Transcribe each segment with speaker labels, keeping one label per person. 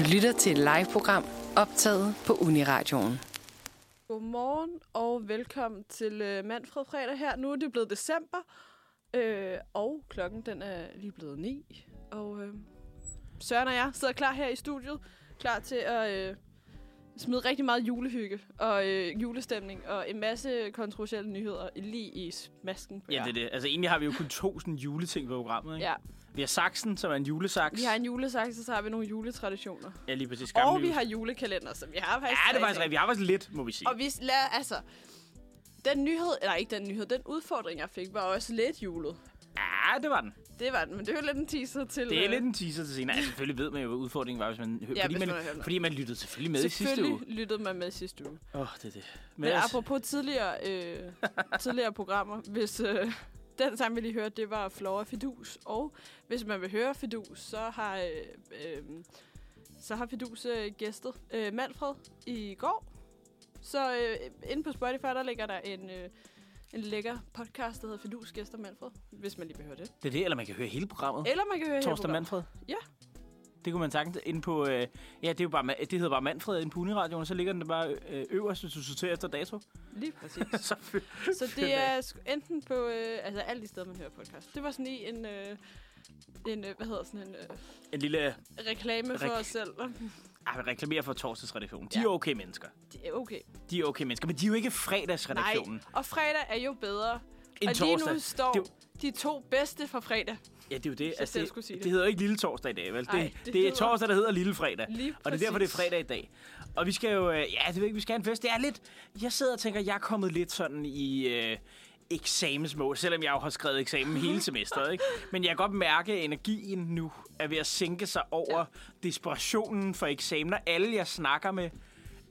Speaker 1: Du lytter til et live-program optaget på Uniradioen.
Speaker 2: Godmorgen og velkommen til øh, Manfred Fredag her. Nu er det blevet december, øh, og klokken den er lige blevet ni. Og øh, Søren og jeg sidder klar her i studiet, klar til at øh, smide rigtig meget julehygge og øh, julestemning og en masse kontroversielle nyheder lige i masken på
Speaker 3: Ja, det er det. Altså egentlig har vi jo kun to sådan juleting på programmet, ikke?
Speaker 2: Ja,
Speaker 3: Vi har saksen, som er en julesaks.
Speaker 2: vi har en julesaks, og så har vi nogle juletraditioner.
Speaker 3: Ja, lige præcis.
Speaker 2: Og
Speaker 3: Gamle
Speaker 2: vi
Speaker 3: jule-
Speaker 2: har julekalender, som vi har faktisk
Speaker 3: Ja, det er faktisk rigtigt. Vi har faktisk lidt, må vi sige.
Speaker 2: Og vi lader, altså, den nyhed, eller ikke den nyhed, den udfordring, jeg fik, var også lidt julet.
Speaker 3: Ja, det var den.
Speaker 2: Det var den, men det er jo lidt en teaser til...
Speaker 3: Det er
Speaker 2: øh,
Speaker 3: lidt en teaser til senere. Altså, selvfølgelig ved man jo, hvad udfordringen var, hvis man... hø-
Speaker 2: Ja,
Speaker 3: fordi,
Speaker 2: hvis
Speaker 3: man,
Speaker 2: man
Speaker 3: fordi man lyttede selvfølgelig med i sidste
Speaker 2: Selvfølgelig
Speaker 3: uge.
Speaker 2: lyttede man med sidste uge.
Speaker 3: Åh, oh, det er det.
Speaker 2: Men,
Speaker 3: altså-
Speaker 2: apropos tidligere, øh, tidligere programmer, hvis øh, den sang, vi lige hørte, det var Flora Fidus. Og hvis man vil høre Fidus, så har, øh, øh, så har Fidus øh, gæstet øh, Manfred i går. Så øh, inde på Spotify, der ligger der en... Øh, en lækker podcast, der hedder Fidus Gæster Manfred, hvis man lige vil høre det.
Speaker 3: Det er det, eller man kan høre hele programmet.
Speaker 2: Eller man kan høre hele
Speaker 3: Torsdag
Speaker 2: programmet.
Speaker 3: Manfred.
Speaker 2: Ja.
Speaker 3: Det kunne man sagtens ind på... Øh, ja, det, er jo bare, det hedder bare Manfred inde på Uniradioen, og så ligger den der bare øh, øverst, hvis du sorterer efter dato.
Speaker 2: Lige præcis.
Speaker 3: så
Speaker 2: Så det er enten på, øh, altså alle de steder, man hører podcast. Det var sådan i en, øh, en øh, hvad hedder sådan en øh,
Speaker 3: en lille...
Speaker 2: reklame for
Speaker 3: Rek-
Speaker 2: os selv.
Speaker 3: Ah, vi reklamerer for torsdagsredaktionen. De
Speaker 2: Ja.
Speaker 3: er okay mennesker.
Speaker 2: Det er okay.
Speaker 3: De er okay mennesker, men de er jo ikke fredagsredaktionen.
Speaker 2: Nej, og fredag er jo bedre.
Speaker 3: End
Speaker 2: og lige
Speaker 3: torsdag.
Speaker 2: nu står
Speaker 3: Det
Speaker 2: de to bedste fra fredag.
Speaker 3: Ja, det er jo det.
Speaker 2: selv
Speaker 3: det,
Speaker 2: sige
Speaker 3: det.
Speaker 2: det.
Speaker 3: hedder jo ikke Lille Torsdag i dag, vel?
Speaker 2: Ej,
Speaker 3: det,
Speaker 2: det
Speaker 3: det, er torsdag, der hedder Lille Fredag. Og det er derfor, det er fredag i dag. Og vi skal jo... øh, Ja, det ved ikke, vi skal have en fest. Det er lidt... Jeg sidder og tænker, jeg er kommet lidt sådan i... Øh, eksamensmål, selvom jeg jo har skrevet eksamen hele semesteret, ikke? Men jeg kan godt mærke, at energien nu er ved at sænke sig over ja. desperationen for eksamener. Alle, jeg snakker med,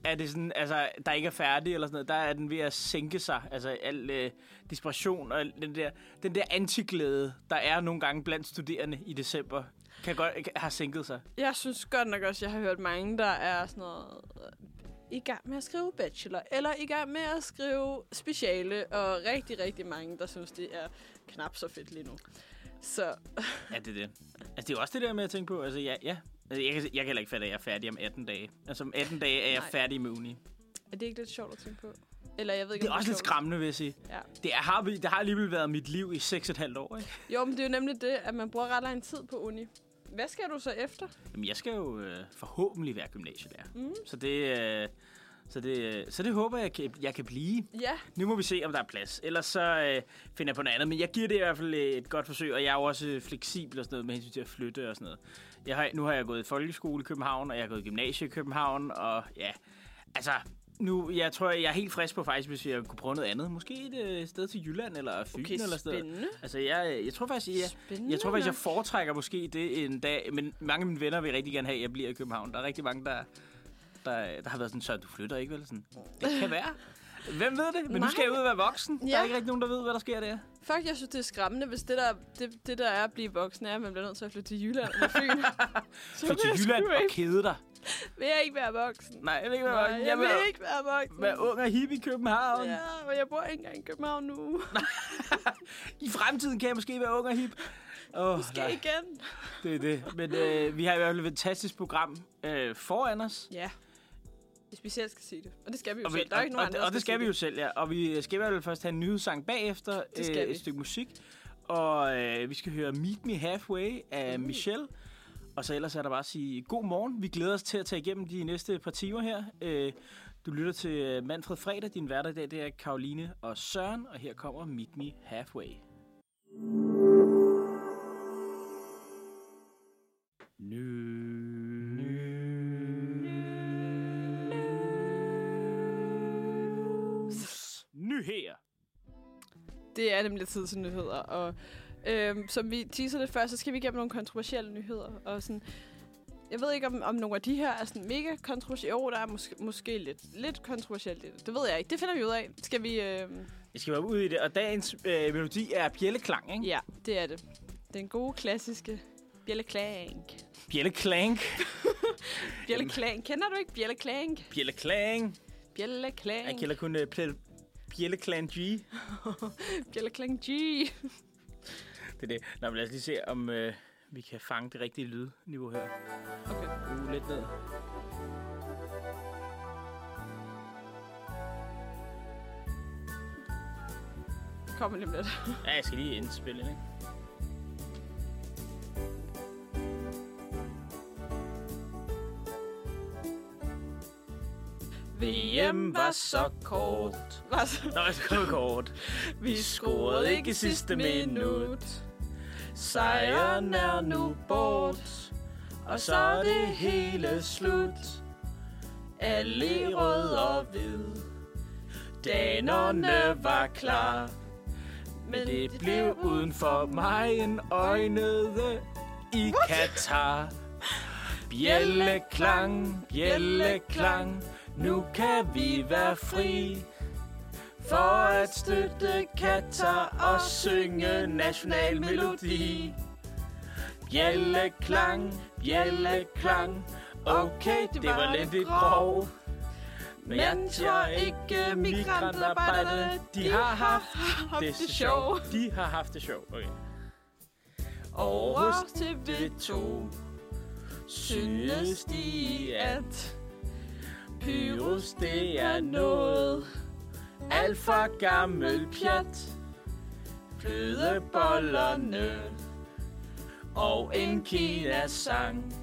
Speaker 3: er det sådan, altså, der ikke er færdig eller sådan noget, der er den ved at sænke sig. Altså, al øh, desperation og den der, den der antiglæde, der er nogle gange blandt studerende i december, kan godt har sænket sig.
Speaker 2: Jeg synes godt nok også, jeg har hørt mange, der er sådan noget øh, i gang med at skrive bachelor, eller i gang med at skrive speciale, og rigtig, rigtig mange, der synes, det er knap så fedt lige nu. Så
Speaker 3: Ja, det er det. Altså, det er jo også det der med at tænke på, altså, ja, ja. Altså, jeg, kan, jeg kan heller ikke fatte, at jeg er færdig om 18 dage. Altså, om 18 dage er jeg
Speaker 2: Nej.
Speaker 3: færdig med uni.
Speaker 2: er det ikke lidt sjovt at tænke på? Eller jeg ved ikke,
Speaker 3: Det er også lidt
Speaker 2: sjovt.
Speaker 3: skræmmende, vil jeg sige.
Speaker 2: Ja.
Speaker 3: Det, er, har, vi- det har alligevel været mit liv i 6,5 år, ikke?
Speaker 2: Jo, men det er jo nemlig det, at man bruger ret lang tid på uni. Hvad skal du så efter?
Speaker 3: Jamen, jeg skal jo øh, forhåbentlig være gymnasielærer.
Speaker 2: Mm.
Speaker 3: Så det, øh, så det, øh, så det håber jeg, kan, jeg kan blive.
Speaker 2: Ja,
Speaker 3: Nu må vi se, om der er plads. Ellers så øh, finder jeg på noget andet. Men jeg giver det i hvert fald et godt forsøg, og jeg er jo også fleksibel og sådan noget med hensyn til at flytte og sådan noget. Jeg har, nu har jeg gået i folkeskole i København, og jeg har gået i gymnasie i København, og ja, altså... Nu, jeg tror, jeg er helt frisk på faktisk, hvis jeg kunne prøve noget andet. Måske et øh, sted til Jylland eller Fyn
Speaker 2: okay,
Speaker 3: eller sted.
Speaker 2: spændende.
Speaker 3: Altså, jeg, jeg tror faktisk, jeg,
Speaker 2: Spændende
Speaker 3: jeg tror faktisk, jeg foretrækker måske det en dag. Men mange af mine venner vil rigtig gerne have, at jeg bliver i København. Der er rigtig mange, der, der, der har været sådan, så du flytter ikke, vel? Sådan, det kan være. Hvem ved det? Men
Speaker 2: Nej.
Speaker 3: nu skal jeg ud og være voksen. Der
Speaker 2: Ja.
Speaker 3: er ikke rigtig nogen, der ved, hvad der sker der.
Speaker 2: Fuck, jeg synes, det er skræmmende, hvis det der, det, det der er at blive voksen, er, at man bliver nødt til at flytte til Jylland eller Fyn. så
Speaker 3: Flyt til Jylland og kede dig.
Speaker 2: vil jeg ikke være voksen.
Speaker 3: Nej, jeg vil ikke være
Speaker 2: Nej,
Speaker 3: voksen.
Speaker 2: jeg
Speaker 3: Jeg
Speaker 2: vil ikke være voksen.
Speaker 3: være ung og hip i København.
Speaker 2: Ja, og jeg bor ikke engang i København nu.
Speaker 3: I fremtiden kan jeg måske være ung og hip. Oh,
Speaker 2: Måske igen.
Speaker 3: det er det. Men øh, vi har i hvert fald et fantastisk program øh, foran os.
Speaker 2: Ja. Vi specielt skal sige det. Og det skal vi jo
Speaker 3: Og, vi,
Speaker 2: selv. Der er ikke
Speaker 3: og,
Speaker 2: nogen
Speaker 3: og,
Speaker 2: andre,
Speaker 3: og det skal vi jo selv, ja. Og vi skal i hvert fald først have en nyhedssang bagefter.
Speaker 2: Det skal
Speaker 3: øh,
Speaker 2: vi.
Speaker 3: Et stykke musik. Og øh, vi skal høre Meet Me Halfway af
Speaker 2: Mm.
Speaker 3: Michelle. Og så ellers er der bare at sige god morgen. Vi glæder os til at tage igennem de næste par timer her. Øh, du lytter til øh, Manfred Fredag. Din hverdag i dag, det er Karoline og Søren. Og her kommer Meet Me Halfway. News. Nyheder.
Speaker 2: Det er nemlig tid til nyheder, og øhm, som vi teaser lidt før, så skal vi igennem nogle kontroversielle nyheder. Og sådan, jeg ved ikke, om, om nogle af de her er sådan mega kontroversielle. Jo, der er måske, måske lidt, lidt kontroversielt i det. Det ved jeg ikke. Det finder vi ud af. Skal vi... Øhm,
Speaker 3: Jeg skal være ud i det. Og dagens øh, melodi er bjælleklang, ikke?
Speaker 2: ja, det er det. Den gode, klassiske bjælleklank.
Speaker 3: Bjælleklank.
Speaker 2: Bjælleklank. Kender du ikke bjælleklank?
Speaker 3: Bjælleklang.
Speaker 2: Bjælleklank.
Speaker 3: Jeg kender kun uh, Bjælleklan G.
Speaker 2: Bjælleklank G.
Speaker 3: Det er det. Nå, men lad os lige se, om uh, vi kan fange det rigtige lydniveau her.
Speaker 2: Okay.
Speaker 3: Uh, lidt ned.
Speaker 2: Kommer lige lidt.
Speaker 3: Ja, jeg skal lige indspille, ikke? VM var så kort.
Speaker 2: Var så...
Speaker 3: Nå, jeg skal kort. Vi scorede ikke i sidste minut. Sejren er nu bort. Og så er det hele slut. Alle rød og hvid. Danerne var klar. Men det blev uden for mig en øjnede i Katar. Bjelleklang, bjelleklang, nu kan vi være fri. For at støtte Katar og synge national melodi. Bjelleklang, bjelleklang, okay, det var lidt lidt grov. Men jeg tror ikke migrantarbejderne, de har haft det så sjovt. De har haft det sjovt, okay.
Speaker 2: Til
Speaker 3: TV2 synes de, at Pyrus, det er noget alt for gammel pjat. Flydebollerne og en Kina-sang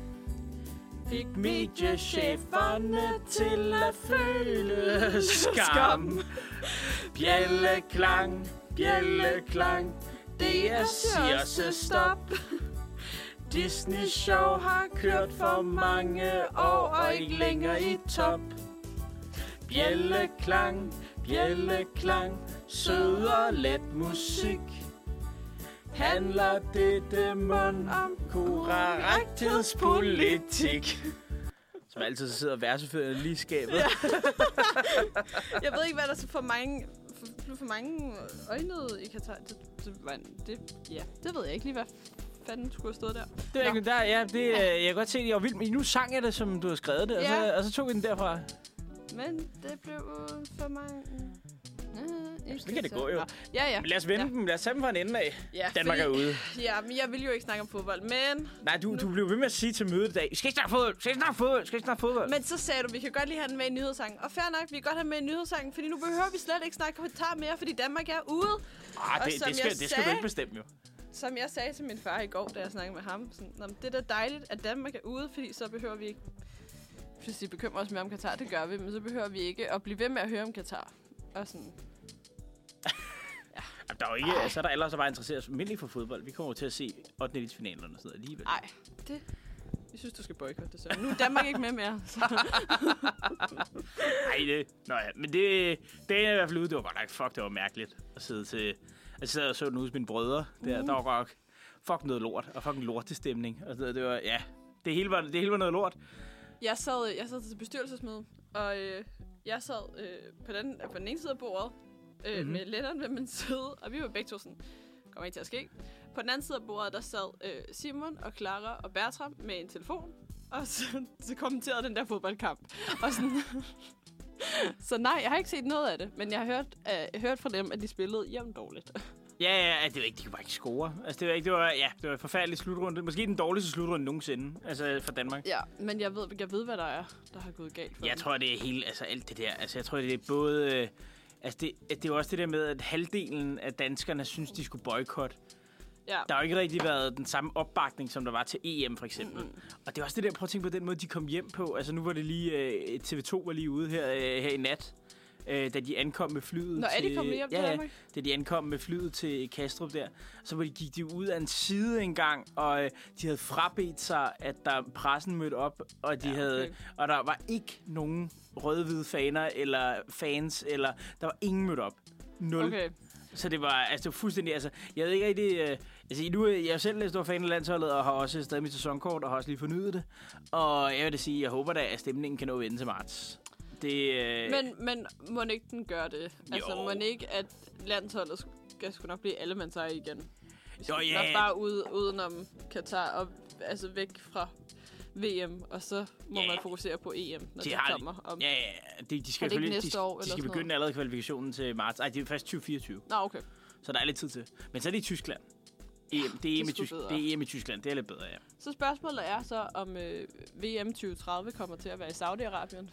Speaker 3: fik mediecheferne til at føle skam. Bjælleklang, bjælleklang, det er Circe stop. Disney Show har kørt for mange år og ikke længere i top. Bjelleklang, bjelleklang, sød og let musik. Handler dette mund om korrekthedspolitik? Som altid så sidder værseføreren lige i skabet. Ja.
Speaker 2: Jeg ved ikke, hvad der er så for mange, for, for mange øjne i Katar. Det, det, det, ja, det ved jeg ikke lige, hvad fanden skulle have stået der.
Speaker 3: Det er ikke, der, ja, det, jeg kan godt se, at jeg var vild, men nu sang jeg det, som du har skrevet det, og, så,
Speaker 2: Ja.
Speaker 3: og så tog vi den derfra.
Speaker 2: Men det blev for mange... Øh,
Speaker 3: det kan det gå, jo.
Speaker 2: Ja, ja.
Speaker 3: Men lad os vende
Speaker 2: Ja.
Speaker 3: ja. dem, lad os tage dem fra en ende af.
Speaker 2: ja
Speaker 3: Danmark er ude.
Speaker 2: Ja, men jeg vil jo ikke snakke om fodbold. Men,
Speaker 3: Nej, du, du blev ved med at sige til mødet i dag, skal ikke snakke fodbold, skal ikke snakke fodbold, skal ikke snakke fodbold.
Speaker 2: men så sagde du, vi kan godt lige have den med i nyhedssangen. Og fair nok, vi kan godt have den med i nyhedssangen, fordi nu behøver vi slet ikke snakke kommentar mere, fordi Danmark er ude.
Speaker 3: ah, det, det, skal, det skal du
Speaker 2: sagde-
Speaker 3: ikke bestemme, jo.
Speaker 2: Som jeg sagde til min far i går, da jeg snakkede med ham. Sådan, "Nå, men det er da dejligt, at Danmark er ude, fordi så behøver vi ikke... Hvis de bekymrer os mere om Katar, det gør vi, men så behøver vi ikke at blive ved med at høre om Katar. Og sådan,
Speaker 3: Jamen, der er jo ikke, altså, der er ellers bare interesseret almindeligt for fodbold. Vi kommer jo til at se 8. finalerne og sådan noget alligevel.
Speaker 2: nej, det... Jeg synes, du skal boykotte det så. Nu er Danmark ikke med mere.
Speaker 3: Nej, det... Nå ja, men det, det er i hvert fald ude. Det var godt nok, fuck, det var mærkeligt at sidde til... Jeg sad og så den ude hos mine brødre. Der,
Speaker 2: Mm.
Speaker 3: der var godt fuck noget lort, og fucking lortestemning. Og noget. det var, ja, det hele var, det hele var noget lort.
Speaker 2: Jeg sad, jeg sad til bestyrelsesmøde, og øh, jeg sad øh, på, den, på den ene side af bordet øh,
Speaker 3: Mhm.
Speaker 2: mm-hmm. med Lennon ved min side, og vi var begge to sådan, kommer ikke til at ske. På den anden side af bordet, der sad øh, Simon og Clara og Bertram med en telefon, og så, så kommenterede den der fodboldkamp. Og sådan, så nej, jeg har ikke set noget af det, men jeg har hørt, øh, hørt fra dem, at de spillede jævnt dårligt.
Speaker 3: Ja, ja, ja, det var ikke, de kunne bare ikke score. Altså, det var ikke, det var, ja, det var en forfærdelig slutrunde. Måske den dårligste slutrunde nogensinde, altså for Danmark.
Speaker 2: Ja, men jeg ved, jeg ved hvad der er, der har gået galt for
Speaker 3: Jeg
Speaker 2: dem.
Speaker 3: tror, det er hele, altså alt det der. Altså, jeg tror, det er både... Øh, altså, det, det er jo også det der med, at halvdelen af danskerne synes, de skulle boykotte.
Speaker 2: Ja.
Speaker 3: Der har jo ikke rigtig været den samme opbakning, som der var til EM, for eksempel.
Speaker 2: Mm-mm.
Speaker 3: Og det er også det der, prøv at tænke på den måde, de kom hjem på. Altså, nu var det lige... Øh, TV2 var lige ude her, øh, her i nat, øh, da de ankom med flyet
Speaker 2: Nå, er
Speaker 3: til...
Speaker 2: de kommet hjem til
Speaker 3: ja, ja,
Speaker 2: Danmark?
Speaker 3: da de ankom med flyet til Kastrup der, så var de, gik de ud af en side engang, og øh, de havde frabedt sig, at der pressen mødte op, og de
Speaker 2: Ja,
Speaker 3: ja,
Speaker 2: okay.
Speaker 3: havde, og der var ikke nogen røde-hvide faner eller fans, eller der var ingen mødt op. Nul.
Speaker 2: Okay.
Speaker 3: Så det var, altså, det var fuldstændig, altså, jeg ved ikke rigtig, øh, altså, nu jeg er selv en stor fan af landsholdet, og har også stadig mit sæsonkort, og har også lige fornyet det. Og jeg vil da sige, jeg håber da, at stemningen kan nå vende til marts. Det, øh,
Speaker 2: Men, men må ikke den gøre det? Altså,
Speaker 3: Jo.
Speaker 2: må ikke, at landsholdet skal sgu nok blive alle man sig igen?
Speaker 3: Jo, ja.
Speaker 2: bare ud, udenom Katar og altså væk fra VM, og så må
Speaker 3: Ja.
Speaker 2: man fokusere på EM, når
Speaker 3: De
Speaker 2: det
Speaker 3: har-
Speaker 2: kommer. Om...
Speaker 3: Ja, ja, de, de skal,
Speaker 2: det næste
Speaker 3: de,
Speaker 2: år
Speaker 3: de skal begynde allerede kvalifikationen til marts. Ej, det er først 2024,
Speaker 2: Nå, okay.
Speaker 3: så der er lidt tid til. Men så er det i Tyskland. EM, det, er EM i Tysk,
Speaker 2: bedre.
Speaker 3: det er EM i Tyskland. Det er lidt bedre, ja.
Speaker 2: Så spørgsmålet er så, om øh, VM 2030 kommer til at være i Saudi-Arabien.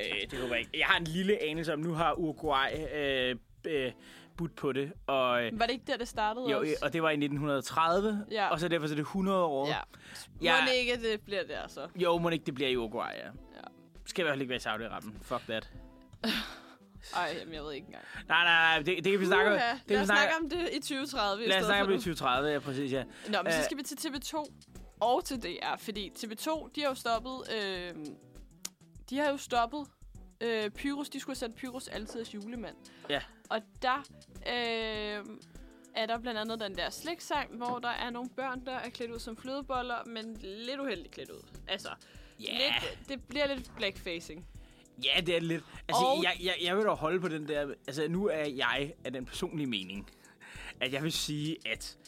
Speaker 3: Øh, det håber jeg ikke. Jeg har en lille anelse om, nu har Uruguay øh, øh, budt på det. Og, øh,
Speaker 2: Var det ikke der, det startede
Speaker 3: jo,
Speaker 2: også?
Speaker 3: og det var i 1930,
Speaker 2: Ja.
Speaker 3: og så derfor så er det 100 år.
Speaker 2: Ja. Må det ikke, det bliver der så?
Speaker 3: Jo, må ikke det bliver i Uruguay, ja.
Speaker 2: Ja.
Speaker 3: Skal i hvert fald ikke være i Saudi-Arabien. Fuck that.
Speaker 2: Ej, jamen, jeg ved ikke engang.
Speaker 3: Nej, nej, nej, det, det kan vi snakke om. Det
Speaker 2: Lad
Speaker 3: kan vi
Speaker 2: os
Speaker 3: snakke,
Speaker 2: om det i 2030 i
Speaker 3: lad os snakke om det i 2030, ja, præcis, ja.
Speaker 2: Nå, men så
Speaker 3: Øh.
Speaker 2: skal vi til TV2 og til DR, fordi TV2, de har jo stoppet... Øh, de har jo stoppet øh, Pyrus. De skulle have sendt Pyrus altid julemand.
Speaker 3: Ja.
Speaker 2: Og der øh, er der blandt andet den der sliksang, hvor der er nogle børn, der er klædt ud som flødeboller, men lidt uheldigt klædt ud. Altså,
Speaker 3: Ja,
Speaker 2: lidt, det bliver lidt blackfacing.
Speaker 3: ja, det er lidt. Altså,
Speaker 2: Og-
Speaker 3: jeg, jeg, jeg vil da holde på den der... Altså, nu er jeg af den personlige mening, at jeg vil sige, at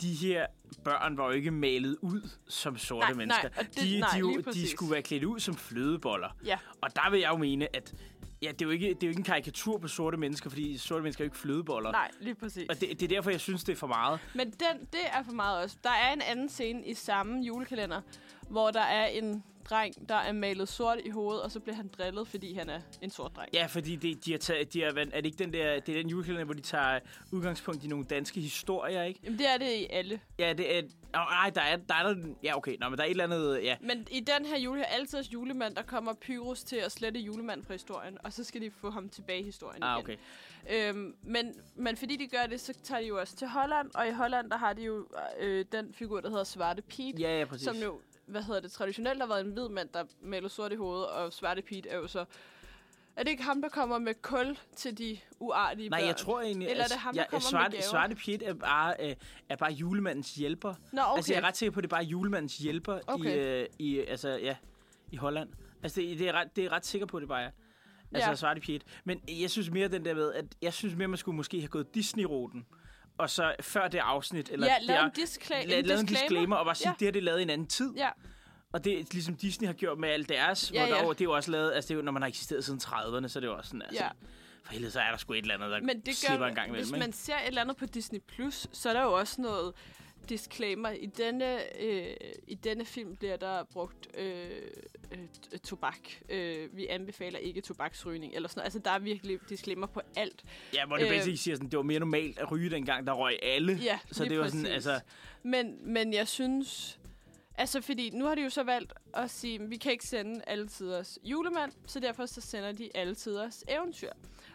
Speaker 3: de her børn var jo ikke malet ud som sorte
Speaker 2: Nej, nej,
Speaker 3: mennesker.
Speaker 2: og det-
Speaker 3: de,
Speaker 2: nej,
Speaker 3: de, jo, de skulle være klædt ud som flødeboller.
Speaker 2: Ja.
Speaker 3: Og der vil jeg jo mene, at ja, det, er jo ikke, det er jo ikke en karikatur på sorte mennesker, fordi sorte mennesker er jo ikke flødeboller.
Speaker 2: Nej, lige præcis.
Speaker 3: Og det, det er derfor, jeg synes, det er for meget.
Speaker 2: Men den, det er for meget også. Der er en anden scene i samme julekalender, hvor der er en dreng, der er malet sort i hovedet, og så bliver han drillet, fordi han er en sort dreng.
Speaker 3: Ja, fordi det, de har taget, de har, er det ikke den der, det er den julekalender, hvor de tager udgangspunkt i nogle danske historier, ikke?
Speaker 2: Jamen, det er det i alle.
Speaker 3: Ja, det er... Oh, nej, der er, der er der, Ja, okay. Nå, men der er et eller andet... Ja,
Speaker 2: Men i den her jule, altid julemand, der kommer Pyrus til at slette julemand fra historien, og så skal de få ham tilbage i historien
Speaker 3: ah,
Speaker 2: igen.
Speaker 3: okay.
Speaker 2: Øhm, men, men fordi de gør det, så tager de jo også til Holland, og i Holland, der har de jo øh, den figur, der hedder Svarte Pete,
Speaker 3: Ja, ja, præcis.
Speaker 2: som jo, hvad hedder det, traditionelt har været en hvid mand, der maler sort i hovedet, og Svarte Pete er jo så... Er det ikke ham, der kommer med kul til de uartige
Speaker 3: Nej,
Speaker 2: børn?
Speaker 3: jeg tror egentlig...
Speaker 2: Eller er det ham, der
Speaker 3: ja,
Speaker 2: kommer med
Speaker 3: svarte,
Speaker 2: gaver?
Speaker 3: Svarte Piet er bare, øh, er bare julemandens hjælper.
Speaker 2: Nå, okay.
Speaker 3: Altså, jeg er ret sikker på, at det er bare julemandens hjælper
Speaker 2: Okay.
Speaker 3: i, øh, i, altså, ja, i Holland. Altså, det, det, er ret, det er ret sikker på, at det bare er. Altså,
Speaker 2: Ja.
Speaker 3: Svarte Piet. Men jeg synes mere den der med, at jeg synes mere, man skulle måske have gået Disney-ruten. Og så før det afsnit, eller
Speaker 2: ja,
Speaker 3: det
Speaker 2: lav
Speaker 3: er-
Speaker 2: en, diskla-
Speaker 3: la-
Speaker 2: en
Speaker 3: lavet en
Speaker 2: disclaimer.
Speaker 3: disclaimer, og bare sige,
Speaker 2: Ja.
Speaker 3: det her det er lavet i en anden tid.
Speaker 2: Ja,
Speaker 3: Og det er ligesom Disney har gjort med alt deres,
Speaker 2: Ja,
Speaker 3: hvor der,
Speaker 2: ja.
Speaker 3: jo- det er jo også lavet, altså det er jo, når man har eksisteret siden 30'erne, så er det jo også sådan, altså,
Speaker 2: ja.
Speaker 3: for helvede, så er der sgu et eller andet, der
Speaker 2: Men det
Speaker 3: slipper
Speaker 2: gør,
Speaker 3: en gang
Speaker 2: hvis
Speaker 3: imellem,
Speaker 2: man ser et eller andet på Disney+, Plus, så er der jo også noget disclaimer. I denne, øh, i denne film bliver der brugt øh, øh, t- tobak. Øh, vi anbefaler ikke tobaksrygning, eller sådan noget. Altså, der er virkelig disclaimer på alt.
Speaker 3: Ja, hvor det
Speaker 2: Øh,
Speaker 3: basically siger sådan, det var mere normalt at ryge dengang, der røg alle.
Speaker 2: Ja,
Speaker 3: så det var sådan, altså,
Speaker 2: Men, men jeg synes... Altså, fordi nu har de jo så valgt at sige, at vi kan ikke sende alle tiders julemand, så derfor så sender de alle tiders eventyr.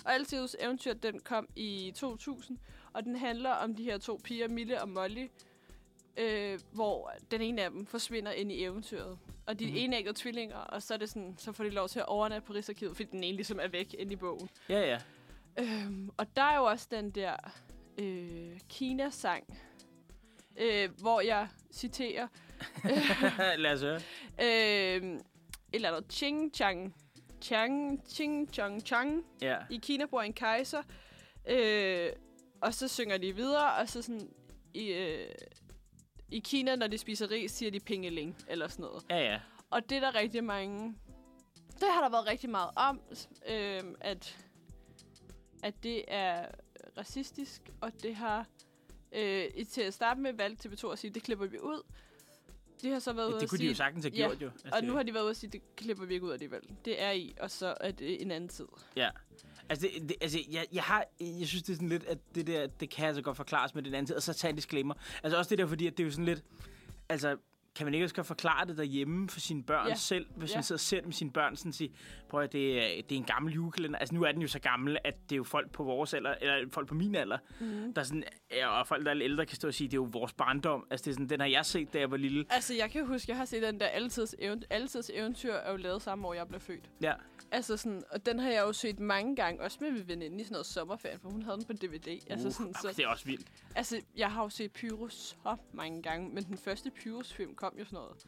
Speaker 2: Og alle tiders eventyr, den kom i 2000, og den handler om de her to piger, Mille og Molly, øh, hvor den ene af dem forsvinder ind i eventyret. Og de mm-hmm. enæggede tvillinger, og så, er det sådan, så får de lov til at overnatte på Rigsarkivet, fordi den ene ligesom er væk ind i bogen.
Speaker 3: ja, ja.
Speaker 2: Øhm, og der er jo også den der øh, Kina-sang, øh, hvor jeg citerer
Speaker 3: Lad os høre.
Speaker 2: øh, et eller andet ching chang chang ching chang chang.
Speaker 3: Ja.
Speaker 2: I Kina bor en kejser, øh, og så synger de videre, og så sådan i, øh, i Kina, når de spiser ris, siger de pingeling, eller sådan noget.
Speaker 3: Ja, ja.
Speaker 2: Og det er der rigtig mange... Det har der været rigtig meget om, øh, at, at det er racistisk, og det har... Øh, til at starte med valgt TV2 at sige, det klipper vi ud. De har så været ude
Speaker 3: Det
Speaker 2: at
Speaker 3: kunne de
Speaker 2: sige,
Speaker 3: jo sagtens have
Speaker 2: ja,
Speaker 3: gjort, jo. Altså,
Speaker 2: og nu har de været ude at sige, det klipper vi ikke ud alligevel. Det er i, og så er det en anden tid.
Speaker 3: Ja. Altså, det, det, altså jeg, jeg, har, jeg synes, det er sådan lidt, at det der, det kan altså godt forklares med den anden tid, og så tage en disclaimer. Altså også det der, fordi at det er jo sådan lidt, altså, kan man ikke også forklare det derhjemme for sine børn
Speaker 2: Ja.
Speaker 3: selv, hvis
Speaker 2: Ja.
Speaker 3: man sidder selv med sine børn, sådan sige, prøv at det, er- det er en gammel julekalender. Altså nu er den jo så gammel, at det er jo folk på vores alder, eller folk på min alder,
Speaker 2: Mm.
Speaker 3: der sådan, ja, og folk, der er lidt ældre, kan stå og sige, det er jo vores barndom. Altså det er sådan, den har jeg set, da jeg var lille.
Speaker 2: Altså, jeg kan huske, jeg har set den der Altids, event- Altids Eventyr, er jo lavet samme år, jeg blev født.
Speaker 3: Ja.
Speaker 2: Altså sådan, og den har jeg jo set mange gange, også med min veninde i sådan noget sommerferie, for hun havde den på DVD. Altså,
Speaker 3: Uh,
Speaker 2: sådan,
Speaker 3: okay,
Speaker 2: så,
Speaker 3: det er også vildt.
Speaker 2: altså, jeg har jo set Pyrus så mange gange, men den første Pyrus-film kom jo sådan noget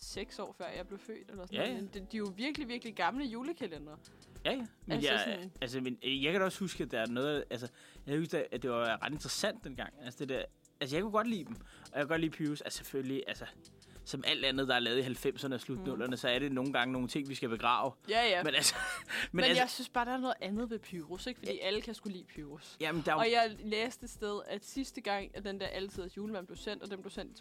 Speaker 2: seks år før jeg blev født, eller sådan
Speaker 3: Ja,
Speaker 2: noget. De, de er jo virkelig, virkelig gamle julekalender.
Speaker 3: Ja, ja. Men
Speaker 2: Altså
Speaker 3: jeg,
Speaker 2: sådan-
Speaker 3: altså, men, jeg kan da også huske, at der er noget... Altså, jeg husker, at det var ret interessant dengang. Altså, det der, altså, jeg kunne godt lide dem. Og jeg kunne godt lide Pyrus. Altså, selvfølgelig, altså... som alt andet, der er lavet i 90'erne og slutnullerne, mm. så er det nogle gange nogle ting, vi skal begrave.
Speaker 2: Ja, ja.
Speaker 3: Men altså...
Speaker 2: Men, men altså, jeg synes bare, der er noget andet ved Pyrus, ikke? Fordi ja. alle kan skulle lide Pyrus.
Speaker 3: Jamen, der er jo...
Speaker 2: Og jeg læste et sted, at sidste gang, at den der altid julemand blev sendt, og den blev sendt i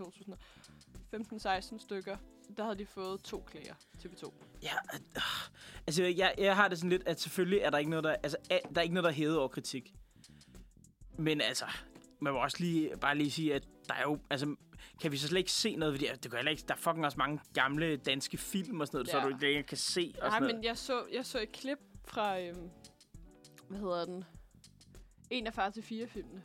Speaker 2: 2015-16 stykker, der havde de fået to klager til B2.
Speaker 3: Ja, øh, altså jeg, jeg har det sådan lidt, at selvfølgelig er der ikke noget, der, altså, er, der er ikke noget, der er hævet over kritik. Men altså, man må også lige, bare lige sige, at der er jo, altså, kan vi så slet ikke se noget ved det? Det kan ikke, der er fucking også mange gamle danske film og sådan noget, ja. så du ikke længere kan se. Og
Speaker 2: Nej,
Speaker 3: sådan
Speaker 2: men jeg så, jeg så et klip fra, øhm, hvad hedder den? En af far til fire filmene.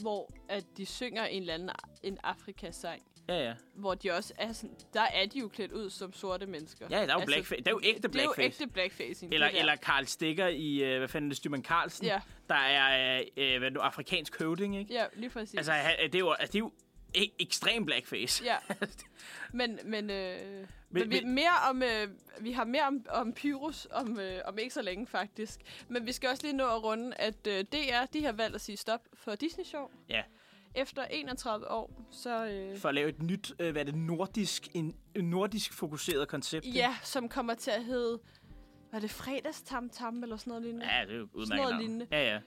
Speaker 2: Hvor at de synger en eller anden en Afrika-sang.
Speaker 3: Ja, ja.
Speaker 2: Hvor de også er sådan, der er de jo klædt ud som sorte mennesker.
Speaker 3: Ja, der er jo, altså, blackface. Det er jo ægte blackface.
Speaker 2: Det er jo ægte blackface.
Speaker 3: Eller, eller Karl Stikker i, uh, hvad fanden det, Styrman Carlsen.
Speaker 2: Ja.
Speaker 3: Der er uh, hvad nu, afrikansk høvding, ikke?
Speaker 2: Ja, lige præcis.
Speaker 3: Altså, det er jo, altså, det er jo e- ekstrem blackface.
Speaker 2: Ja. Men, men, øh, men, men, vi, mere om, øh, vi har mere om, om Pyrus om, øh, om ikke så længe, faktisk. Men vi skal også lige nå at runde, at øh, DR de har valgt at sige stop for Disney-show.
Speaker 3: Ja.
Speaker 2: Efter 31 år, så... Øh,
Speaker 3: for at lave et nyt, øh, hvad er det, nordisk, en, en nordisk fokuseret koncept.
Speaker 2: Ja, som kommer til at hedde... Var det fredagstam tam eller sådan noget lignende?
Speaker 3: Ja, det er jo udmærket
Speaker 2: Sådan noget lignende.
Speaker 3: Ja,
Speaker 2: ja.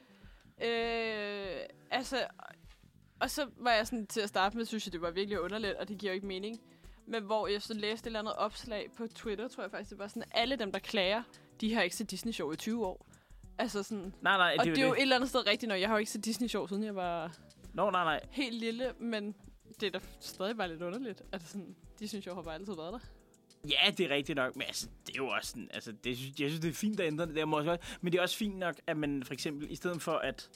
Speaker 2: Øh, altså, og så var jeg sådan til at starte med, synes jeg, det var virkelig underligt, og det giver jo ikke mening. Men hvor jeg så læste et eller andet opslag på Twitter, tror jeg faktisk, det var sådan, alle dem, der klager, de har ikke set Disney-show i 20 år. Altså sådan...
Speaker 3: Nej, nej,
Speaker 2: og
Speaker 3: det,
Speaker 2: det er jo
Speaker 3: det.
Speaker 2: et eller andet sted rigtigt, når jeg har jo ikke set Disney-show, siden jeg var
Speaker 3: Nå, nej, nej.
Speaker 2: helt lille, men det er da stadig bare lidt underligt. Altså sådan, Disney-show har bare altid været der.
Speaker 3: Ja, det er rigtigt nok, men altså, det er jo også sådan, altså, det, synes- jeg synes, det er fint at ændre det der måske også, men det er også fint nok, at man for eksempel, i stedet for at,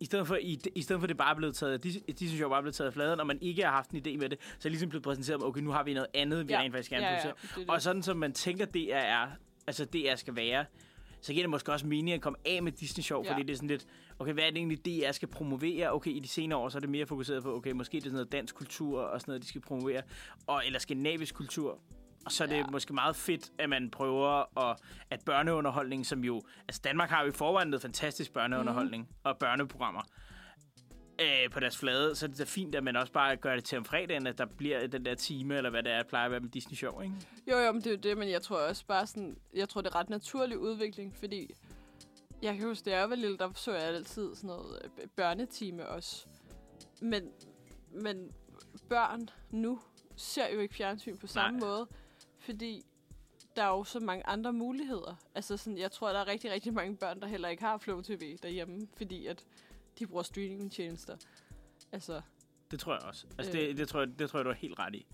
Speaker 3: i stedet for, i, i stedet for det bare er blevet taget, de, de synes jeg bare er blevet taget af fladen, og man ikke har haft en idé med det, så er ligesom blevet præsenteret med, okay, nu har vi noget andet, vi
Speaker 2: Ja.
Speaker 3: rent faktisk gerne
Speaker 2: Ja, ja, det det.
Speaker 3: Og sådan som man tænker, det er, er, altså det er skal være, så giver det måske også mening at komme af med Disney Show,
Speaker 2: Ja.
Speaker 3: fordi det er sådan lidt, okay, hvad er det egentlig, er skal promovere? Okay, i de senere år, så er det mere fokuseret på, okay, måske det er sådan noget dansk kultur og sådan noget, de skal promovere, og, eller skandinavisk kultur. Og så er det
Speaker 2: Ja.
Speaker 3: måske meget fedt, at man prøver at, at børneunderholdning, som jo... Altså Danmark har jo i forvejen noget fantastisk børneunderholdning mm. og børneprogrammer øh, på deres flade, så er det da fint, at man også bare gør det til om fredagen, at der bliver den der time, eller hvad det er, plejer at være med Disney Show, ikke?
Speaker 2: Jo, jo, men det er jo det, men jeg tror også bare sådan, jeg tror, det er ret naturlig udvikling, fordi jeg kan huske, da jeg var lille, der så jeg altid sådan noget øh, børnetime også. Men, men børn nu ser jo ikke fjernsyn på samme
Speaker 3: Nej.
Speaker 2: måde, fordi der er jo så mange andre muligheder. Altså sådan, jeg tror, der er rigtig, rigtig mange børn, der heller ikke har Flow TV derhjemme, fordi at de bruger streamingtjenester. Altså,
Speaker 3: Det tror jeg også. Altså,
Speaker 2: Øh.
Speaker 3: det, det, tror jeg, det tror jeg, du har helt ret i.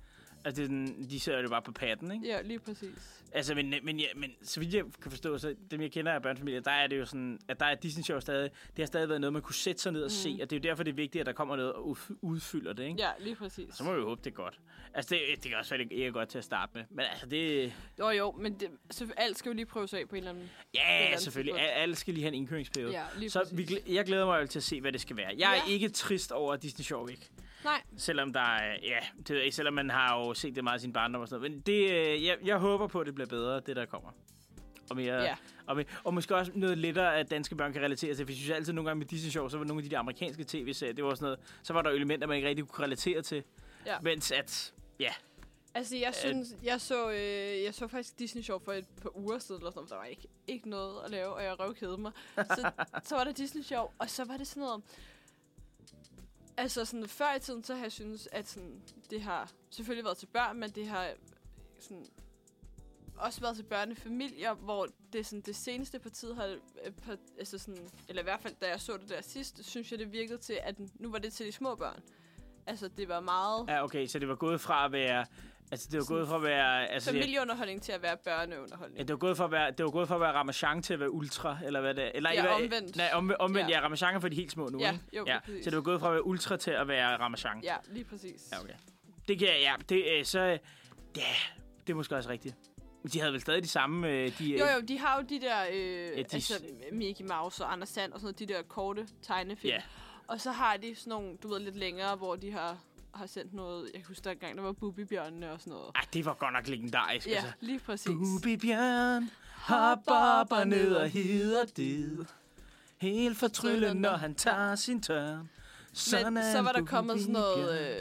Speaker 3: Altså, det er sådan, de ser det bare på patten, ikke?
Speaker 2: ja, lige præcis.
Speaker 3: Altså, men, men, ja, men så vidt jeg kan forstå, så dem jeg kender af børnefamilier, der er det jo sådan, at der er Disney Show stadig, det har stadig været noget, man kunne sætte sig ned og mm. se, og det er jo derfor, det er vigtigt, at der kommer noget og udf- udfylder det, ikke?
Speaker 2: Ja, lige præcis.
Speaker 3: Så må vi jo håbe, det er godt. Altså, det, det kan også være, det ikke er godt til at starte med. Men altså, det...
Speaker 2: Jo, jo, men det, så alt skal jo lige prøves af på en eller anden...
Speaker 3: Ja,
Speaker 2: anden
Speaker 3: selvfølgelig.
Speaker 2: tidspunkt.
Speaker 3: A- Alle skal lige have en indkøringsperiode.
Speaker 2: Ja, lige
Speaker 3: så
Speaker 2: præcis.
Speaker 3: vi, jeg glæder mig jo til at se, hvad det skal være. Jeg er
Speaker 2: Ja.
Speaker 3: ikke trist over at Disney Show væk.
Speaker 2: Nej,
Speaker 3: Selvom der er, ja, det ved jeg ikke, selvom man har jo set det meget i sin barndom og sådan noget. Men det, øh, jeg, jeg håber på, at det bliver bedre, det der kommer. Og, mere,
Speaker 2: Ja.
Speaker 3: og, mere, og måske også noget lettere, at danske børn kan relatere til. For jeg synes altid nogle gange med Disney Show, så var nogle af de der amerikanske tv-serier, det var sådan noget, så var der elementer, man ikke rigtig kunne relatere til.
Speaker 2: Ja.
Speaker 3: Mens at, ja,
Speaker 2: altså jeg synes, jeg så, øh, jeg så faktisk Disney Show for et par uger siden, eller sådan noget, der var ikke, ikke noget at lave, og jeg røvkede mig. Så, så var der Disney Show, og så var det sådan noget, altså sådan før i tiden, så har jeg synes at sådan, det har selvfølgelig været til børn, men det har sådan, også været til børnefamilier, hvor det, sådan, det seneste parti har, øh, par, altså sådan, eller i hvert fald da jeg så det der sidst, synes jeg det virkede til, at nu var det til de små børn. Altså det var meget
Speaker 3: ja, okay, så det var gået fra at være, altså det var gået fra at være, altså
Speaker 2: familieunderholdning til at være børneunderholdning.
Speaker 3: Ja, det var gået fra at være, det var gået fra at være Ramachan til at være ultra, eller hvad det er. Eller,
Speaker 2: Ja,
Speaker 3: eller,
Speaker 2: omvendt.
Speaker 3: Nej, om, omvendt, ja.
Speaker 2: Ja.
Speaker 3: ja Ramachan er for de helt små nu,
Speaker 2: Ja,
Speaker 3: ikke?
Speaker 2: jo,
Speaker 3: ja.
Speaker 2: præcis.
Speaker 3: Så det var gået fra at være ultra til at være Ramachan.
Speaker 2: Ja, lige præcis.
Speaker 3: Ja, okay. Det kan jeg, ja, det, øh, så, øh, ja, det er måske også rigtigt. Men de havde vel stadig de samme, øh, de, øh,
Speaker 2: Jo, jo, de har jo de der, øh,
Speaker 3: de-
Speaker 2: altså Mickey Mouse og Anders Sand og sådan noget, de der korte tegnefilm.
Speaker 3: Ja.
Speaker 2: Og så har de sådan nogle, du ved, lidt længere, hvor de har, har sendt noget, jeg kan huske, der engang, der var Bubibjørnene og sådan noget.
Speaker 3: Ej, det var godt nok legendarisk,
Speaker 2: Ja,
Speaker 3: altså.
Speaker 2: lige præcis.
Speaker 3: Bubi Bjørn, hop op og ned og hedder det. Helt fortryllet, når han tager sin tørn.
Speaker 2: Men så var der kommet sådan noget...
Speaker 3: Øh,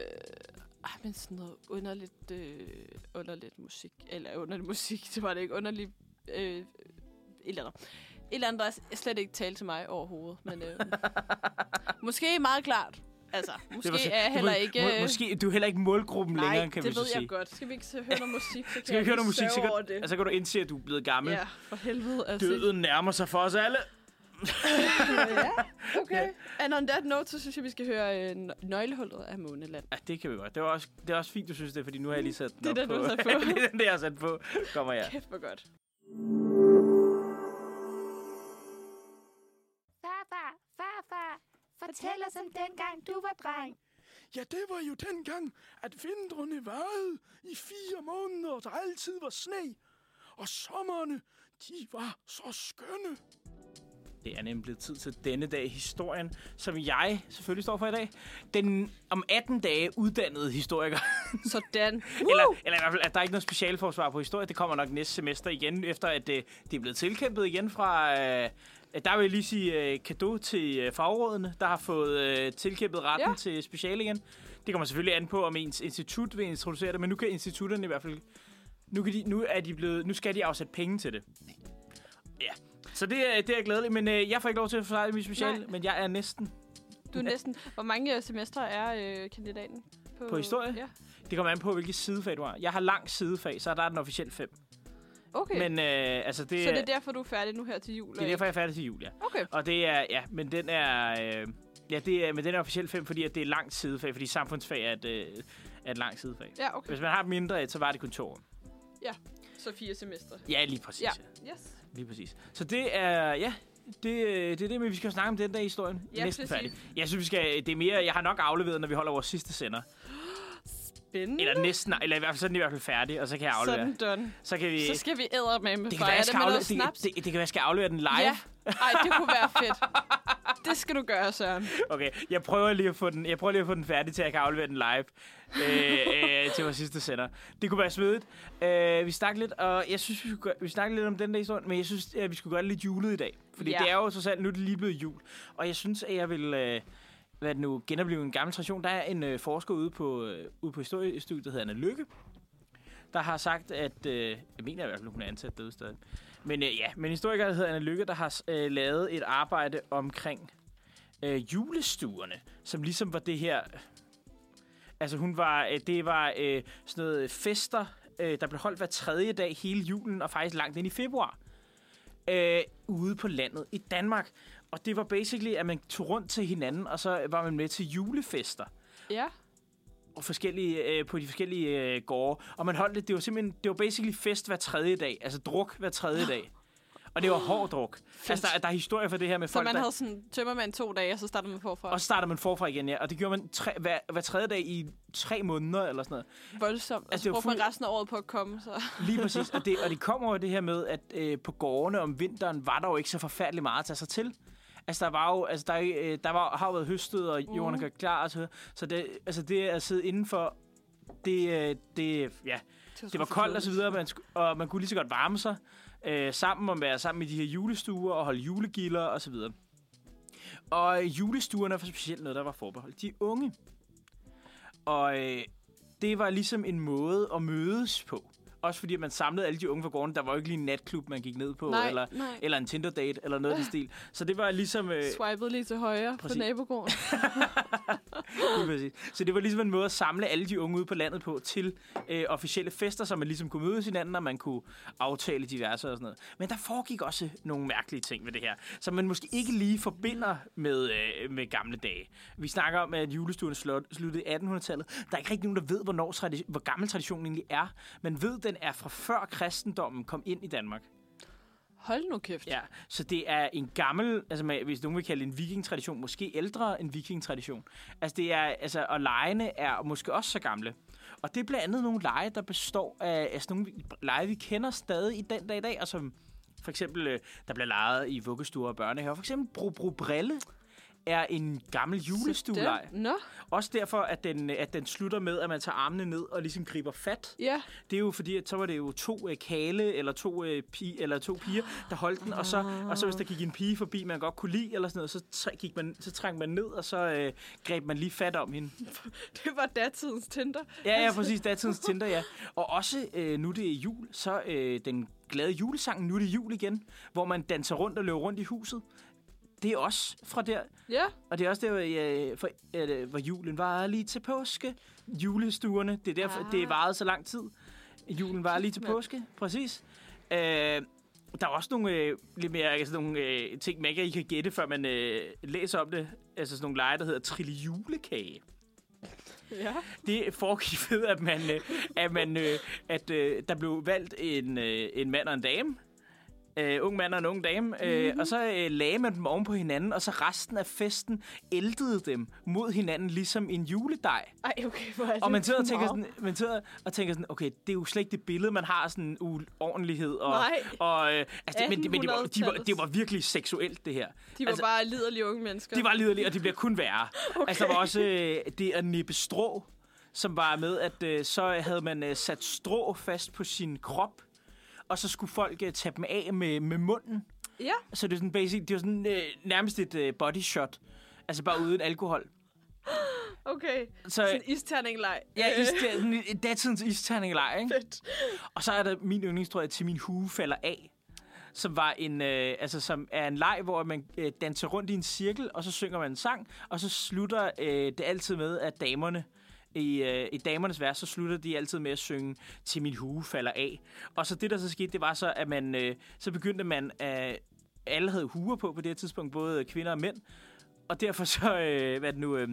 Speaker 2: Ej, men sådan noget underligt, øh, underligt musik. Eller underligt musik, det var det ikke. Underligt... Øh, et eller andet. Et eller andet, der slet ikke talte til mig overhovedet. Men øh, måske meget klart. Altså, måske
Speaker 3: var så-
Speaker 2: er jeg heller
Speaker 3: må,
Speaker 2: ikke...
Speaker 3: Må,
Speaker 2: øh,
Speaker 3: måske, du er heller ikke målgruppen
Speaker 2: Nej,
Speaker 3: længere, kan
Speaker 2: det
Speaker 3: vi så
Speaker 2: ved
Speaker 3: sige.
Speaker 2: jeg godt. Skal vi ikke høre noget musik, så kan
Speaker 3: Skal vi høre noget musik, så kan,
Speaker 2: over det.
Speaker 3: altså, kan du indse, at du er blevet gammel.
Speaker 2: Ja, for helvede. Altså.
Speaker 3: Døden nærmer sig for os alle.
Speaker 2: ja, okay. And on that note, så synes jeg, vi skal høre øh, Nøglehullet af Måneland.
Speaker 3: Ja, det kan vi godt. Det er også, det er også fint, du synes det, fordi nu har jeg lige sat den
Speaker 2: Det er
Speaker 3: op
Speaker 2: den,
Speaker 3: på.
Speaker 2: du har sat på.
Speaker 3: det er den, der jeg har sat på. Kommer jeg.
Speaker 2: Kæft, hvor godt.
Speaker 4: Fortæl os om dengang du var dreng.
Speaker 5: Ja, det var jo dengang, at vintrene varede i fire måneder, og der altid var sne. Og sommerne, de var så skønne.
Speaker 3: Det er nemlig blevet tid til denne dag i historien, som jeg selvfølgelig står for i dag. Den om 18 dage uddannede historiker.
Speaker 2: Sådan.
Speaker 3: eller, eller i hvert fald, at der er ikke noget specialforsvar på historie. Det kommer nok næste semester igen, efter at det, det er blevet tilkæmpet igen fra... Øh, der vil jeg lige sige øh, kado til øh, fagrådene, der har fået øh, tilkæmpet retten
Speaker 2: Ja.
Speaker 3: til special igen. Det kommer selvfølgelig an på, om ens institut vil introducere det, men nu kan institutterne i hvert fald... Nu, kan de, nu, er de blevet, nu skal de afsætte penge til det. Ja, så det, er- det er jeg glædelig. Men øh, jeg får ikke lov til at forsvare mit special,
Speaker 2: Nej.
Speaker 3: men jeg er næsten.
Speaker 2: Du er næsten... Hvor mange øh, semestre er øh, kandidaten?
Speaker 3: På historie?
Speaker 2: Ja.
Speaker 3: Det kommer an på, hvilket sidefag du har. Jeg har lang sidefag, så der er den officielt fem.
Speaker 2: Okay.
Speaker 3: Men øh, altså det,
Speaker 2: så det er derfor, du er færdig nu her til jul?
Speaker 3: det er derfor, jeg er færdig til jul, ja.
Speaker 2: Okay.
Speaker 3: Og det er, ja, men den er, øh, ja, det er, men den er officielt fem, fordi at det er langt sidefag, fordi samfundsfag er et, øh, er et langt sidefag.
Speaker 2: Ja, okay.
Speaker 3: Hvis man har mindre, et, så var det kun to år.
Speaker 2: Så fire semestre.
Speaker 3: Ja, lige præcis.
Speaker 2: Ja.
Speaker 3: Ja.
Speaker 2: Yes.
Speaker 3: Lige præcis. Så det er, ja, det, øh, det er det, men vi skal snakke om den der historien.
Speaker 2: Ja,
Speaker 3: Næsten
Speaker 2: præcis.
Speaker 3: færdig. Jeg synes, vi skal, det er mere, jeg har nok afleveret, når vi holder vores sidste sender.
Speaker 2: Spændende.
Speaker 3: Eller næsten, eller i hvert fald, så er den i hvert fald færdig, og så kan jeg aflevere.
Speaker 2: Sådan done.
Speaker 3: Så kan vi...
Speaker 2: Så skal vi æde med med
Speaker 3: det kan være, jeg
Speaker 2: det
Speaker 3: skal aflevere, det,
Speaker 2: snaps.
Speaker 3: det, det, kan være, jeg skal aflevere den live.
Speaker 2: Ja. Ej, det kunne være fedt. Det skal du gøre, Søren.
Speaker 3: Okay, jeg prøver lige at få den, jeg prøver lige at få den færdig, til jeg kan aflevere den live øh, øh, til vores sidste sender. Det kunne være svedigt. Øh, vi snakkede lidt, og jeg synes, vi, skulle, vi snakkede lidt om den der historie, men jeg synes, at vi skulle gøre det lidt julet i dag. Fordi
Speaker 2: Ja.
Speaker 3: det er jo trods alt, nu er det lige blevet jul. Og jeg synes, at jeg vil øh, hvad er det nu, genopleve en gammel tradition. Der er en øh, forsker ude på, øh, ude på historiestudiet, der hedder Anna Lykke, der har sagt, at... Øh, jeg mener i hvert fald, hun er ansat derude stadig. Men øh, ja, men historiker, der hedder Anna Lykke, der har øh, lavet et arbejde omkring øh, julestuerne, som ligesom var det her... Altså hun var, øh, det var øh, sådan noget fester, øh, der blev holdt hver tredje dag hele julen, og faktisk langt ind i februar, øh, ude på landet i Danmark. Og det var basically, at man tog rundt til hinanden, og så var man med til julefester
Speaker 2: Ja.
Speaker 3: og forskellige, øh, på de forskellige øh, gårde. Og man holdt det, det var simpelthen, det var basically fest hver tredje dag. Altså druk hver tredje dag. Og det var hård druk. Altså, der, der er historier for det her med
Speaker 2: Så
Speaker 3: folk,
Speaker 2: man
Speaker 3: der...
Speaker 2: havde sådan tømmermand to dage, og så startede man forfra.
Speaker 3: Og så starter man forfra igen, ja. Og det gjorde man tre, hver, hver tredje dag i tre måneder, eller sådan noget.
Speaker 2: Voldsomt. Og
Speaker 3: Altså,
Speaker 2: så
Speaker 3: det var
Speaker 2: brugte man
Speaker 3: fuld-
Speaker 2: resten af året på at komme, så...
Speaker 3: Lige præcis. Og det, og det kommer over det her med, at øh, på gårdene om vinteren var der jo ikke så forfærdeligt meget at tage sig til. Altså, der var jo, altså, der, øh, der var, har jo været høstet, og jorden
Speaker 2: Mhm.
Speaker 3: er klar, og så, så det, altså, det at sidde indenfor, det, øh, det, ja, det var koldt og så videre, man, sku- og man kunne lige så godt varme sig øh, sammen og være sammen i de her julestuer og holde julegilder og så videre. Og julestuerne var specielt noget, der var forbeholdt de unge. Og øh, det var ligesom en måde at mødes på. Også fordi man samlede alle de unge fra gården. Der var jo ikke lige en natklub, man gik ned på,
Speaker 2: Nej,
Speaker 3: eller,
Speaker 2: nej.
Speaker 3: eller en Tinder-date, eller noget af den stil. Så det var ligesom... Øh,
Speaker 2: Swipede lige til højre
Speaker 3: Præcis.
Speaker 2: på nabogården.
Speaker 3: Præcis. Så det var ligesom en måde at samle alle de unge ude på landet på til øh, officielle fester, så man ligesom kunne mødes hinanden, og man kunne aftale diverse og sådan noget. Men der foregik også nogle mærkelige ting ved det her, som man måske ikke lige forbinder med, øh, med gamle dage. Vi snakker om, at julestuen sluttede i 1800-tallet. Der er ikke rigtig nogen, der ved, hvornår tradi- hvor gammel traditionen egentlig er. Man ved, den er fra før kristendommen kom ind i Danmark.
Speaker 2: Hold nu kæft.
Speaker 3: Ja, så det er en gammel, altså man- hvis nogen vil kalde det en vikingtradition, måske ældre end vikingtradition. Altså det er, altså, og lejene er måske også så gamle. Og det er blandt andet nogle leje, der består af altså nogle leje, vi kender stadig i den dag i dag, og som for eksempel, øh, der bliver lejet i vuggestuer og børnehaver. For eksempel Bro Bro Brille er en gammel julestuelej.
Speaker 2: Nå,
Speaker 3: Også derfor, at den, at den slutter med, at man tager armene ned og ligesom griber fat.
Speaker 2: ja.
Speaker 3: Det er jo fordi, at så var det jo to øh, kale eller to, øh, pi, eller to piger, der holdt den. Og så, og så hvis der gik en pige forbi, man godt kunne lide, eller sådan noget, så, træ, gik man, så trængte man ned, og så øh, greb man lige fat om hende.
Speaker 2: Det var datidens Tinder.
Speaker 3: Ja, ja, præcis. Datidens Tinder, ja. Og også, øh, nu det er jul, så øh, den glade julesang, nu er det jul igen, hvor man danser rundt og løber rundt i huset. Det er også fra der.
Speaker 2: Ja,
Speaker 3: Og det er også der, hvor, øh, for, øh, hvor julen var lige til påske. Julestuerne, det er derfor,
Speaker 2: Ah.
Speaker 3: det varede så lang tid. Julen var lige til påske, præcis. Øh, der er også nogle øh, lidt mere altså nogle øh, ting, man ikke kan gætte, før man øh, læser om det. Altså sådan nogle lege, der hedder Trille julekage.
Speaker 2: ja.
Speaker 3: Det foregik ved, at, man, øh, at, man, øh, at øh, der blev valgt en, øh, en mand og en dame. Øh, ung mand og en ung dame. Mm-hmm. Øh, og så øh, lagde man dem oven på hinanden, og så resten af festen ældede dem mod hinanden, ligesom en juledej.
Speaker 2: Ej, okay, hvor er det
Speaker 3: Og man sidder og tænker, sådan, man sidder og tænker sådan, okay, det er jo slet ikke det billede, man har sådan uordentlighed. Og,
Speaker 2: Nej.
Speaker 3: og, øh, altså, det, men, det- men det, var, de var,
Speaker 2: 1800-tallets.
Speaker 3: det var virkelig seksuelt, det her.
Speaker 2: De var
Speaker 3: altså-
Speaker 2: bare liderlige unge mennesker.
Speaker 3: Det var liderligt, og det bliver kun værre. Okay. Altså, der var også øh, det at nippe strå, som var med, at øh, så havde man øh, sat strå fast på sin krop, og så skulle folk øh, tage dem af med, med munden.
Speaker 2: Ja,
Speaker 3: Så det er sådan basic, det var sådan øh, nærmest et øh, body shot. Altså bare uden alkohol.
Speaker 2: okay.
Speaker 3: Så,
Speaker 2: Sådan en isterning-leg.
Speaker 3: ja, is, sådan en datidens isterningelej, ikke?
Speaker 2: Fedt.
Speaker 3: Og så er der min yndlingstrøje til min hue falder af. Som var en, øh, altså som er en leg, hvor man øh, danser rundt i en cirkel, og så synger man en sang, og så slutter øh, det altid med, at damerne i, øh, i damernes vers, så slutter de altid med at synge til min hue falder af. Og så det, der så skete, det var så, at man, øh, så begyndte man, at alle havde huer på på det her tidspunkt, både kvinder og mænd. Og derfor så, øh, hvad er det nu, øh,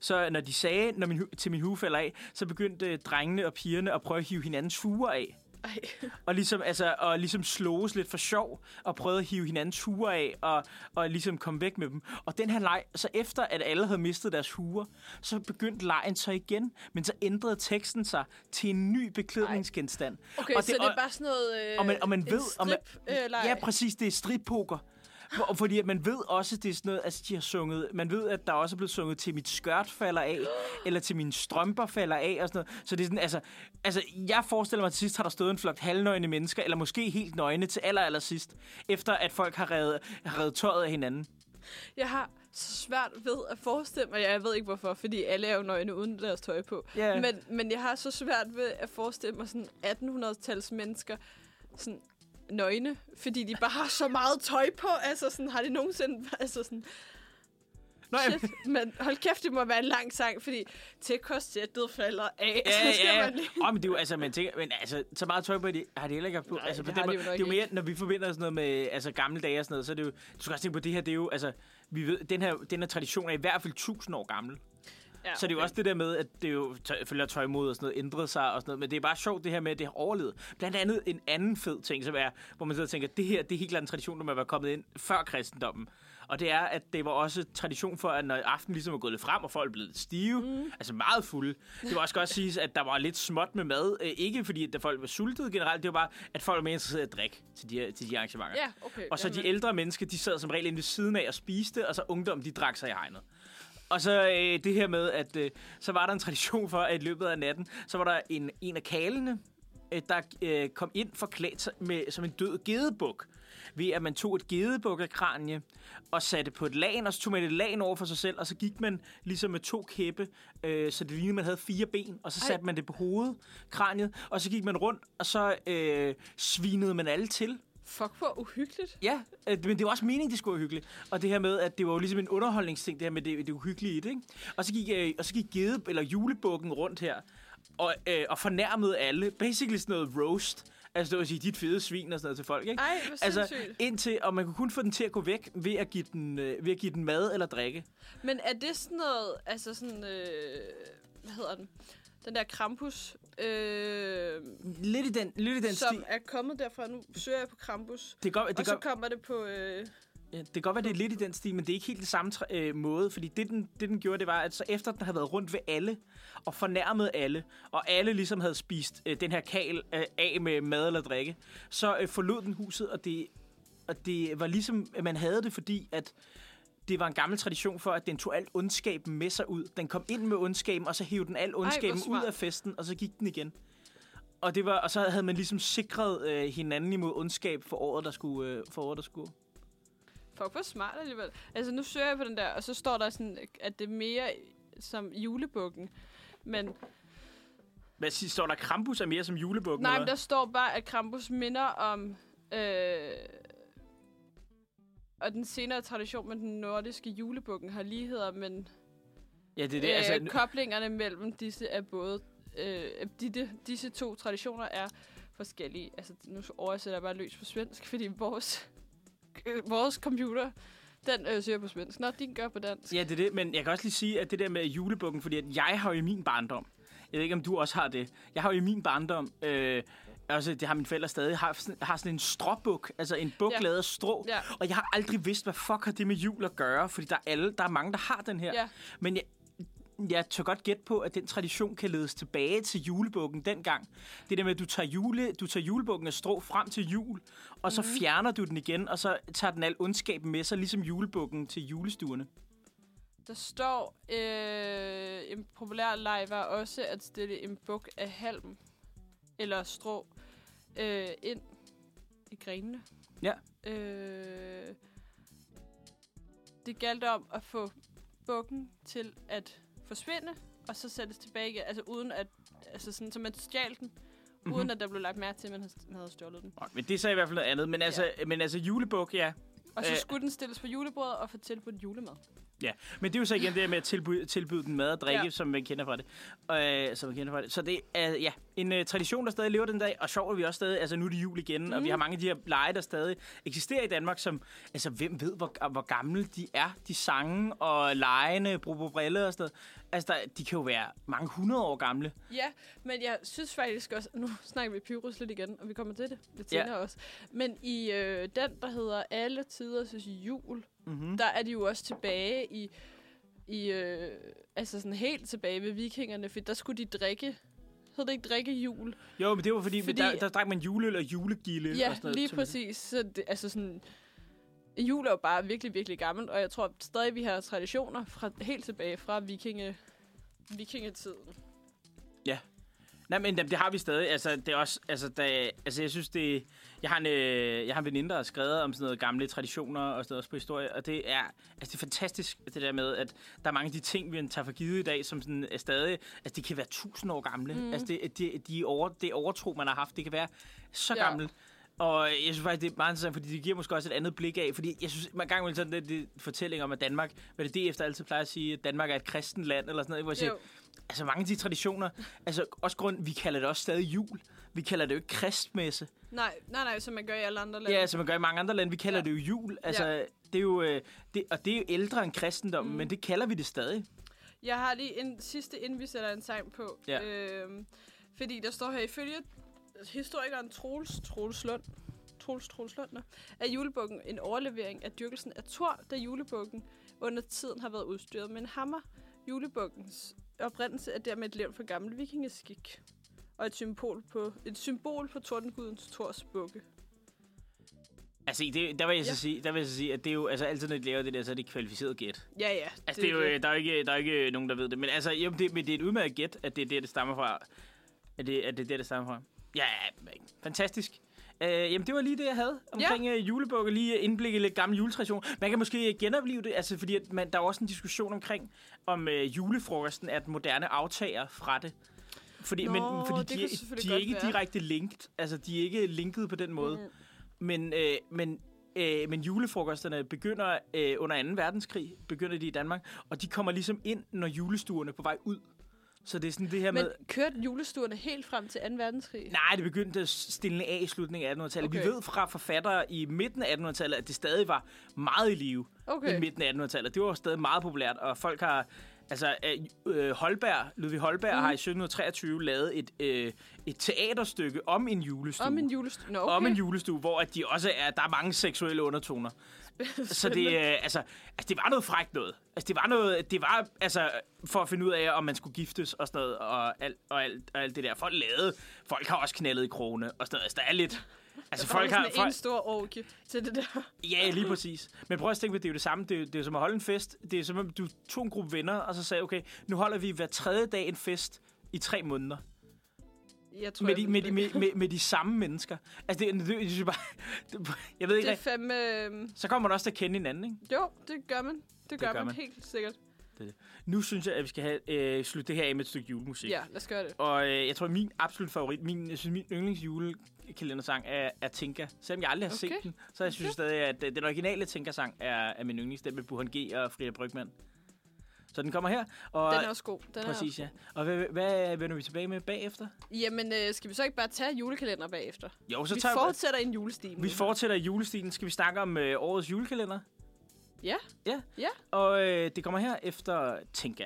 Speaker 3: så når de sagde når min, til min hue falder af, så begyndte øh, drengene og pigerne at prøve at hive hinandens huer af.
Speaker 2: Ej.
Speaker 3: Og ligesom, altså, og ligesom slås lidt for sjov, og prøvede at hive hinandens huer af, og, og ligesom komme væk med dem. Og den her leg, så efter at alle havde mistet deres huer, så begyndte lejen så igen, men så ændrede teksten sig til en ny beklædningsgenstand.
Speaker 2: Okay,
Speaker 3: Og
Speaker 2: så det er bare sådan noget øh,
Speaker 3: og man, og man
Speaker 2: en
Speaker 3: ved... og man,
Speaker 2: strip, øh, leg.
Speaker 3: ja, præcis, det er strippoker. Hvor- Fordi man ved også, det er sådan noget, altså de har sunget, man ved, at der også er blevet sunget til mit skørt falder af, eller til mine strømper falder af, og sådan noget. Så det er sådan, altså, altså, jeg forestiller mig, at til sidst har der stået en flok halvnøgne mennesker, eller måske helt nøgne til aller, aller sidst, efter at folk har revet, har revet tøjet af hinanden.
Speaker 2: Jeg har så svært ved at forestille mig, jeg ved ikke hvorfor, fordi alle er jo nøgne uden deres tøj på.
Speaker 3: Ja.
Speaker 2: Men, men jeg har så svært ved at forestille mig sådan 1800-tals mennesker sådan nøgne, fordi de bare har så meget tøj på. Altså sådan, har de nogensinde... Altså sådan,
Speaker 3: Nå, ja,
Speaker 2: shit. Men hold kæft, det må være en lang sang, fordi til korsettet falder af.
Speaker 3: Ja,
Speaker 2: så skal
Speaker 3: ja.
Speaker 2: man lige...
Speaker 3: Oh, men det er jo, altså, man tænker, men altså, så meget tøj på, de, har de heller ikke haft på.
Speaker 2: Nej,
Speaker 3: altså, på
Speaker 2: det
Speaker 3: den
Speaker 2: har de
Speaker 3: måde-
Speaker 2: jo nok
Speaker 3: det er jo mere, når vi forbinder sådan noget med altså, gamle dage og sådan noget, så er det jo, du skal også tænke på, det her, det er jo, altså, vi ved, den her, den her tradition er i hvert fald 1000 år gammel.
Speaker 2: Ja,
Speaker 3: Så det er jo også det der med, at det jo tøj, følger tøjmod og sådan noget, ændret sig og sådan noget. Men det er bare sjovt det her med, at det har overlevet. Blandt andet en anden fed ting, som er, hvor man sidder og tænker, at det her det er helt klart en tradition, der må være kommet ind før kristendommen. Og det er, at det var også tradition for, at når aften ligesom er gået lidt frem, og folk blevet lidt stive, mm. altså meget fulde. Det var også godt siges, at der var lidt småt med mad. Øh, Ikke fordi, at folk var sultede generelt, det var bare, at folk var mere interesserede i at drikke til de, her- til de arrangementer.
Speaker 2: Ja, okay.
Speaker 3: Og så de
Speaker 2: jamen.
Speaker 3: ældre mennesker, de sad som regel inde ved siden af og spiste, og så ungdom, de drak sig i hegnet. Og så øh, det her med, at øh, så var der en tradition for, at i løbet af natten, så var der en, en af kalene, øh, der øh, kom ind forklædt med, som en død gedebuk. Ved at man tog et gedebukkerkranje og satte på et lagen, og så tog man et lagen over for sig selv, og så gik man ligesom med to kæppe, øh, så det lignede, man havde fire ben, og så
Speaker 2: Ej.
Speaker 3: satte man det på hovedet, kraniet, og så gik man rundt, og så øh, svinede man alle til.
Speaker 2: Fuck, hvor uhyggeligt.
Speaker 3: Ja, øh, men det var også meningen, det skulle være hyggeligt. Og det her med, at det var jo ligesom en underholdningsting, det her med det, det uhyggelige i det, ikke? Og så gik, øh, og så gik gede, eller julebukken rundt her, og, øh, og fornærmede alle. Basically sådan noget roast. Altså det vil sige, dit fede svin og sådan noget til folk, ikke?
Speaker 2: Ej, hvor
Speaker 3: Altså,
Speaker 2: sindssygt.
Speaker 3: indtil, og man kunne kun få den til at gå væk ved at give den, øh, ved at give den mad eller drikke.
Speaker 2: Men er det sådan noget, altså sådan, øh, hvad hedder den? Den der Krampus, øh,
Speaker 3: Lidt i den, lidt i den
Speaker 2: som
Speaker 3: stil.
Speaker 2: er kommet derfra. Nu søger jeg på Krampus.
Speaker 3: Det kan, godt,
Speaker 2: og
Speaker 3: det,
Speaker 2: så kommer det på... Øh,
Speaker 3: ja, det kan godt være, det er lidt i den stil, men det er ikke helt det samme øh, måde. Fordi det den, det, den gjorde, det var, at så efter den havde været rundt ved alle, og fornærmet alle, og alle ligesom havde spist øh, den her kal øh, af med mad eller drikke, så øh, forlod den huset, og det, og det var ligesom, at man havde det, fordi at det var en gammel tradition for, at den tog alt ondskaben med sig ud. Den kom ind med ondskaben, og så hævde den al ondskaben ud
Speaker 2: smart.
Speaker 3: af festen, og så gik den igen. Og, det var, og så havde man ligesom sikret øh, hinanden imod ondskab for året, der skulle, øh, for året, der skulle.
Speaker 2: Fuck, hvor smart alligevel. Altså, nu søger jeg på den der, og så står der sådan, at det er mere som julebukken. Men
Speaker 3: Hvad siger, står der Krampus er mere som julebukken?
Speaker 2: nej, men der står bare, at Krampus minder om... Øh, og den senere tradition med den nordiske julebukken har ligheder, men?
Speaker 3: Ja, det er det.
Speaker 2: øh,
Speaker 3: altså,
Speaker 2: koblingerne mellem disse er både... Øh, de, disse to traditioner er forskellige. Altså, nu oversætter jeg bare løs på svensk, fordi vores, øh, vores computer, den øh, søger på svensk. Nå, din gør på dansk.
Speaker 3: Ja, det er det, men jeg kan også lige sige, at det der med julebukken, fordi at jeg har jo i min barndom, jeg ved ikke, om du også har det, jeg har jo i min barndom, øh, også, det har mine forældre stadig, har, sådan- har sådan en stråbuk, altså en buk
Speaker 2: Ja.
Speaker 3: lavet af strå,
Speaker 2: Ja.
Speaker 3: og jeg har aldrig vidst, hvad fuck har det med jul at gøre, fordi der er, alle, der er mange, der har den her.
Speaker 2: Ja.
Speaker 3: Men jeg, jeg tør godt gætte på, at den tradition kan ledes tilbage til julebukken dengang. Det der med, at du tager, jule, du tager julebukken af strå frem til jul, og så
Speaker 2: Mhm.
Speaker 3: fjerner du den igen, og så tager den al ondskaben med sig, ligesom julebukken til julestuerne.
Speaker 2: Der står, øh, en populær leg var også at stille en buk af halm eller strå øh, ind i grenene.
Speaker 3: Ja.
Speaker 2: Øh, det galt om at få bukken til at forsvinde, og så sættes tilbage igen, altså uden at, altså sådan, så man stjal den, mm-hmm. uden at der blev lagt mærke til, at man havde, stjålet den.
Speaker 3: Nå, Men det er så i hvert fald noget andet. Men altså, ja. men altså julebuk, ja.
Speaker 2: Og så
Speaker 3: Øh.
Speaker 2: skulle den stilles på julebordet og få tilbudt julemad.
Speaker 3: Ja. Men det er jo så igen det med at tilbyde, tilbyde den mad og drikke, ja.
Speaker 2: Ja.
Speaker 3: som man kender fra det. Øh, som man kender fra det. Så det er ja, en uh, tradition, der stadig lever den dag. Og sjovt, at vi også stadig, altså nu er det jul igen, mm. og vi har mange af de her lege, der stadig eksisterer i Danmark, som, altså hvem ved, hvor, hvor gamle de er, de sange og legene, Brobo Brille og sådan noget. Altså, der, de kan jo være mange hundrede år gamle.
Speaker 2: Ja, men jeg synes faktisk også, nu snakker vi Pyrus lidt igen, og vi kommer til det lidt
Speaker 3: Ja.
Speaker 2: senere også. Men i øh, den, der hedder Alle Tiders Jul,
Speaker 3: Mm-hmm.
Speaker 2: der er de jo også tilbage i, i øh, altså sådan helt tilbage ved vikingerne, for der skulle de drikke, hed det ikke drikke jul?
Speaker 3: Jo, men det var fordi,
Speaker 2: Fordi-.
Speaker 3: Der, der drak man juleøl og julegilde. og
Speaker 2: Ja,
Speaker 3: sådan noget,
Speaker 2: lige præcis. Så det, altså sådan, jul er jo bare virkelig, virkelig gammelt, og jeg tror stadig, vi har traditioner fra, helt tilbage fra vikinge, vikingetiden.
Speaker 3: Nej, men det har vi stadig. Altså, det er også, altså, da, altså jeg synes, det... Jeg har en, øh, jeg har en veninde, der har skrevet om sådan noget gamle traditioner og sådan noget også på historie, og det er, altså, det er fantastisk, det der med, at der er mange af de ting, vi tager for givet i dag, som sådan er stadig, altså, de kan være tusind år gamle. Mm. Altså, det, de, de over, det overtro, man har haft, det kan være så
Speaker 2: Ja.
Speaker 3: gammelt. Og jeg synes faktisk, det er meget interessant, fordi det giver måske også et andet blik af, fordi jeg synes, man gang imellem sådan det, det fortælling om, at Danmark, hvad det DF, der altid plejer at sige, at Danmark er et kristent land, eller sådan noget, hvor jeg siger, altså mange af de traditioner, altså også grund, vi kalder det også stadig jul. Vi kalder det jo ikke kristmesse.
Speaker 2: Nej, nej, nej, som man gør i alle andre lande.
Speaker 3: Ja, som man gør i mange andre lande. Vi kalder
Speaker 2: Ja.
Speaker 3: det jo jul. Altså, det er jo, øh, det, og det er jo ældre end kristendommen, mm. men det kalder vi det stadig.
Speaker 2: Jeg har lige en sidste, inden vi sætter en sang på.
Speaker 3: Ja.
Speaker 2: Øhm, fordi der står her, ifølge historikeren Troels, Troels Lund, Troels, Troels Lund, er julebukken en overlevering af dyrkelsen af Thor, da julebukken under tiden har været udstyret med en hammer. Julebukkens oprindelse er dermed et levn for gammel vikingeskik og et symbol på, et symbol på tordengudens Thors bukke.
Speaker 3: Altså, det, der vil jeg så
Speaker 2: Ja.
Speaker 3: sige, der vil jeg så sige, at det er jo, altså altid når de laver det der, så er det kvalificeret gæt.
Speaker 2: Ja, ja.
Speaker 3: Altså, det, er jo, øh, der er ikke, der er ikke nogen, der ved det. Men altså, jo, det, men det er et udmærket gæt, at det er det, det stammer fra. At det, at det er det, det stammer fra. Ja, fantastisk. Uh, jamen, det var lige det, jeg havde omkring ja. uh, julebukke. Lige indblik i lidt gammel juletradition. Man kan måske genopleve det, altså, fordi at man, der er også en diskussion omkring, om uh, julefrokosten er et moderne aftager fra det. Fordi,
Speaker 2: Nå,
Speaker 3: men, fordi de, er- de er ikke
Speaker 2: være.
Speaker 3: direkte linked. Altså, de er ikke linket på den måde.
Speaker 2: Mm.
Speaker 3: Men, øh, men, øh, men julefrokosterne begynder øh, under 2. verdenskrig, begynder de i Danmark, og de kommer ligesom ind, når julestuerne er på vej ud. Så det er sådan det her
Speaker 2: Men
Speaker 3: med...
Speaker 2: kørte julestuerne helt frem til 2. verdenskrig?
Speaker 3: Nej, det begyndte at stille af i slutningen af 1800-tallet. Okay.
Speaker 2: Okay.
Speaker 3: Vi ved fra forfattere i midten af 1800-tallet, at det stadig var meget i live
Speaker 2: Okay.
Speaker 3: i midten af 1800-tallet. Det var stadig meget populært, og folk har... Altså, øh, Holberg, Ludvig Holberg, mm. har i 1723 lavet et, øh, et teaterstykke om en julestue.
Speaker 2: Om en julestue? Nå, okay.
Speaker 3: om en julestue, hvor at de også er, der er mange seksuelle undertoner. Så det, øh, altså, altså, det var noget frækt noget. Altså, det var noget, det var, altså, for at finde ud af, om man skulle giftes og sådan noget, og alt, og alt, og alt det der. Folk lavede, folk har også knaldet i krone og sådan noget. Altså, der er lidt, Altså, folk har... Folk,
Speaker 2: en stor orgie til det der.
Speaker 3: Ja, lige præcis. Men prøv at tænke på, det er jo det samme. Det er, det er som at holde en fest. Det er som om, du tog en gruppe venner, og så sagde, okay, nu holder vi hver tredje dag en fest i tre måneder.
Speaker 2: Jeg tror,
Speaker 3: Med de,
Speaker 2: jeg
Speaker 3: med, de,
Speaker 2: det.
Speaker 3: med, med, med de samme mennesker. Altså, det, det, det, det, bare, det, jeg ved ikke
Speaker 2: Det er fandme... øhm,
Speaker 3: Så kommer man også til at kende hinanden, ikke?
Speaker 2: Jo, det gør man. Det gør,
Speaker 3: gør
Speaker 2: man,
Speaker 3: man.
Speaker 2: helt sikkert.
Speaker 3: Nu synes jeg, at vi skal have, øh, slutte det her af med et stykke julemusik.
Speaker 2: Ja, lad os gøre det.
Speaker 3: Og øh, jeg tror, min absolut favorit, min, jeg synes, min yndlingsjulekalendersang er, er Tinka. Selvom jeg aldrig har
Speaker 2: Okay.
Speaker 3: set den, så jeg synes okay. stadig, at den originale Tinka-sang er, er min yndlings. Den med Burhan G. og Frida Brygman. Så den kommer her. Og,
Speaker 2: Den er også god. Den
Speaker 3: Præcis,
Speaker 2: er
Speaker 3: ja. Og hvad, hvad vender vi tilbage med bagefter?
Speaker 2: Jamen, øh, skal vi så ikke bare tage julekalender bagefter?
Speaker 3: Jo, så
Speaker 2: vi
Speaker 3: tager
Speaker 2: fortsætter en julestil.
Speaker 3: vi fortsætter i julestilen. Skal vi snakke om øh, årets julekalender?
Speaker 2: Ja.
Speaker 3: Ja.
Speaker 2: Ja.
Speaker 3: Og øh, det kommer her efter Tinka.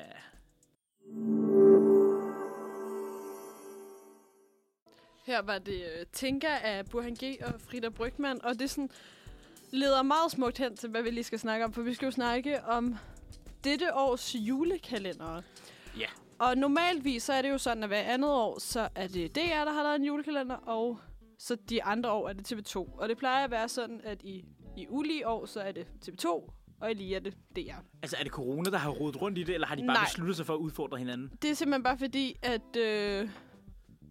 Speaker 2: Her var det uh, Tinka af Burhan G. og Frida Brygman, og det sådan leder meget smukt hen til, hvad vi lige skal snakke om, for vi skal jo snakke om dette års julekalender.
Speaker 3: Ja.
Speaker 2: Og normalvis så er det jo sådan, at hver andet år, så er det DR, der har lavet en julekalender, og så de andre år er det TV2. Og det plejer at være sådan, at i, i ulige år, så er det TV2, og i lige er det DR.
Speaker 3: Altså, er det corona, der har rodet rundt i det, eller har de bare
Speaker 2: Nej.
Speaker 3: besluttet sig for at udfordre hinanden?
Speaker 2: Det er simpelthen bare fordi, at øh,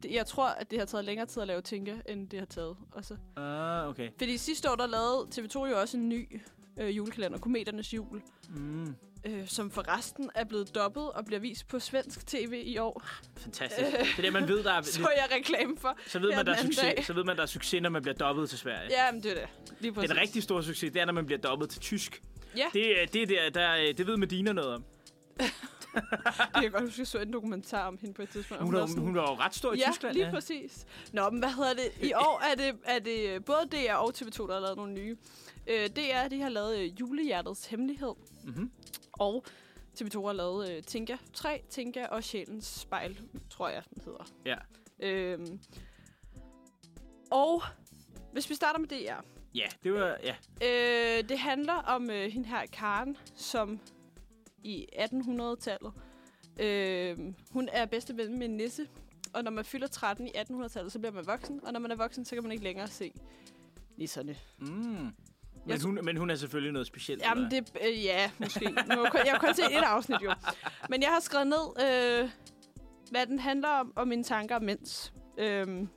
Speaker 2: det, jeg tror, at det har taget længere tid at lave Tinka, end det har taget. Og så
Speaker 3: Ah, okay.
Speaker 2: Fordi sidste år, der lavede TV2 jo også en ny øh, julekalender, Kometernes Jul,
Speaker 3: Mm,
Speaker 2: øh, som forresten er blevet dobbet og bliver vist på svensk tv i år.
Speaker 3: fantastisk. Det er det, man ved, der er...
Speaker 2: Så jeg reklame for.
Speaker 3: Så ved, man, der er succes,
Speaker 2: dag.
Speaker 3: så ved man, der er succes, når man bliver dobbelt til Sverige.
Speaker 2: Ja, men det er det. Lige præcis.
Speaker 3: Den rigtig store succes, det er, når man bliver dobbelt til tysk.
Speaker 2: Ja.
Speaker 3: Det, er- det, er der, der, det ved Medina noget om.
Speaker 2: Det kan godt huske, jeg så en dokumentar om hende på et tidspunkt. og
Speaker 3: Hun,
Speaker 2: var
Speaker 3: er,
Speaker 2: sådan-
Speaker 3: hun er jo ret stor i
Speaker 2: ja,
Speaker 3: Tyskland.
Speaker 2: lige præcis. Nå, men hvad hedder det? I år er det, er det både DR og TV2, der har lavet nogle nye. Øh, DR, de har lavet øh, Julehjertets Hemmelighed,
Speaker 3: Mm-hmm.
Speaker 2: og TV2 har lavet øh, Tinka 3, Tinka og Sjælens Spejl, tror jeg, den hedder.
Speaker 3: Ja.
Speaker 2: Øhm, og hvis vi starter med DR.
Speaker 3: Ja, det var... Ja.
Speaker 2: Øh, det handler om øh, hende her Karen, som i 1800-tallet, øh, hun er bedste ven med nisse. Og når man fylder 13 i 1800-tallet, så bliver man voksen. Og når man er voksen, så kan man ikke længere se nisserne.
Speaker 3: Mm. Men, hun, men hun er selvfølgelig noget specielt.
Speaker 2: Jamen, det, øh, ja, måske. Nu, har jeg har kun set et afsnit, jo. Men jeg har skrevet ned, øh, hvad den handler om, og mine tanker mens. Øh,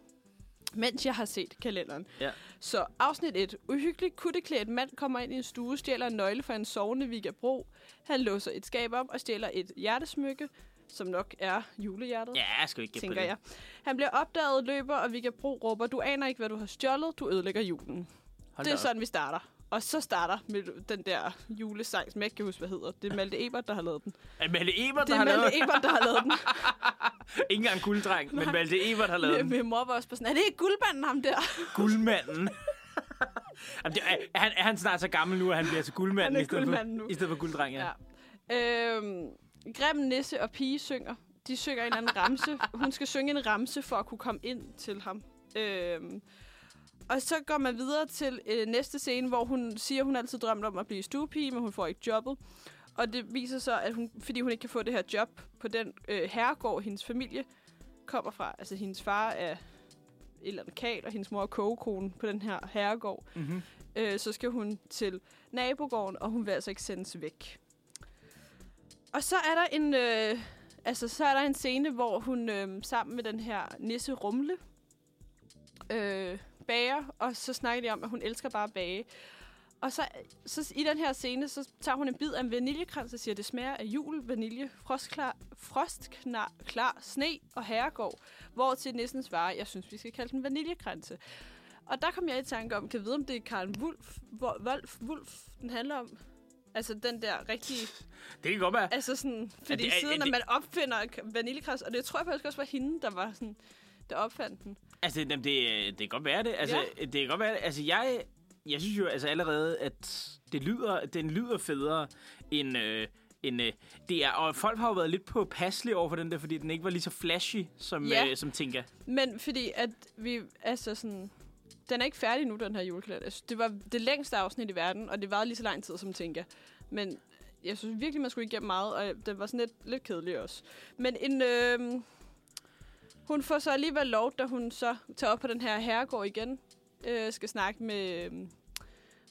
Speaker 2: mens jeg har set kalenderen.
Speaker 3: Ja.
Speaker 2: Så afsnit 1. Uhyggeligt kutteklædt mand kommer ind i en stue, stjæler en nøgle fra en sovende Vigabro. Han låser et skab op og stjæler et hjertesmykke, som nok er julehjertet
Speaker 3: Ja, jeg skal ikke gætte på
Speaker 2: tænker
Speaker 3: det.
Speaker 2: jeg. Han bliver opdaget, løber, og Vigabro råber, du aner ikke, hvad du har stjålet, du ødelægger julen.
Speaker 3: Hold
Speaker 2: det er
Speaker 3: op.
Speaker 2: sådan, vi starter. Og så starter med den der julesang, som jeg ikke kan huske, hvad hedder. Det er Malte Ebert, der har lavet den.
Speaker 3: Er Malte Ebert,
Speaker 2: Det
Speaker 3: der
Speaker 2: er
Speaker 3: har lavet
Speaker 2: Malte Ebert, der har lavet den.
Speaker 3: Ikke engang gulddreng, men Malte Ebert har lavet den.
Speaker 2: min mor var også på sådan, er det ikke guldmanden, ham der?
Speaker 3: Guldmanden. Jamen, det, er, er, han, er han snart så gammel nu, at han bliver til guldmanden,
Speaker 2: Han er
Speaker 3: i stedet,
Speaker 2: guldmanden
Speaker 3: for,
Speaker 2: nu.
Speaker 3: i stedet for gulddreng? Ja.
Speaker 2: Ja. Øhm, Grim Nisse og Pige synger. De synger en eller anden ramse. Hun skal synge en ramse for at kunne komme ind til ham. Øhm, og så går man videre til øh, næste scene, hvor hun siger, hun altid drømte om at blive stuepige, men hun får ikke jobbet. Og det viser sig, at hun, fordi hun ikke kan få det her job på den øh, herregård, hendes familie kommer fra. Altså hendes far er et eller andet kal, og hendes mor er kogekone på den her herregård.
Speaker 3: Mm-hmm.
Speaker 2: Øh, så skal hun til nabogården, og hun vil altså ikke sendes væk. Og så er der en, øh, altså, så er der en scene, hvor hun øh, sammen med den her nisse Rumle øh, bager, og så snakker de om, at hun elsker bare at bage. Og så, så i den her scene, så tager hun en bid af en vaniljekrans og siger, at det smager af jul, vanilje, frostklar, frostknar, klar, sne og herregård. Hvor til nissen svarer, jeg synes, vi skal kalde den vaniljekranse. Og der kom jeg i tanke om, kan jeg vide, om det er Karen Wolf, Wo- Wolf, Wolf den handler om? Altså den der rigtige...
Speaker 3: Det kan godt være.
Speaker 2: Altså sådan... Fordi
Speaker 3: det- er-
Speaker 2: siden,
Speaker 3: er
Speaker 2: at
Speaker 3: det-
Speaker 2: man opfinder vaniljekrans, og det tror jeg faktisk også var hende, der var sådan... Der opfandt den.
Speaker 3: Altså, det, det, det kan godt være det. Altså, ja. det kan godt være det. Altså, jeg, jeg synes jo altså allerede, at det lyder, den lyder federe end... Øh, end øh, det er, og folk har jo været lidt på passelig over for den der, fordi den ikke var lige så flashy som,
Speaker 2: Ja.
Speaker 3: øh, som Tinka.
Speaker 2: Men fordi at vi... Altså sådan... Den er ikke færdig nu, den her julekalender. Synes, Det var det længste afsnit i verden, og det varede lige så lang tid som Tinka. Men jeg synes virkelig, man skulle igennem meget, og den var sådan lidt, lidt kedelig også. Men en... Øh, hun får så alligevel lov, da hun så tager op på den her herregård igen, øh, skal snakke med, øh,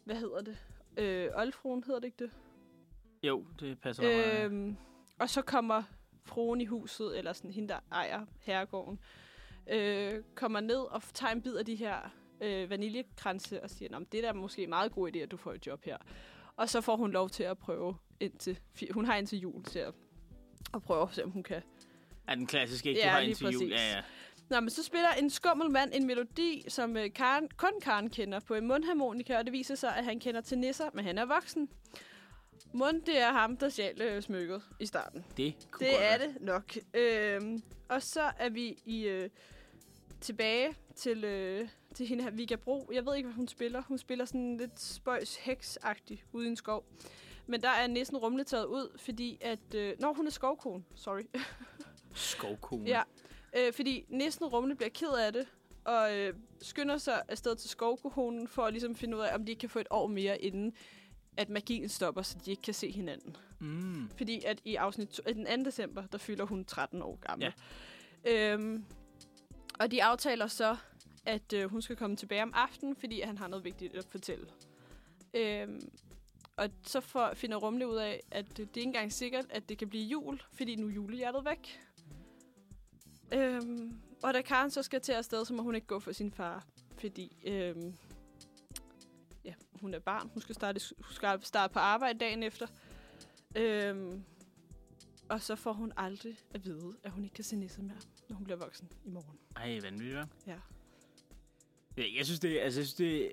Speaker 2: hvad hedder det? Øh, Oldfruen hedder det ikke det?
Speaker 3: Jo, det passer øh,
Speaker 2: Øhm, og så kommer fruen i huset, eller sådan hende, der ejer herregården, øh, kommer ned og tager en bid af de her øh, vaniljekranse og siger, at det er da måske en meget god idé, at du får et job her. Og så får hun lov til at prøve indtil, hun har indtil jul til at, at prøve at se, om hun kan.
Speaker 3: Er den klassiske, ikke?
Speaker 2: Ja,
Speaker 3: du har interview.
Speaker 2: præcis.
Speaker 3: Ja, ja.
Speaker 2: Nå, men så spiller en skummel mand en melodi, som øh, Karen, kun Karen kender på en mundharmonika, og det viser sig, at han kender til nisser, men han er voksen. Mund, det er ham, der stjal øh, smykket i starten.
Speaker 3: Det kunne
Speaker 2: Det er
Speaker 3: være.
Speaker 2: det nok. Øhm, og så er vi i øh, tilbage til, øh, til hende her, Vika Bro. Jeg ved ikke, hvad hun spiller. Hun spiller sådan lidt spøjs heksagtig ude i en skov. Men der er næsten rumle taget ud, fordi at... Øh, når hun er skovkone, sorry.
Speaker 3: Skovkone.
Speaker 2: ja, øh, fordi næsten rumle bliver ked af det, og øh, skynder sig afsted til skovkonen for at ligesom finde ud af, om de ikke kan få et år mere, inden at magien stopper, så de ikke kan se hinanden.
Speaker 3: Mm.
Speaker 2: Fordi at i afsnit to, øh, den 2. december, der fylder hun 13 år gammel. Ja. Øhm, og de aftaler så, at øh, hun skal komme tilbage om aftenen, fordi han har noget vigtigt at fortælle. Øhm, og så får, finder Rumle ud af, at øh, det er ikke engang sikkert, at det kan blive jul, fordi nu er julehjertet væk. Øhm, og da Karen så skal til afsted, så må hun ikke gå for sin far, fordi øhm, ja, hun er barn. Hun skal starte, hun skal starte på arbejde dagen efter. Øhm, og så får hun aldrig at vide, at hun ikke kan se nisser mere, når hun bliver voksen i morgen.
Speaker 3: Ej, vanvittigt, hva'?
Speaker 2: Ja.
Speaker 3: Ja, Jeg synes, det, altså, jeg synes, det